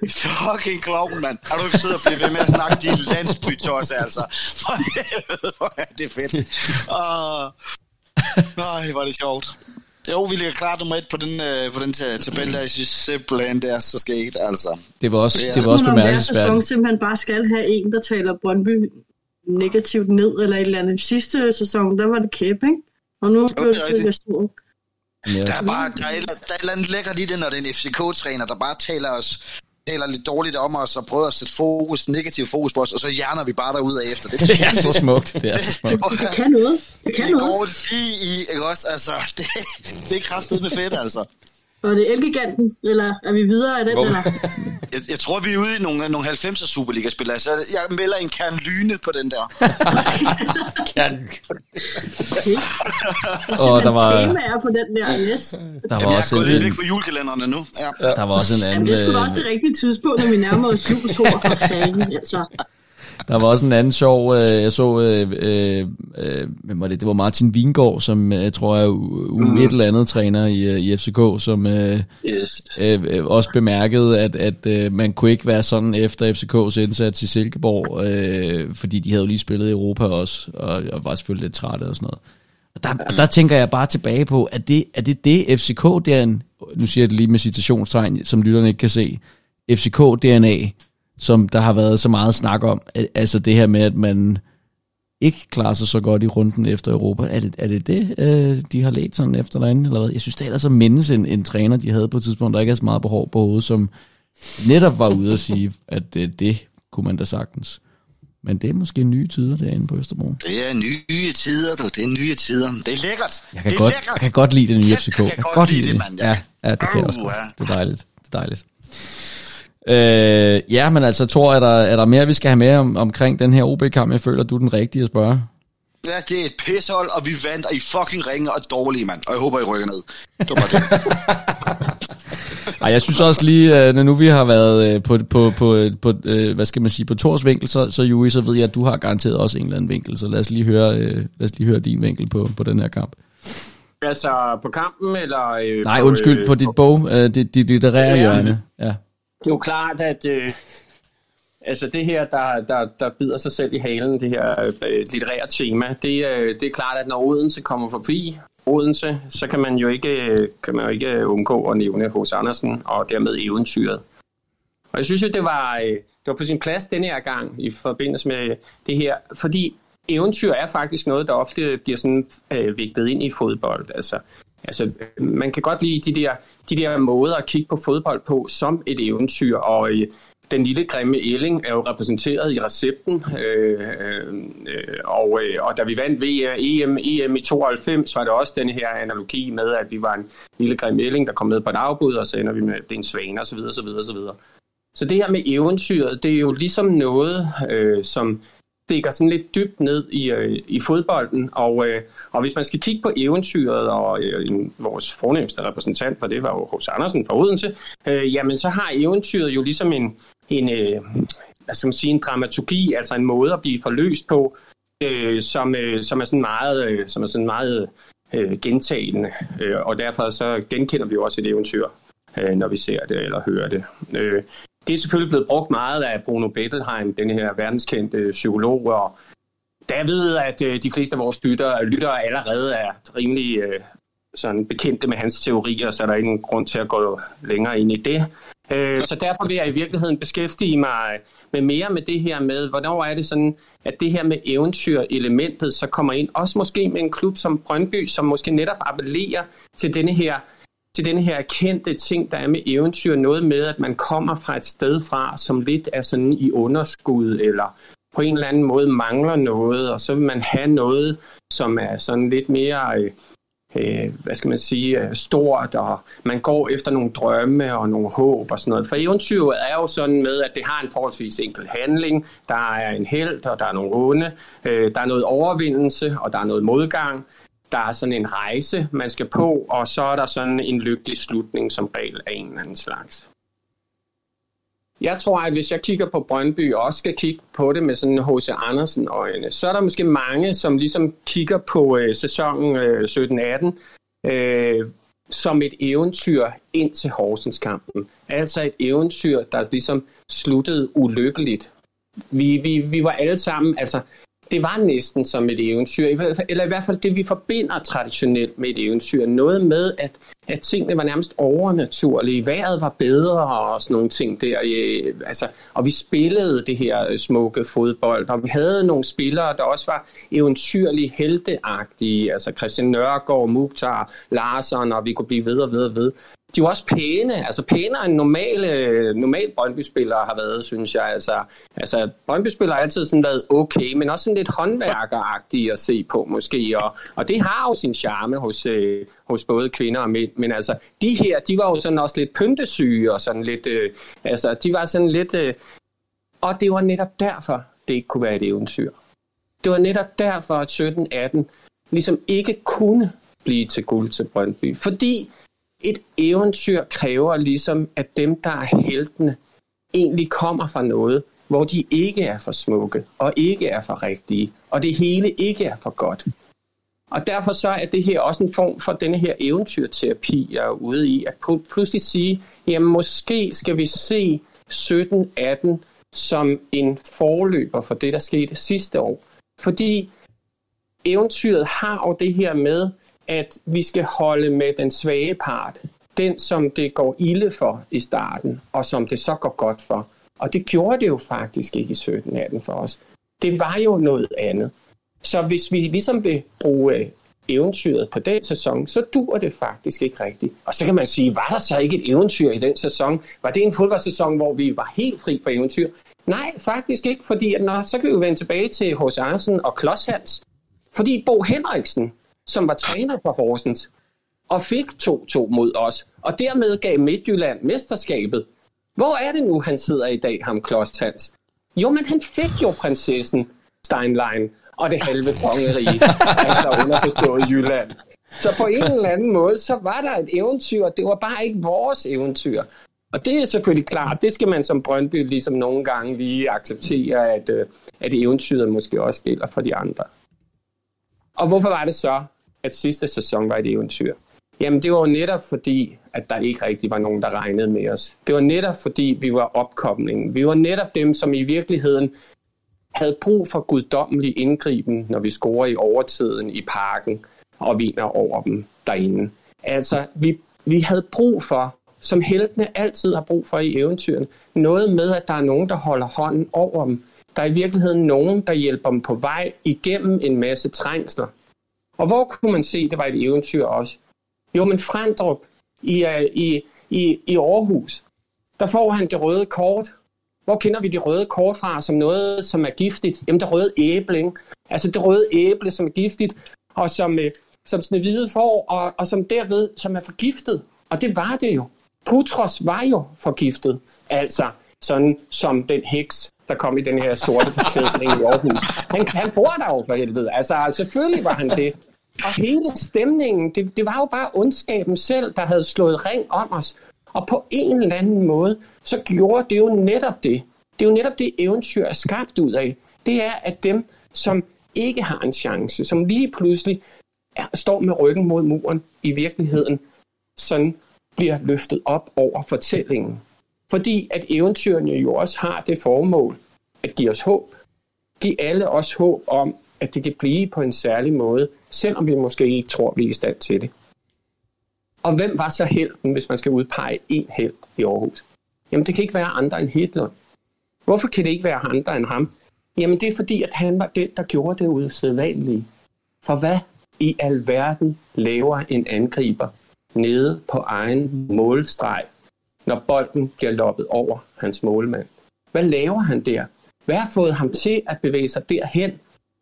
D: fucking klovn, mand. Har du ikke siddet og blive ved med at snakke din landsbytås, altså? For helvede, hvor er det fedt. Uh, nej, hvor er det sjovt. Jo, vi ligger klart nummer et på den, øh, på den ta- tabel der. Jeg synes simpelthen, det er så skægt, altså.
A: det var også,
D: Ja.
A: det var også
E: om hver sæson
A: bemærkelsesværdigt.
E: simpelthen bare skal have en, der taler Brøndby negativt ned, eller et eller andet. Sidste sæson, der var det kæp, ikke? Og nu blev
D: det
E: det
D: er
E: til. Vestur.
A: Ja.
D: Der er, bare, der, er, der er et eller andet lækkert i det, når det er en FCK-træner, der bare taler os taler lidt dårligt om os og prøver at sætte fokus, negativ fokus på os, og så hjerner vi bare derud af efter. Det,
A: Det er så smukt. Det er så smukt.
E: Det kan noget. Det kan
D: Det
E: noget.
D: går lige i, ikke også? Altså, det, det er kraftet med fedt, altså.
E: Og det er Elgiganten, eller er vi videre af den,
B: Hvor-
E: eller?
D: Jeg, jeg tror, vi er ude i nogle, nogle 90'er Superliga-spillere, så jeg melder en kern lyne på den der.
A: Og der var,
E: Temaer på den der, yes.
A: der var
D: Jeg er
A: også
D: gået lidt
A: en,
D: væk fra julekalenderne nu. Ja.
A: der var også en
E: Jamen,
A: anden,
E: det er sgu da
A: øh,
E: også det rigtige tidspunkt, når vi nærmer os jul, Thor. For fanden, altså.
A: Der var også en anden sjov, øh, jeg så, øh, øh, øh, hvem var det? Det var Martin Vingård, som øh, jeg tror er u,
C: Mhm.
A: et eller andet træner i, øh, i FCK, som øh,
C: Yes.
A: øh, også bemærkede, at, at øh, man kunne ikke være sådan efter FCK's indsats i Silkeborg, øh, fordi de havde jo lige spillet i Europa også, og, og var selvfølgelig lidt trætte og sådan noget. Og der, og der tænker jeg bare tilbage på, at det er det, det FCK, det en, nu siger jeg det lige med citationstegn, som lytterne ikke kan se, FCK-DNA, som der har været så meget snak om. Al- Altså det her med, at man ikke klarer sig så godt i runden efter Europa. Er det er det, det øh, de har let sådan efter derinde, eller hvad? Jeg synes, det er ellers at mindes en, en træner, de havde på et tidspunkt, der ikke er så meget hår på hovedet, som netop var ude at sige, at det, det kunne man da sagtens. Men det er måske nye tider derinde på Østerbro.
D: Det er nye tider, du. Det er nye tider. Det er lækkert.
A: Jeg kan,
D: det er
A: godt,
D: lækkert.
A: jeg kan godt lide det nye FCK.
D: jeg
A: Jeg
D: kan
A: kan
D: godt lide det, mand.
A: Ja, ja, det kan jeg også godt. Det er dejligt. Det er dejligt. Øh, ja, men altså, Thor, er der, er der mere, vi skal have med om, omkring den her OB-kamp? Jeg føler, du er den rigtige at spørge.
D: Ja, det er et pishold, og vi vandt, og I fucking ringer og dårlige, mand. Og jeg håber, I rykker ned. Det var det.
A: Ej, jeg synes også lige, øh, når nu vi har været øh, på, på, på, på øh, hvad skal man sige, på Thors vinkel, så, så Juri, så ved jeg, at du har garanteret også en eller anden vinkel, så lad os lige høre, øh, lad os lige høre din vinkel på, på den her kamp.
C: Altså på kampen, eller... Øh,
A: Nej,
C: på,
A: undskyld, på dit bog, øh, dit, dit litterære
C: Ja.
A: hjørne. Ja.
C: Det er jo klart, at øh, altså det her, der, der, der bider sig selv i halen, det her øh, litterære tema, det, øh, det er klart, at når Odense kommer forbi Odense, så kan man jo ikke, øh, kan man jo ikke øh, undgå at nævne hos Andersen og dermed eventyret. Og jeg synes jo, det var, øh, det var på sin plads denne her gang i forbindelse med det her, fordi eventyr er faktisk noget, der ofte bliver sådan øh, vigtet ind i fodbold. Altså, altså, man kan godt lide de der, de der måder at kigge på fodbold på som et eventyr, og øh, den lille grimme Elling er jo repræsenteret i recepten, øh, øh, og, øh, og da vi vandt VM, EM, EM i 92, var det også den her analogi med, at vi var en lille grimme Elling, der kom med på et afbud, og så ender vi med det er en svane, osv. osv., osv. Så det her med eventyret, det er jo ligesom noget, øh, som stikker sådan lidt dybt ned i, øh, i fodbolden, og, øh, og hvis man skal kigge på eventyret, og øh, vores fornemmeste repræsentant for det var jo H.C. Andersen fra Odense, øh, jamen så har eventyret jo ligesom en, en, øh, hvad skal man sige, en dramaturgi, altså en måde at blive forløst på, øh, som, øh, som er sådan meget, øh, som er sådan meget øh, gentagende, øh, og derfor så genkender vi jo også et eventyr, øh, når vi ser det eller hører det. Øh, det er selvfølgelig blevet brugt meget af Bruno Bettelheim, den her verdenskendte psykolog, og da jeg ved, at øh, de fleste af vores lyttere, lyttere allerede er rimelig øh, sådan bekendte med hans teorier, så er der ingen grund til at gå længere ind i det. Øh, så derfor vil jeg i virkeligheden beskæftige mig med mere med det her med, hvornår er det sådan, at det her med eventyr-elementet så kommer ind, også måske med en klub som Brøndby, som måske netop appellerer til denne her til den her kendte ting, der er med eventyr, noget med, at man kommer fra et sted fra, som lidt er sådan i underskud, eller på en eller anden måde mangler noget, og så vil man have noget, som er sådan lidt mere, øh, øh hvad skal man sige, øh, stort, og man går efter nogle drømme og nogle håb og sådan noget. For eventyret er jo sådan med, at det har en forholdsvis enkel handling, der er en held, og der er nogle onde, øh, der er noget overvindelse, og der er noget modgang, der er sådan en rejse, man skal på, og så er der sådan en lykkelig slutning som regel af en eller anden slags. Jeg tror, at hvis jeg kigger på Brøndby og også skal kigge på det med sådan H.C. Andersen øjne, så er der måske mange, som ligesom kigger på øh, sæsonen øh, 17-18 øh, som et eventyr ind til Horsens-kampen. Altså et eventyr, der ligesom sluttede ulykkeligt. Vi, vi, vi var alle sammen, altså det var næsten som et eventyr, eller i hvert fald det, vi forbinder traditionelt med et eventyr. Noget med, at, at tingene var nærmest overnaturlige. Vejret var bedre og sådan nogle ting der. Øh, altså, og vi spillede det her øh, smukke fodbold, og vi havde nogle spillere, der også var eventyrlige, helteagtige. Altså Christian Nørgaard, Mukhtar, Larsen, og vi kunne blive ved og ved og ved. De var også pæne, altså pænere end normale, normale Brøndby-spillere har været, synes jeg. Altså, altså Brøndby-spillere har altid sådan været okay, men også sådan lidt håndværkeragtige at se på måske, og, og det har jo sin charme hos, øh, hos både kvinder og mænd, men altså de her, de var jo sådan også lidt pyntesyge og sådan lidt, øh, altså de var sådan lidt, øh, og det var netop derfor, det ikke kunne være et eventyr. Det var netop derfor, at 17-18 ligesom ikke kunne blive til guld til Brøndby, fordi et eventyr kræver ligesom, at dem, der er heltene, egentlig kommer fra noget, hvor de ikke er for smukke, og ikke er for rigtige, og det hele ikke er for godt. Og derfor så er det her også en form for denne her eventyrterapi, jeg er ude i, at pludselig sige, jamen måske skal vi se 17-18 som en forløber for det, der skete sidste år. Fordi eventyret har jo det her med, at vi skal holde med den svage part. Den, som det går ilde for i starten, og som det så går godt for. Og det gjorde det jo faktisk ikke i 17-18 for os. Det var jo noget andet. Så hvis vi ligesom vil bruge øh, eventyret på den sæson, så dur det faktisk ikke rigtigt. Og så kan man sige, var der så ikke et eventyr i den sæson? Var det en fodboldsæson, hvor vi var helt fri for eventyr? Nej, faktisk ikke, fordi at når, så kan vi jo vende tilbage til H.C. Andersen og Klods Hans. Fordi Bo Henriksen, som var træner for Horsens, og fik 2-2 mod os, og dermed gav Midtjylland mesterskabet. Hvor er det nu, han sidder i dag, ham Klodshans? Jo, men han fik jo prinsessen Steinlein og det halve kongerige, altså underforstået Jylland. Så på en eller anden måde, så var der et eventyr, det var bare ikke vores eventyr. Og det er selvfølgelig klart, det skal man som Brøndby ligesom nogle gange lige acceptere, at, øh, at eventyret måske også gælder for de andre. Og hvorfor var det så, at sidste sæson var et eventyr? Jamen det var jo netop fordi, at der ikke rigtig var nogen, der regnede med os. Det var netop fordi, vi var opkomningen. Vi var netop dem, som i virkeligheden havde brug for guddommelig indgriben, når vi scorer i overtiden i parken og vinder over dem derinde. Altså, vi, vi havde brug for, som heltene altid har brug for i eventyrene, noget med, at der er nogen, der holder hånden over dem. Der er i virkeligheden nogen, der hjælper dem på vej igennem en masse trængsler. Og hvor kunne man se, at det var et eventyr også? Jo, men Frandrup i, øh, i, i, i Aarhus, der får han det røde kort, hvor kender vi det røde kort fra som noget, som er giftigt? Jamen det røde æble, ikke? Altså det røde æble, som er giftigt, og som, øh, som Snevide får, og, og som derved, som er forgiftet. Og det var det jo. Putros var jo forgiftet, altså sådan som den heks, der kom i den her sorte beklædning i Aarhus. Han, han bor der jo for helvede. Altså selvfølgelig var han det. Og hele stemningen, det, det var jo bare ondskaben selv, der havde slået ring om os. Og på en eller anden måde, så gjorde det jo netop det. Det er jo netop det, eventyr er skabt ud af. Det er, at dem, som ikke har en chance, som lige pludselig er, står med ryggen mod muren i virkeligheden, sådan bliver løftet op over fortællingen. Fordi at eventyrene jo også har det formål at give os håb. Giv alle os håb om, at det kan blive på en særlig måde, selvom vi måske ikke tror, vi er i stand til det. Og hvem var så helten, hvis man skal udpege en helt i Aarhus? Jamen, det kan ikke være andre end Hitler. Hvorfor kan det ikke være andre end ham? Jamen, det er fordi, at han var den, der gjorde det usædvanlige. For hvad i alverden laver en angriber nede på egen målstreg, når bolden bliver loppet over hans målmand? Hvad laver han der? Hvad har fået ham til at bevæge sig derhen?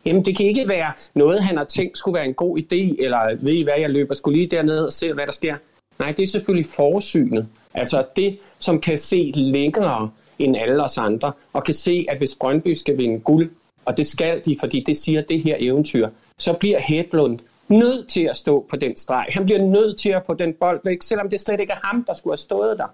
C: Jamen, det kan ikke være noget, han har tænkt skulle være en god idé, eller ved I hvad, jeg løber skulle lige derned og se, hvad der sker. Nej, det er selvfølgelig forsynet. Altså det, som kan se længere end alle os andre, og kan se, at hvis Brøndby skal vinde guld, og det skal de, fordi det siger det her eventyr, så bliver Hedlund nødt til at stå på den streg. Han bliver nødt til at få den bold væk, selvom det slet ikke er ham, der skulle have stået der.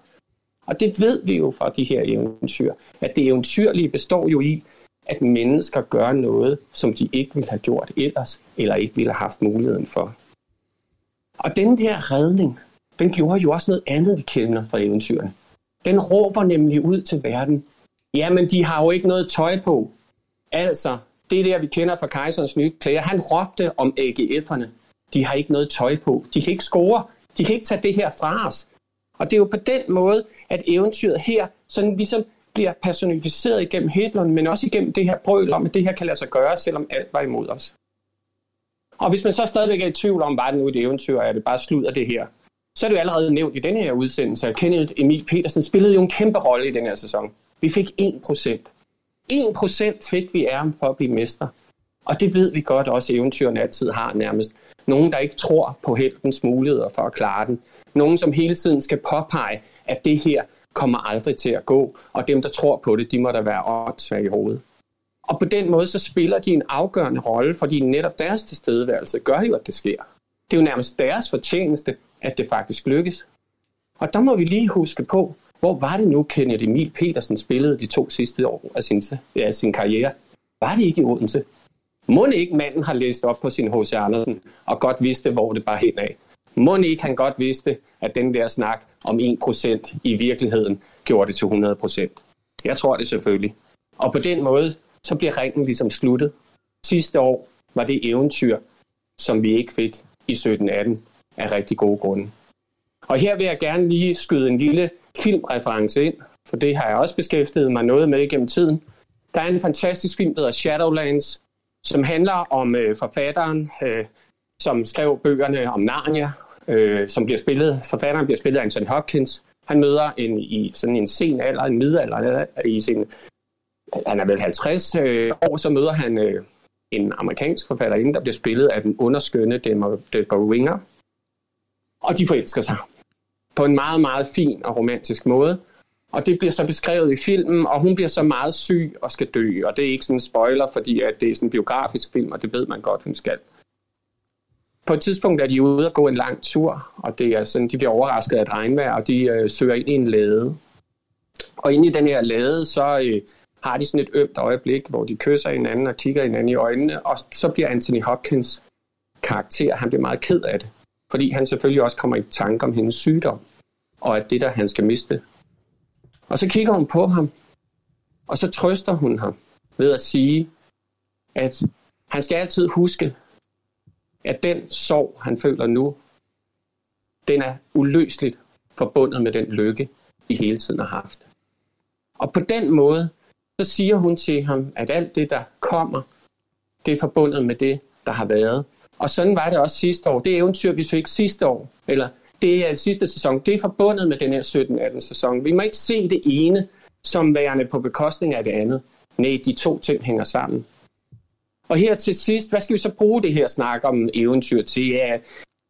C: Og det ved vi jo fra de her eventyr, at det eventyrlige består jo i, at mennesker gør noget, som de ikke ville have gjort ellers, eller ikke ville have haft muligheden for. Og den der redning, den gjorde jo også noget andet, vi kender fra eventyrene. Den råber nemlig ud til verden, jamen de har jo ikke noget tøj på. Altså, det der, vi kender fra kejserens nye klæder, han råbte om AGF'erne. De har ikke noget tøj på. De kan ikke score. De kan ikke tage det her fra os. Og det er jo på den måde, at eventyret her sådan ligesom bliver personificeret igennem Hitler, men også igennem det her brøl om, at det her kan lade sig gøre, selvom alt var imod os. Og hvis man så stadigvæk er i tvivl om, var det nu et eventyr, og er det bare slud af det her, så er det jo allerede nævnt i denne her udsendelse, at Kenneth Emil Petersen spillede jo en kæmpe rolle i den her sæson. Vi fik 1%. 1% fik vi ærm for at blive mester. Og det ved vi godt også, at eventyrene altid har nærmest. Nogen, der ikke tror på heltens muligheder for at klare den. Nogen, som hele tiden skal påpege, at det her kommer aldrig til at gå, og dem, der tror på det, de må da være åndssvage i hovedet. Og på den måde, så spiller de en afgørende rolle, fordi netop deres tilstedeværelse gør jo, at det sker. Det er jo nærmest deres fortjeneste, at det faktisk lykkes. Og der må vi lige huske på, hvor var det nu, Kenneth Emil Petersen spillede de to sidste år af sin, ja, sin karriere? Var det ikke i Odense? Må ikke manden har læst op på sin H.C. Andersen og godt vidste, hvor det bare hen af? Må ikke han godt vidste, at den der snak om 1% i virkeligheden gjorde det til 100%? Jeg tror det selvfølgelig. Og på den måde, så bliver ringen ligesom sluttet. Sidste år var det eventyr, som vi ikke fik i 17-18 af rigtig gode grunde. Og her vil jeg gerne lige skyde en lille filmreference ind, for det har jeg også beskæftiget mig noget med gennem tiden. Der er en fantastisk film, der hedder Shadowlands, som handler om øh, forfatteren, øh, som skrev bøgerne om Narnia, øh, som bliver spillet, forfatteren bliver spillet af Anthony Hopkins. Han møder en, i sådan en sen alder, en middelalder, i sin, han er vel 50 øh, år, så møder han øh, en amerikansk forfatter, der bliver spillet af den underskønne Deborah Winger. Og de forelsker sig på en meget, meget fin og romantisk måde. Og det bliver så beskrevet i filmen, og hun bliver så meget syg og skal dø. Og det er ikke sådan en spoiler, fordi at det er sådan en biografisk film, og det ved man godt, hun skal. På et tidspunkt er de ude og gå en lang tur, og det er sådan, de bliver overrasket af et regnvejr, og de øh, søger ind i en lade. Og inde i den her lade, så øh, har de sådan et ømt øjeblik, hvor de kysser hinanden og kigger hinanden i øjnene, og så bliver Anthony Hopkins karakter, han bliver meget ked af det, fordi han selvfølgelig også kommer i tanke om hendes sygdom, og at det der, han skal miste. Og så kigger hun på ham, og så trøster hun ham ved at sige, at han skal altid huske, at den sorg, han føler nu, den er uløseligt forbundet med den lykke, de hele tiden har haft. Og på den måde, så siger hun til ham, at alt det, der kommer, det er forbundet med det, der har været. Og sådan var det også sidste år. Det eventyr, vi fik sidste år, eller det er sidste sæson, det er forbundet med den her 17-18 sæson. Vi må ikke se det ene som værende på bekostning af det andet. Nej, de to ting hænger sammen. Og her til sidst, hvad skal vi så bruge det her snak om eventyr til? Ja,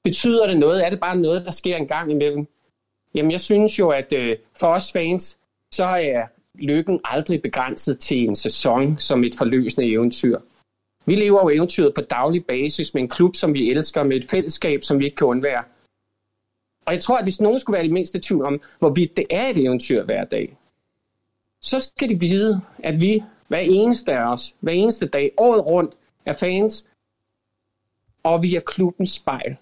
C: betyder det noget? Er det bare noget, der sker en gang imellem? Jamen, jeg synes jo, at øh, for os fans, så er lykken aldrig begrænset til en sæson som et forløsende eventyr. Vi lever jo eventyret på daglig basis med en klub, som vi elsker, med et fællesskab, som vi ikke kan undvære. Og jeg tror, at hvis nogen skulle være i mindste tvivl om, hvorvidt det er et eventyr hver dag, så skal de vide, at vi hver eneste af os, hver eneste dag, året rundt, er fans, og vi er klubbens spejl.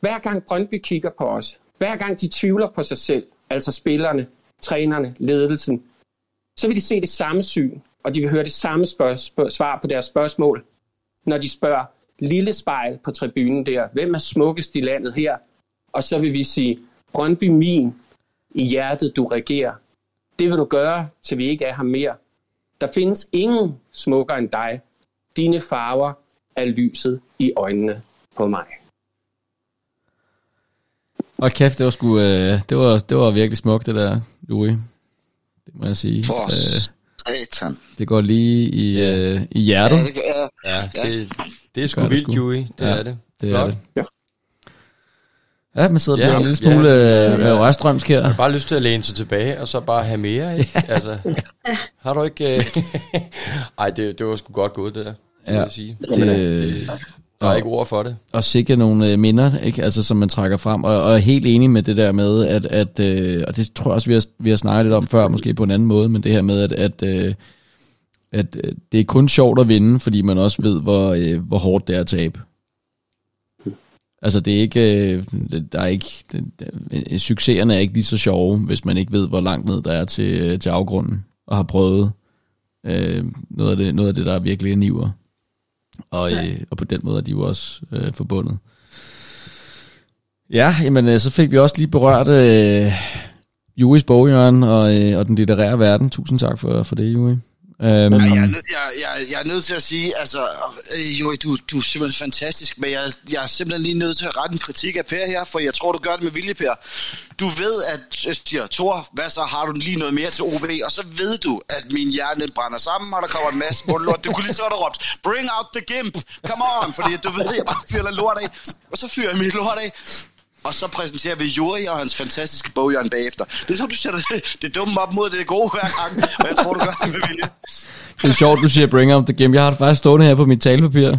C: Hver gang Brøndby kigger på os, hver gang de tvivler på sig selv, altså spillerne, trænerne, ledelsen, så vil de se det samme syn, og de vil høre det samme svar på deres spørgsmål, når de spørger lille spejl på tribunen der, hvem er smukkest i landet her? Og så vil vi sige, Brøndby min, i hjertet du regerer. Det vil du gøre, til vi ikke er her mere. Der findes ingen smukkere end dig. Dine farver er lyset i øjnene på mig.
A: Og kæft, det var, sgu, øh, det, var, det var virkelig smukt, det der, Louis. Det må jeg sige.
D: For øh, satan.
A: Det går lige i, ja. øh, i hjertet. Ja, det,
B: ja, ja. det, det er sgu det vildt, Louis. Det ja, er det.
A: Det Flot. er det. Ja. Ja, man sidder ja, på en lille smule ja, øh, ja. rørstrømsk her.
B: Jeg har bare lyst til at læne sig tilbage, og så bare have mere, ikke? Ja. Altså, har du ikke... Uh... Ej, det, det var sgu godt gået, det der, ja. jeg sige. Det, det, der er og, ikke ord for det.
A: Og sikkert nogle øh, minder, ikke? Altså, som man trækker frem. Og, og er helt enig med det der med, at, at øh, og det tror jeg også, vi har, vi har snakket lidt om før, måske på en anden måde, men det her med, at, at, øh, at øh, det er kun sjovt at vinde, fordi man også ved, hvor, øh, hvor hårdt det er at tabe. Altså det er ikke, øh, der er ikke, det, det, succeserne er ikke lige så sjove, hvis man ikke ved, hvor langt ned der er til, øh, til afgrunden, og har prøvet øh, noget, af det, noget af det, der er virkelig niver. Og, ja. øh, og på den måde er de jo også øh, forbundet. Ja, jamen øh, så fik vi også lige berørt øh, Juris boghjørn og, øh, og den litterære verden. Tusind tak for, for det, Juri.
D: Um, jeg, er nød, jeg, jeg, jeg er nødt til at sige, altså, øh, jo, du, du er simpelthen fantastisk, men jeg, jeg er simpelthen lige nødt til at rette en kritik af Per her, for jeg tror, du gør det med vilje, Per. Du ved, at jeg siger, Thor, hvad så, har du lige noget mere til OB? Og så ved du, at min hjerne brænder sammen, og der kommer en masse mundlort. Du kunne lige så have råbt, bring out the gimp, come on, fordi du ved, at jeg bare fyrer lort af. Og så fyrer jeg mit lort af og så præsenterer vi Juri og hans fantastiske boghjørn bagefter. Det er som, du sætter det, det dumme op mod det gode hver gang, og jeg tror, du gør det med vilje.
A: Det er sjovt, du siger bring up the game. Jeg har det faktisk stående her på mit talepapir.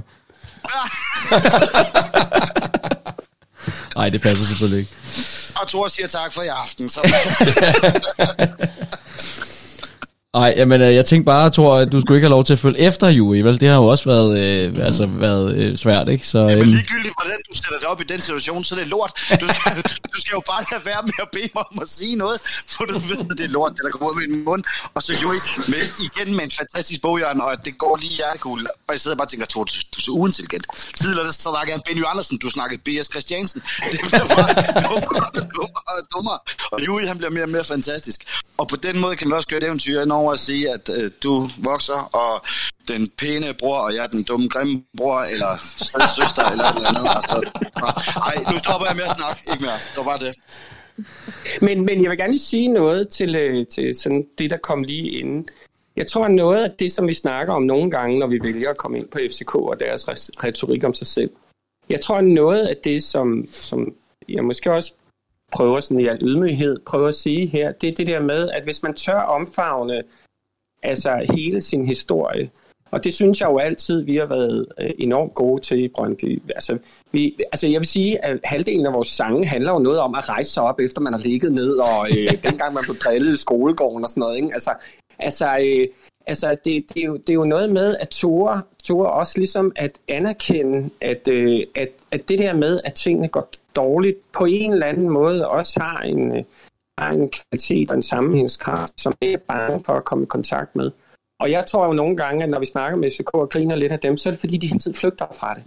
A: Nej, det passer selvfølgelig ikke.
D: Og Thor siger tak for i aften. Så...
A: Nej, jamen, øh, jeg tænkte bare, tror, at du skulle ikke have lov til at følge efter Juri, vel? Det har jo også været, øh, altså, været øh, svært, ikke?
D: Så, jamen, øhm, ligegyldigt hvordan du sætter det op i den situation, så det er lort. Du skal, du skal jo bare lade være med at bede mig om at sige noget, for du ved, at det er lort, det der kommer ud af min mund. Og så Juri, med, igen med en fantastisk boghjørn, og det går lige hjertekugle. Og jeg sidder bare og tænker, du, du er så uintelligent. Tidligere så snakkede jeg Benny Andersen, du snakkede B.S. Christiansen. Det bliver bare dummere og dummere og dummere. Og Juri, han bliver mere og mere fantastisk. Og på den måde kan vi også gøre et eventyr ind over at sige, at øh, du vokser, og den pæne bror, og jeg er den dumme, grimme bror, eller søster, eller noget andet. Altså, ej, nu stopper jeg med at snakke. Ikke mere. Det var bare det.
C: Men, men jeg vil gerne lige sige noget til, øh, til sådan det, der kom lige inden. Jeg tror, at noget af det, som vi snakker om nogle gange, når vi vælger at komme ind på FCK og deres retorik om sig selv, jeg tror, at noget af det, som, som jeg måske også prøver sådan i al ydmyghed, prøver at sige her, det er det der med, at hvis man tør omfavne altså hele sin historie, og det synes jeg jo altid, vi har været øh, enormt gode til i Brøndby. Altså, vi, altså jeg vil sige, at halvdelen af vores sange handler jo noget om at rejse sig op, efter man har ligget ned, og øh, dengang man blev drillet i skolegården og sådan noget. Ikke? Altså, altså, øh, altså det, det, er jo, det er jo noget med, at Tore, Tore også ligesom at anerkende, at, øh, at, at det der med, at tingene går dårligt, på en eller anden måde også har en, øh, har en kvalitet og en sammenhængskraft, som jeg er bange for at komme i kontakt med. Og jeg tror jo nogle gange, at når vi snakker med FCK og griner lidt af dem, så er det fordi, de hele tiden flygter fra det.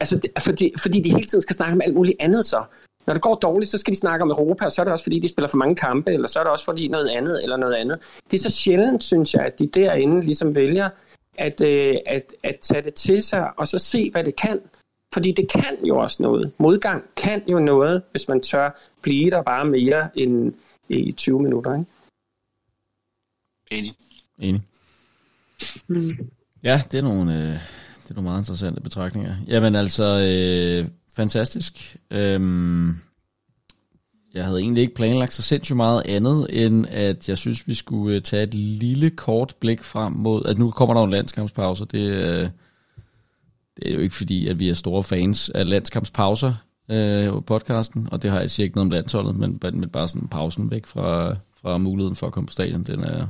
C: Altså, det, altså, fordi, fordi de hele tiden skal snakke om alt muligt andet så. Når det går dårligt, så skal de snakke om Europa, og så er det også fordi, de spiller for mange kampe, eller så er det også fordi noget andet, eller noget andet. Det er så sjældent, synes jeg, at de derinde ligesom vælger at, øh, at, at tage det til sig, og så se, hvad det kan. Fordi det kan jo også noget. Modgang kan jo noget, hvis man tør blive der bare mere end i 20 minutter. Ikke?
D: Enig.
A: Enig. Mm. Ja, det er nogle, øh, det er nogle meget interessante betragtninger. Jamen altså, øh, fantastisk. Øhm, jeg havde egentlig ikke planlagt så sindssygt meget andet, end at jeg synes, vi skulle øh, tage et lille kort blik frem mod, at nu kommer der en landskampspause. Det, øh, det er jo ikke fordi, at vi er store fans af landskampspauser øh, på podcasten, og det har jeg siger ikke noget om landsholdet, men, men bare sådan pausen væk fra, fra muligheden for at komme på stadion, den er,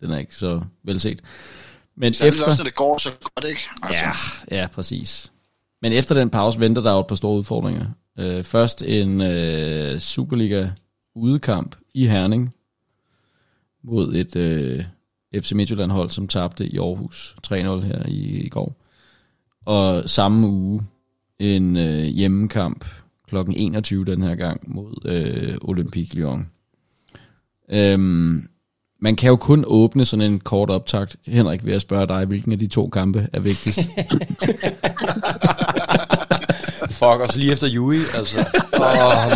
A: den er ikke så velset.
D: Men så efter... også, at det går så godt, ikke?
A: Altså. Ja, ja, præcis. Men efter den pause venter der jo et par store udfordringer. Uh, først en uh, Superliga udekamp i Herning mod et øh, FC Midtjylland hold, som tabte i Aarhus 3-0 her i, i går. Og samme uge en øh, hjemmekamp kl. 21 den her gang mod øh, Olympique Lyon. Øhm, man kan jo kun åbne sådan en kort optakt, Henrik, vil jeg spørge dig, hvilken af de to kampe er vigtigst?
B: Fuck, os lige efter Yui, altså. Oh,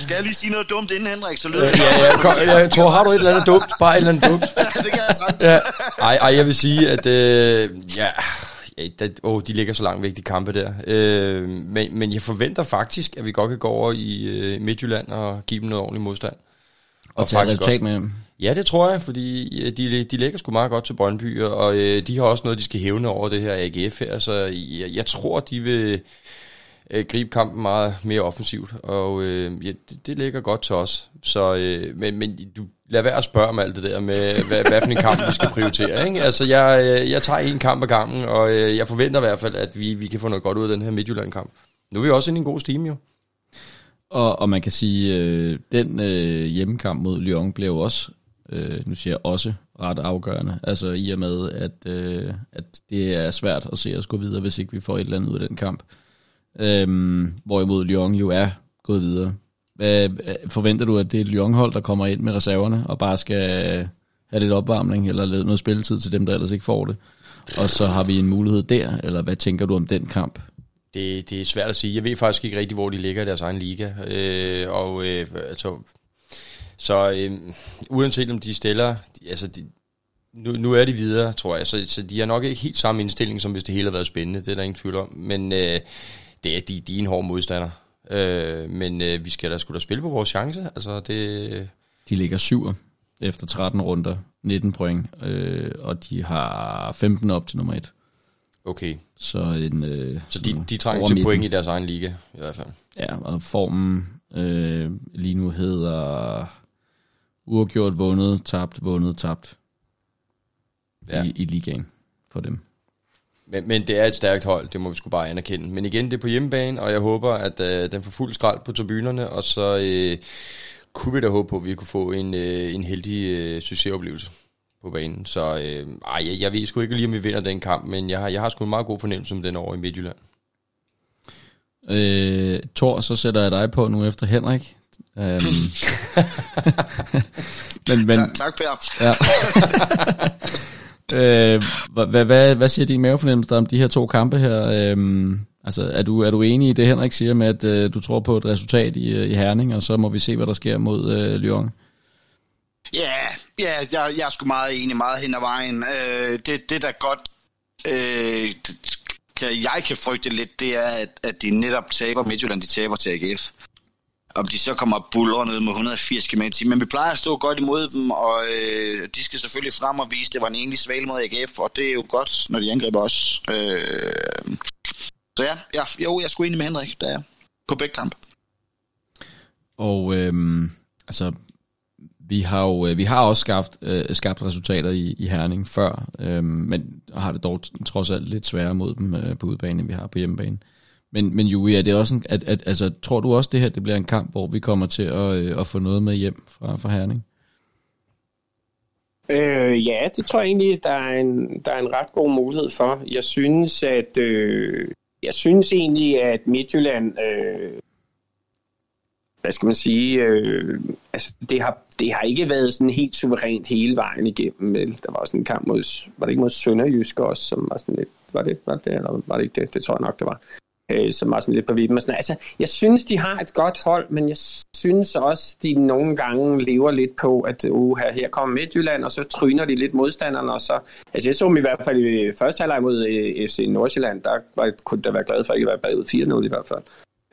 D: Skal jeg lige sige noget dumt inden, Henrik, så lyder
B: ja, ja, ja, kom, jeg tror, har du et eller andet dumt? Bare et eller andet dumt.
D: det kan jeg sagt. Ja.
B: Ej, ej, jeg vil sige, at øh, ja, ja det, oh, de ligger så langt væk, de kampe der. Øh, men, men jeg forventer faktisk, at vi godt kan gå over i øh, Midtjylland og give dem noget ordentligt modstand.
A: Og, og tage resultat med dem.
B: Ja, det tror jeg, fordi øh, de, de ligger sgu meget godt til Brøndby, og øh, de har også noget, de skal hævne over det her AGF her, så jeg, jeg tror, de vil øh, gribe kampen meget mere offensivt, og øh, ja, det, det ligger godt til os. Så, øh, men, men du lad være at spørge om alt det der med, hvad, hvad for en kamp vi skal prioritere. Ikke? Altså, jeg, øh, jeg tager en kamp ad gangen, og øh, jeg forventer i hvert fald, at vi, vi kan få noget godt ud af den her Midtjylland-kamp. Nu er vi også inde i en god stime, jo.
A: Og, og man kan sige, øh, den øh, hjemmekamp mod Lyon blev også, øh, nu siger jeg også, ret afgørende. Altså i og med, at, øh, at det er svært at se os gå videre, hvis ikke vi får et eller andet ud af den kamp. Øhm, hvorimod Lyon jo er gået videre. Hvad, forventer du, at det er Lyon-hold, der kommer ind med reserverne, og bare skal have lidt opvarmning, eller noget spilletid til dem, der ellers ikke får det? Og så har vi en mulighed der, eller hvad tænker du om den kamp?
B: Det, det er svært at sige. Jeg ved faktisk ikke rigtig, hvor de ligger i deres egen liga. Øh, og øh, altså, så øh, uanset om de stiller, altså de, nu, nu er de videre, tror jeg, så, så de har nok ikke helt samme indstilling, som hvis det hele har været spændende, det er der ingen tvivl om. Men øh, det er, de, de er en hård modstander. Øh, men øh, vi skal da skulle da spille på vores chance. Altså, det...
A: De ligger syv efter 13 runder, 19 point, øh, og de har 15 op til nummer 1.
B: Okay.
A: Så, en, øh,
B: så de, de trænger til point i deres egen liga, i hvert fald.
A: Ja, og formen øh, lige nu hedder uafgjort vundet, tabt, vundet, tabt ja. i, i ligaen for dem.
B: Men, men det er et stærkt hold, det må vi sgu bare anerkende. Men igen, det er på hjemmebane, og jeg håber, at øh, den får fuld skrald på tribunerne, og så øh, kunne vi da håbe på, at vi kunne få en, øh, en heldig øh, succesoplevelse på banen. Så øh, ej, jeg, jeg ved sgu ikke lige, om vi vinder den kamp, men jeg har, jeg har sgu en meget god fornemmelse om den over i Midtjylland.
A: Øh, Thor, så sætter jeg dig på nu efter Henrik. Øhm, men, men,
D: Tak, tak Per.
A: ja. øh, hvad, hvad, hvad siger din mavefornemmelse om de her to kampe her? Øhm, altså, er du, er du enig i det, Henrik siger med, at øh, du tror på et resultat i, øh, i Herning, og så må vi se, hvad der sker mod øh, Lyon?
D: Ja, ja jeg, jeg er sgu meget enig meget hen ad vejen. Øh, det, det, der er godt, øh, kan, jeg kan frygte lidt, det er, at, at de netop taber Midtjylland, de taber til AGF. Om de så kommer buller ned med 180 km i Men vi plejer at stå godt imod dem, og øh, de skal selvfølgelig frem og vise, at det var en egentlig svale mod AGF, og det er jo godt, når de angriber os. Øh, så ja, ja, jo, jeg skulle ind enig med Henrik, der er på begge kamp.
A: Og øh, altså, vi har jo øh, vi har også skabt, øh, skabt resultater i, i Herning før, øh, men har det dog trods alt lidt sværere mod dem øh, på udebane, end vi har på hjemmebane. Men, men Julie, er det også en, at, at, altså, tror du også, det her det bliver en kamp, hvor vi kommer til at, øh, at få noget med hjem fra, fra Herning?
C: Øh, ja, det tror jeg egentlig, der er, en, der er en ret god mulighed for. Jeg synes, at øh, jeg synes egentlig, at Midtjylland, øh, hvad skal man sige, øh, altså det har, det har ikke været sådan helt suverænt hele vejen igennem. Vel? Der var også en kamp mod, var det ikke mod Sønderjysk også, som var sådan lidt, var det, var det, eller var det ikke det? Det tror jeg nok, det var øh, som var sådan lidt på vippen. Og sådan. Altså, jeg synes, de har et godt hold, men jeg synes også, de nogle gange lever lidt på, at uh, her, kommer Midtjylland, og så tryner de lidt modstanderne, og så... Altså, jeg så dem i hvert fald i første halvleg mod øh, FC Nordsjælland, der var, kunne der være glad for at ikke være bagud 4-0 i hvert fald.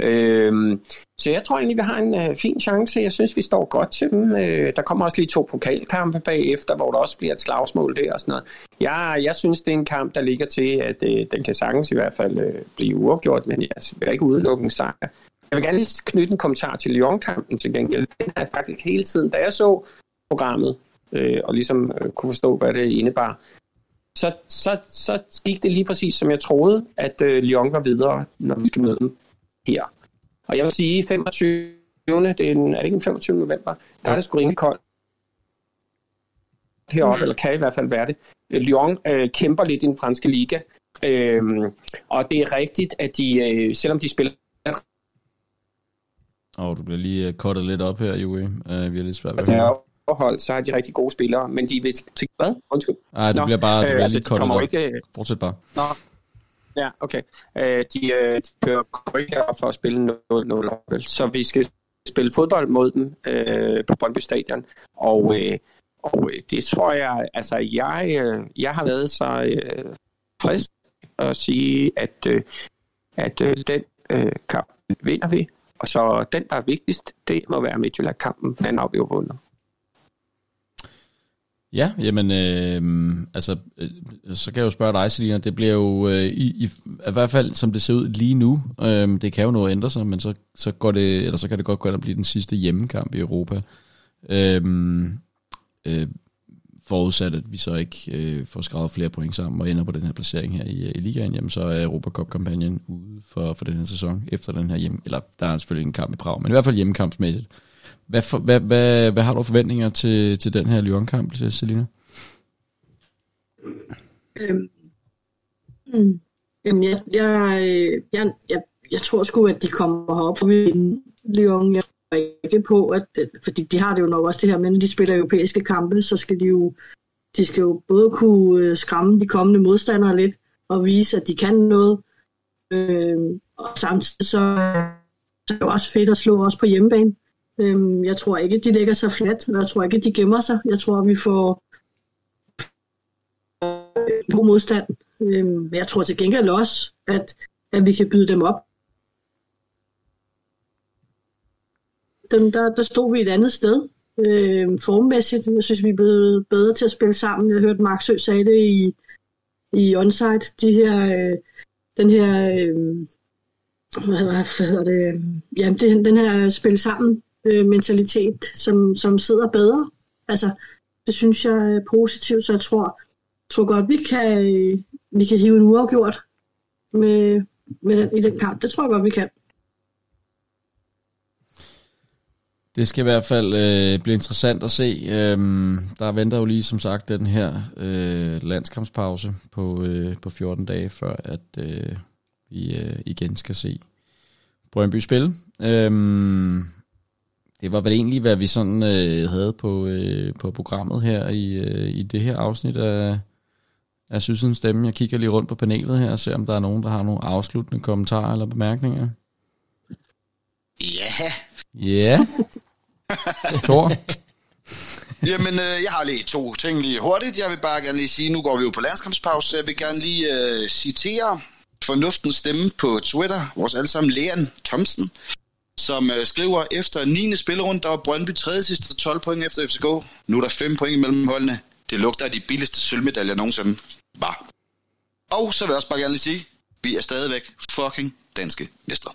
C: Øhm, så jeg tror egentlig, vi har en øh, fin chance. Jeg synes, vi står godt til dem. Øh, der kommer også lige to pokalkampe bagefter, hvor der også bliver et slagsmål der og sådan noget. Jeg, jeg synes, det er en kamp, der ligger til, at øh, den kan sagtens i hvert fald øh, blive uafgjort, men jeg vil ikke udelukke en sejr. Jeg vil gerne lige knytte en kommentar til Lyon-kampen til gengæld. Den har jeg faktisk hele tiden, da jeg så programmet, øh, og ligesom øh, kunne forstå, hvad det indebar, så, så, så gik det lige præcis, som jeg troede, at øh, Lyon var videre, når vi skal møde dem her. Og jeg vil sige, 25. Det er, en, det ikke den 25. november? Der er det sgu rimelig koldt heroppe, eller kan i hvert fald være det. Lyon øh, kæmper lidt i den franske liga, øhm, og det er rigtigt, at de, øh, selvom de spiller...
A: Og oh, du bliver lige kottet lidt op her, Julie. Uh, vi er lidt svært ved
C: altså, forhold, så har de rigtig gode spillere, men de vil til hvad? Undskyld.
A: Nej, du Nå, bliver bare du bliver øh, altså, lige kottet op. Ikke, Fortsæt bare.
C: Nå, Ja, okay. Øh, de, øh, de kører korrigere for at spille 0-0, så vi skal spille fodbold mod dem øh, på Brøndby Stadion, og, øh, og øh, det tror jeg, altså jeg, øh, jeg har været så øh, frisk at sige, at, øh, at øh, den øh, kamp vinder vi, og så den, der er vigtigst, det må være Midtjylland-kampen, den har vi jo vundet.
A: Ja, jamen, øh, altså, øh, så kan jeg jo spørge dig, Selina, det bliver jo, øh, i, i, i hvert fald som det ser ud lige nu, øh, det kan jo noget ændre sig, men så, så, går det, eller så kan det godt gå og blive den sidste hjemmekamp i Europa. Øh, øh, forudsat, at vi så ikke øh, får skrevet flere point sammen og ender på den her placering her i, øh, i ligaen, jamen så er Europacup-kampagnen ude for, for den her sæson, efter den her hjem, eller der er selvfølgelig en kamp i Prag, men i hvert fald hjemmekampsmæssigt. Hvad, for, hvad, hvad, hvad har du forventninger til, til den her Lyon-kamp, Selina?
E: Øhm, mm, jamen, jeg, jeg, jeg, jeg, jeg tror sgu, at de kommer herop for min Lyon. Jeg tror ikke på, at, fordi de har det jo nok også det her, men de spiller europæiske kampe, så skal de jo, de skal jo både kunne øh, skræmme de kommende modstandere lidt, og vise, at de kan noget. Øhm, og samtidig så, så er det jo også fedt at slå os på hjemmebane. Øhm, jeg tror ikke, de lægger sig fladt, og jeg tror ikke, de gemmer sig. Jeg tror, vi får god modstand. Øhm, men jeg tror til gengæld også, at, at vi kan byde dem op. Dem, der, der stod vi et andet sted øh, formmæssigt. Jeg synes, vi er blevet bedre til at spille sammen. Jeg hørte Mark Sø det i, i onsite. De her, øh, den her, øh, hvad, hvad hedder det, jamen det, den her spil sammen øh, mentalitet, som, som sidder bedre. Altså, det synes jeg er positivt, så jeg tror, tror godt, vi kan, vi kan hive en uafgjort med, med den, i den kamp. Det tror jeg godt, vi kan.
A: Det skal i hvert fald øh, blive interessant at se. Øhm, der venter jo lige som sagt den her øh, landskampspause på, øh, på 14 dage, før at øh, vi øh, igen skal se Brøndby spille. Øhm, det var vel egentlig, hvad vi sådan øh, havde på, øh, på programmet her i, øh, i det her afsnit af, af Sydsidens Stemme. Jeg kigger lige rundt på panelet her og ser, om der er nogen, der har nogle afsluttende kommentarer eller bemærkninger.
D: Ja.
A: Ja. Thor?
D: Jamen, øh, jeg har lige to ting lige hurtigt. Jeg vil bare gerne lige sige, nu går vi jo på landskampspause, så jeg vil gerne lige øh, citere fornuftens stemme på Twitter, vores allesammen Leon Thomsen, som øh, skriver, efter 9. spillerunde, der var Brøndby tredje sidste 12 point efter FCK. Nu er der 5 point imellem holdene. Det lugter af de billigste sølvmedaljer nogensinde. Bare. Og så vil jeg også bare gerne lige sige, vi er stadigvæk fucking danske mestre.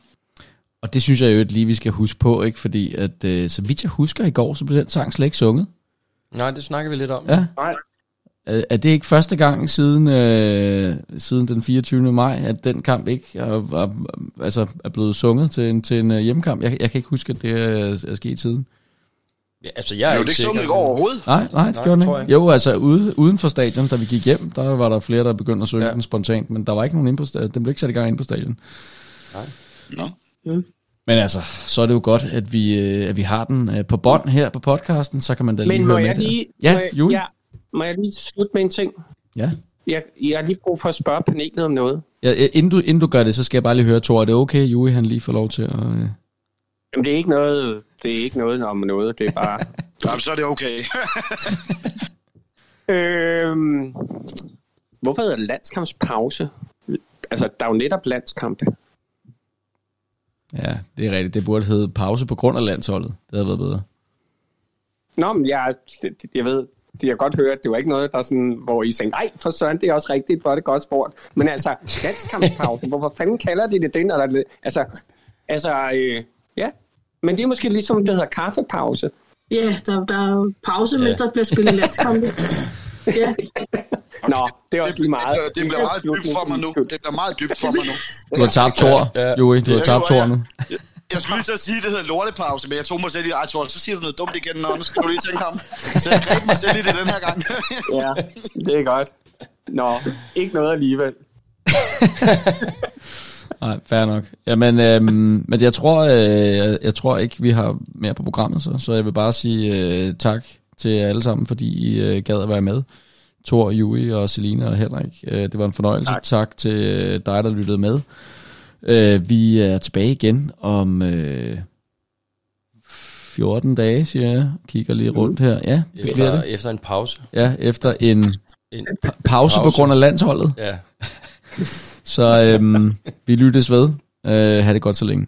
A: Og det synes jeg jo lige, vi skal huske på, ikke? Fordi at, øh, så vidt jeg husker i går, så blev den sang slet ikke sunget.
B: Nej, det snakker vi lidt om.
A: Ja.
C: Nej.
A: Er, det ikke første gang siden, øh, siden den 24. maj, at den kamp ikke er, er, altså er blevet sunget til en, til en øh, hjemmekamp? Jeg, jeg kan ikke huske, at det er, er sket siden.
B: Ja, altså, jeg er
D: Det er jo
B: ikke
D: ikke
B: sikker.
D: sunget i går overhovedet.
A: Nej, nej, det
B: Nej,
A: gjorde den ikke. Jo, altså ude, uden for stadion, da vi gik hjem, der var der flere, der begyndte at synge ja. Den spontant, men der var ikke nogen inde på stadion. Den blev ikke sat i gang inde på stadion.
D: Nå.
A: Men altså, så er det jo godt, at vi, øh, at vi har den øh, på bånd her på podcasten, så kan man da lige
C: Men
A: høre med
C: jeg lige,
A: Ja,
C: må, jeg, må jeg lige slutte med en ting?
A: Ja.
C: Jeg, jeg har lige brug for at spørge panelet om noget.
A: ja. Inden du, inden du gør det, så skal jeg bare lige høre, Thor, er det okay, Juri, han lige får lov til at... Øh...
C: Jamen, det er ikke noget, det er ikke noget om noget, det er bare...
D: Jamen, så er det okay.
C: øhm, hvorfor hedder det landskampspause? Altså, der er jo netop landskampe.
A: Ja, det er rigtigt. Det burde hedde pause på grund af landsholdet. Det havde været bedre.
C: Nå, men jeg, jeg ved, det har godt hørt, det var ikke noget, der sådan, hvor I tænkte, nej, for søren, det er også rigtigt, hvor er det godt spurgt. Men altså, landskampspause, hvorfor fanden kalder de det det, når der er altså, altså, øh, ja. Men det er måske ligesom, det hedder kaffepause.
E: Ja, der, der er jo pause, mens der bliver spillet landskampe. Ja,
C: Nå, det er også lige meget.
D: Det, det bliver meget dybt for mig nu. Det bliver meget dybt for mig nu.
A: Du har tabt Thor,
B: Ja.
A: Juri. Du har
D: Det
A: tabt Thor nu.
D: Jeg, jeg skulle lige så sige, at det hedder lortepause, men jeg tog mig selv i, ej Thor, så siger du noget dumt igen, og nu skal du lige tænke ham. Så jeg greb mig selv i det den her gang.
C: Ja, det er godt. Nå, ikke noget alligevel.
A: Nej, fair nok. Jamen, øhm, men jeg tror, øh, jeg, jeg tror ikke, vi har mere på programmet, så, så jeg vil bare sige øh, tak til jer alle sammen, fordi I øh, gad at være med. Thor, Juri og Selina og Henrik. Øh, det var en fornøjelse. Tak,
C: Tak.
A: tak til øh, dig, der lyttede med. Øh, vi er tilbage igen om øh, 14 dage, siger jeg. Kigger lige rundt her. Ja, det bliver
B: Efter,
A: det.
B: efter en pause.
A: Ja, efter en
B: En,
A: pa- pause, på
B: Pause.
A: grund af landsholdet.
B: ja.
A: Så øhm, vi lyttes ved. Øh, ha' det godt så længe.